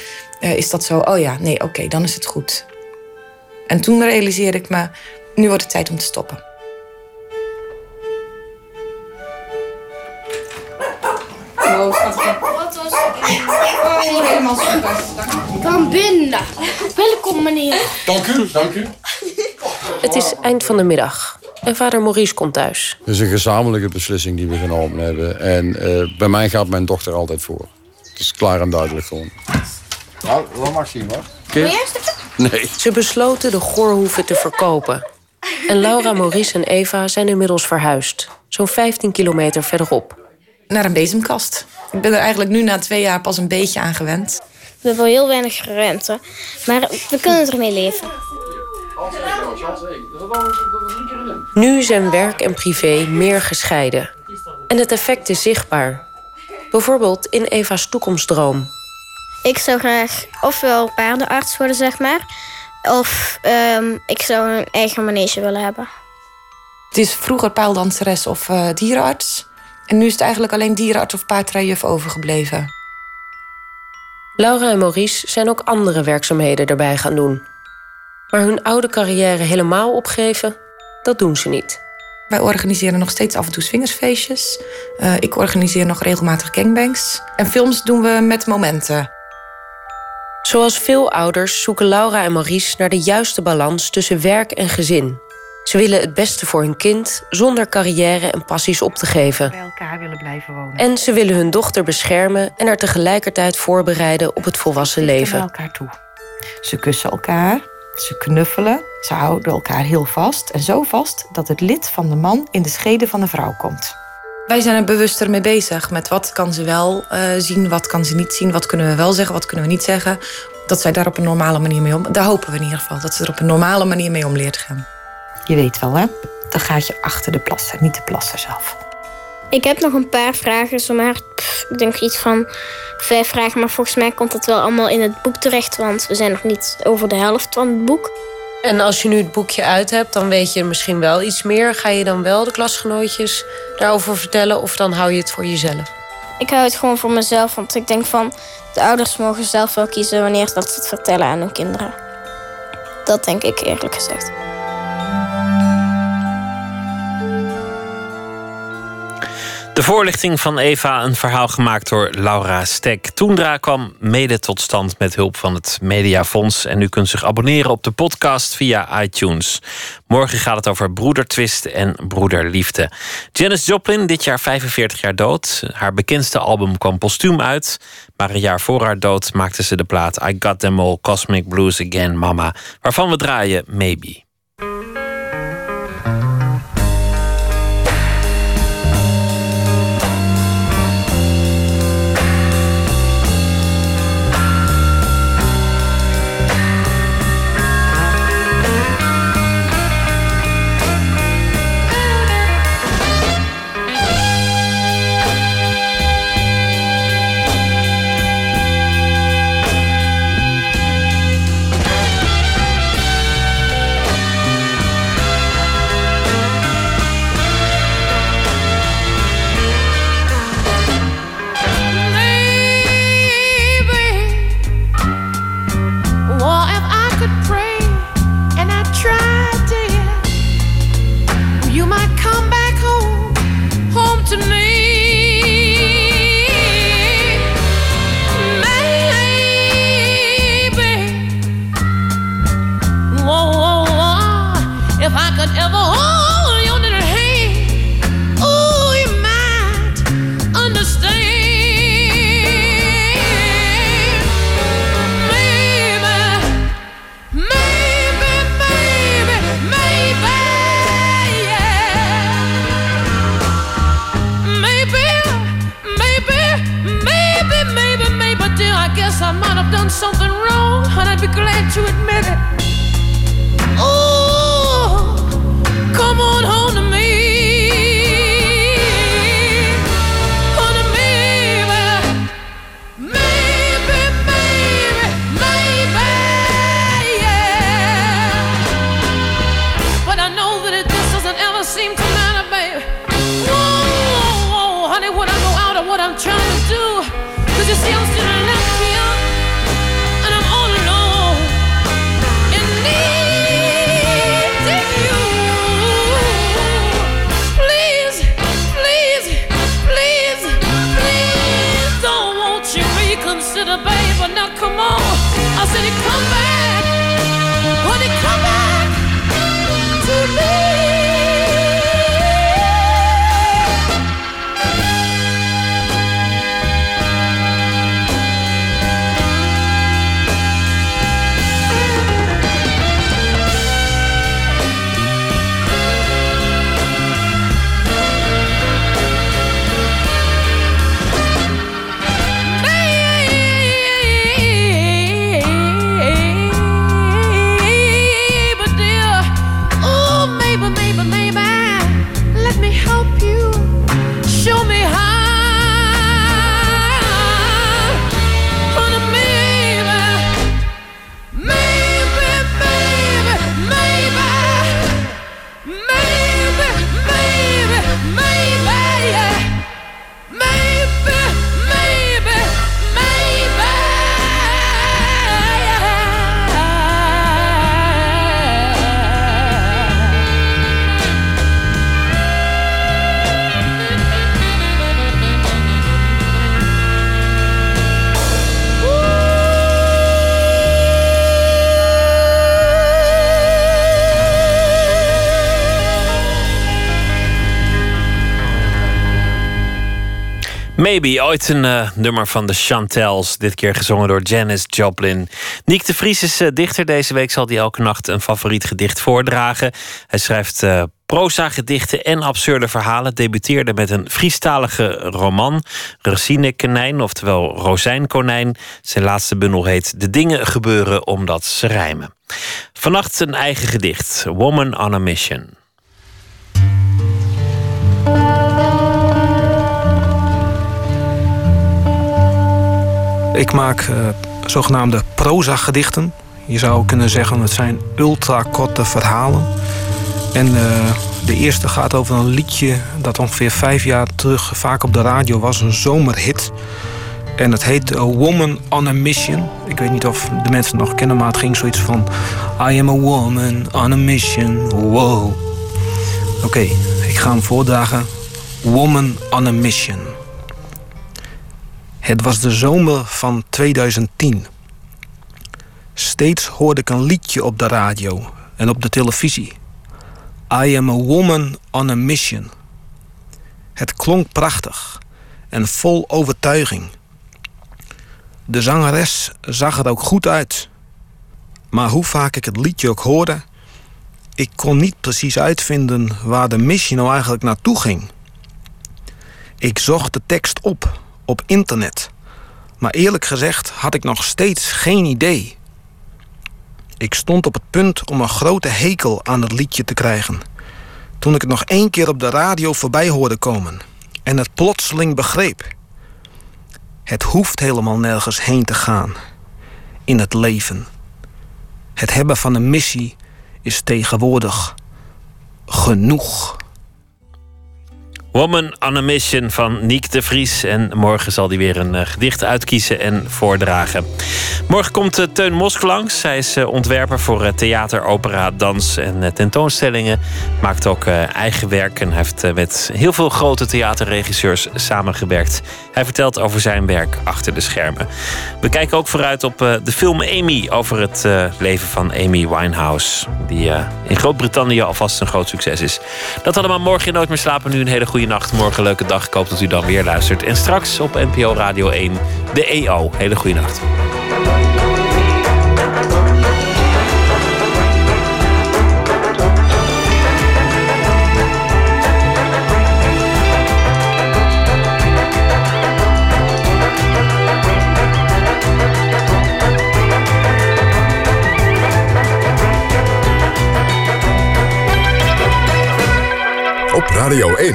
eh, is dat zo... oh ja, nee, oké, dan is het goed. En toen realiseerde ik me, nu wordt het tijd om te stoppen. Oh, helemaal super. Kom binnen. Welkom, meneer. Dank u, dank u. Het is eind van de middag en vader Maurice komt thuis. Het is een gezamenlijke beslissing die we genomen hebben. En eh, bij mij gaat mijn dochter altijd voor. Het is klaar en duidelijk gewoon. Nou, dat mag zien hoor. Nee. Ze besloten de goorhoeven te verkopen. En Laura, Maurice en Eva zijn inmiddels verhuisd. Zo'n 15 kilometer verderop. Naar een bezemkast. Ik ben er eigenlijk nu na twee jaar pas een beetje aan gewend. We hebben heel weinig rente, maar we kunnen ermee leven. Nu zijn werk en privé meer gescheiden. En het effect is zichtbaar. Bijvoorbeeld in Eva's toekomstdroom. Ik zou graag ofwel paardenarts worden, zeg maar. Of ehm, ik zou een eigen manege willen hebben. Het is vroeger paaldanseres of eh, dierenarts. En nu is het eigenlijk alleen dierenarts of paardrijjuf overgebleven. Laura en Maurice zijn ook andere werkzaamheden erbij gaan doen. Maar hun oude carrière helemaal opgeven, dat doen ze niet. Wij organiseren nog steeds af en toe swingersfeestjes. Eh, ik organiseer nog regelmatig gangbangs. En films doen we met momenten. Zoals veel ouders zoeken Laura en Maurice naar de juiste balans tussen werk en gezin. Ze willen het beste voor hun kind zonder carrière en passies op te geven. Bij elkaar willen blijven wonen. En ze willen hun dochter beschermen en haar tegelijkertijd voorbereiden op het volwassen leven. elkaar toe. Ze kussen elkaar, ze knuffelen, ze houden elkaar heel vast. En zo vast dat het lid van de man in de schede van de vrouw komt. Wij zijn er bewuster mee bezig. Met wat kan ze wel eh, zien, wat kan ze niet zien. Wat kunnen we wel zeggen, wat kunnen we niet zeggen. Dat zij daar op een normale manier mee om... Daar hopen we in ieder geval. Dat ze er op een normale manier mee om leert gaan. Je weet wel, hè? Dan gaat je achter de plasser, niet de plasser zelf. Ik heb nog een paar vragen, zomaar. pff, ik denk iets van vijf vragen, maar volgens mij komt het wel allemaal in het boek terecht, want we zijn nog niet over de helft van het boek. En als je nu het boekje uit hebt, dan weet je misschien wel iets meer. Ga je dan wel de klasgenootjes daarover vertellen of dan hou je het voor jezelf? Ik hou het gewoon voor mezelf, want ik denk van de ouders mogen zelf wel kiezen wanneer dat ze het vertellen aan hun kinderen. Dat denk ik eerlijk gezegd. De voorlichting van Eva, een verhaal gemaakt door Laura Stek. Toendra kwam mede tot stand met hulp van het Mediafonds. En u kunt zich abonneren op de podcast via iTunes. Morgen gaat het over broedertwist en broederliefde. Janis Joplin, dit jaar 45 jaar dood. Haar bekendste album kwam postuum uit. Maar een jaar voor haar dood maakte ze de plaat I Got Them All Cosmic Blues Again, Mama. Waarvan we draaien Maybe. Maybe, ooit een eh, nummer van de Chantels. Dit keer gezongen door Janis Joplin. Niek de Vries is eh, dichter. Deze week zal hij elke nacht een favoriet gedicht voordragen. Hij schrijft eh proza gedichten en absurde verhalen. Debuteerde met een Friestalige roman. Rosine Konijn, oftewel Rozijnkonijn. Zijn laatste bundel heet De dingen gebeuren omdat ze rijmen. Vannacht een eigen gedicht. Woman on a Mission. Ik maak eh, zogenaamde proza-gedichten. Je zou kunnen zeggen, het zijn ultra-korte verhalen. En eh, de eerste gaat over een liedje dat ongeveer vijf jaar terug vaak op de radio was. Een zomerhit. En het heet A Woman on a Mission. Ik weet niet of de mensen het nog kennen, maar het ging zoiets van... I am a woman on a mission, wow. Oké, ik ga hem voordragen. Woman on a Mission. Het was de zomer van 2010. Steeds hoorde ik een liedje op de radio en op de televisie. I am a woman on a mission. Het klonk prachtig en vol overtuiging. De zangeres zag er ook goed uit. Maar hoe vaak ik het liedje ook hoorde, ik kon niet precies uitvinden waar de missie nou eigenlijk naartoe ging. Ik zocht de tekst op op internet. Maar eerlijk gezegd had ik nog steeds geen idee. Ik stond op het punt om een grote hekel aan het liedje te krijgen. Toen ik het nog één keer op de radio voorbij hoorde komen en het plotseling begreep. Het hoeft helemaal nergens heen te gaan in het leven. Het hebben van een missie is tegenwoordig genoeg. Woman on a Mission van Niek de Vries. En morgen zal hij weer een eh, gedicht uitkiezen en voordragen. Morgen komt eh, Teun Mosk langs. Hij is eh, ontwerper voor theater, opera, dans en tentoonstellingen. Maakt ook eigen werk en heeft met heel veel grote theaterregisseurs samengewerkt. Hij vertelt over zijn werk achter de schermen. We kijken ook vooruit op de film Amy over het leven van Amy Winehouse. Die in Groot-Brittannië alvast een groot succes is. Dat allemaal morgen in Nooit meer slapen. Nu een hele goede nacht. Morgen leuke dag. Ik hoop dat u dan weer luistert. En straks op NPO Radio 1 de EO. Hele goede nacht. Radio 1,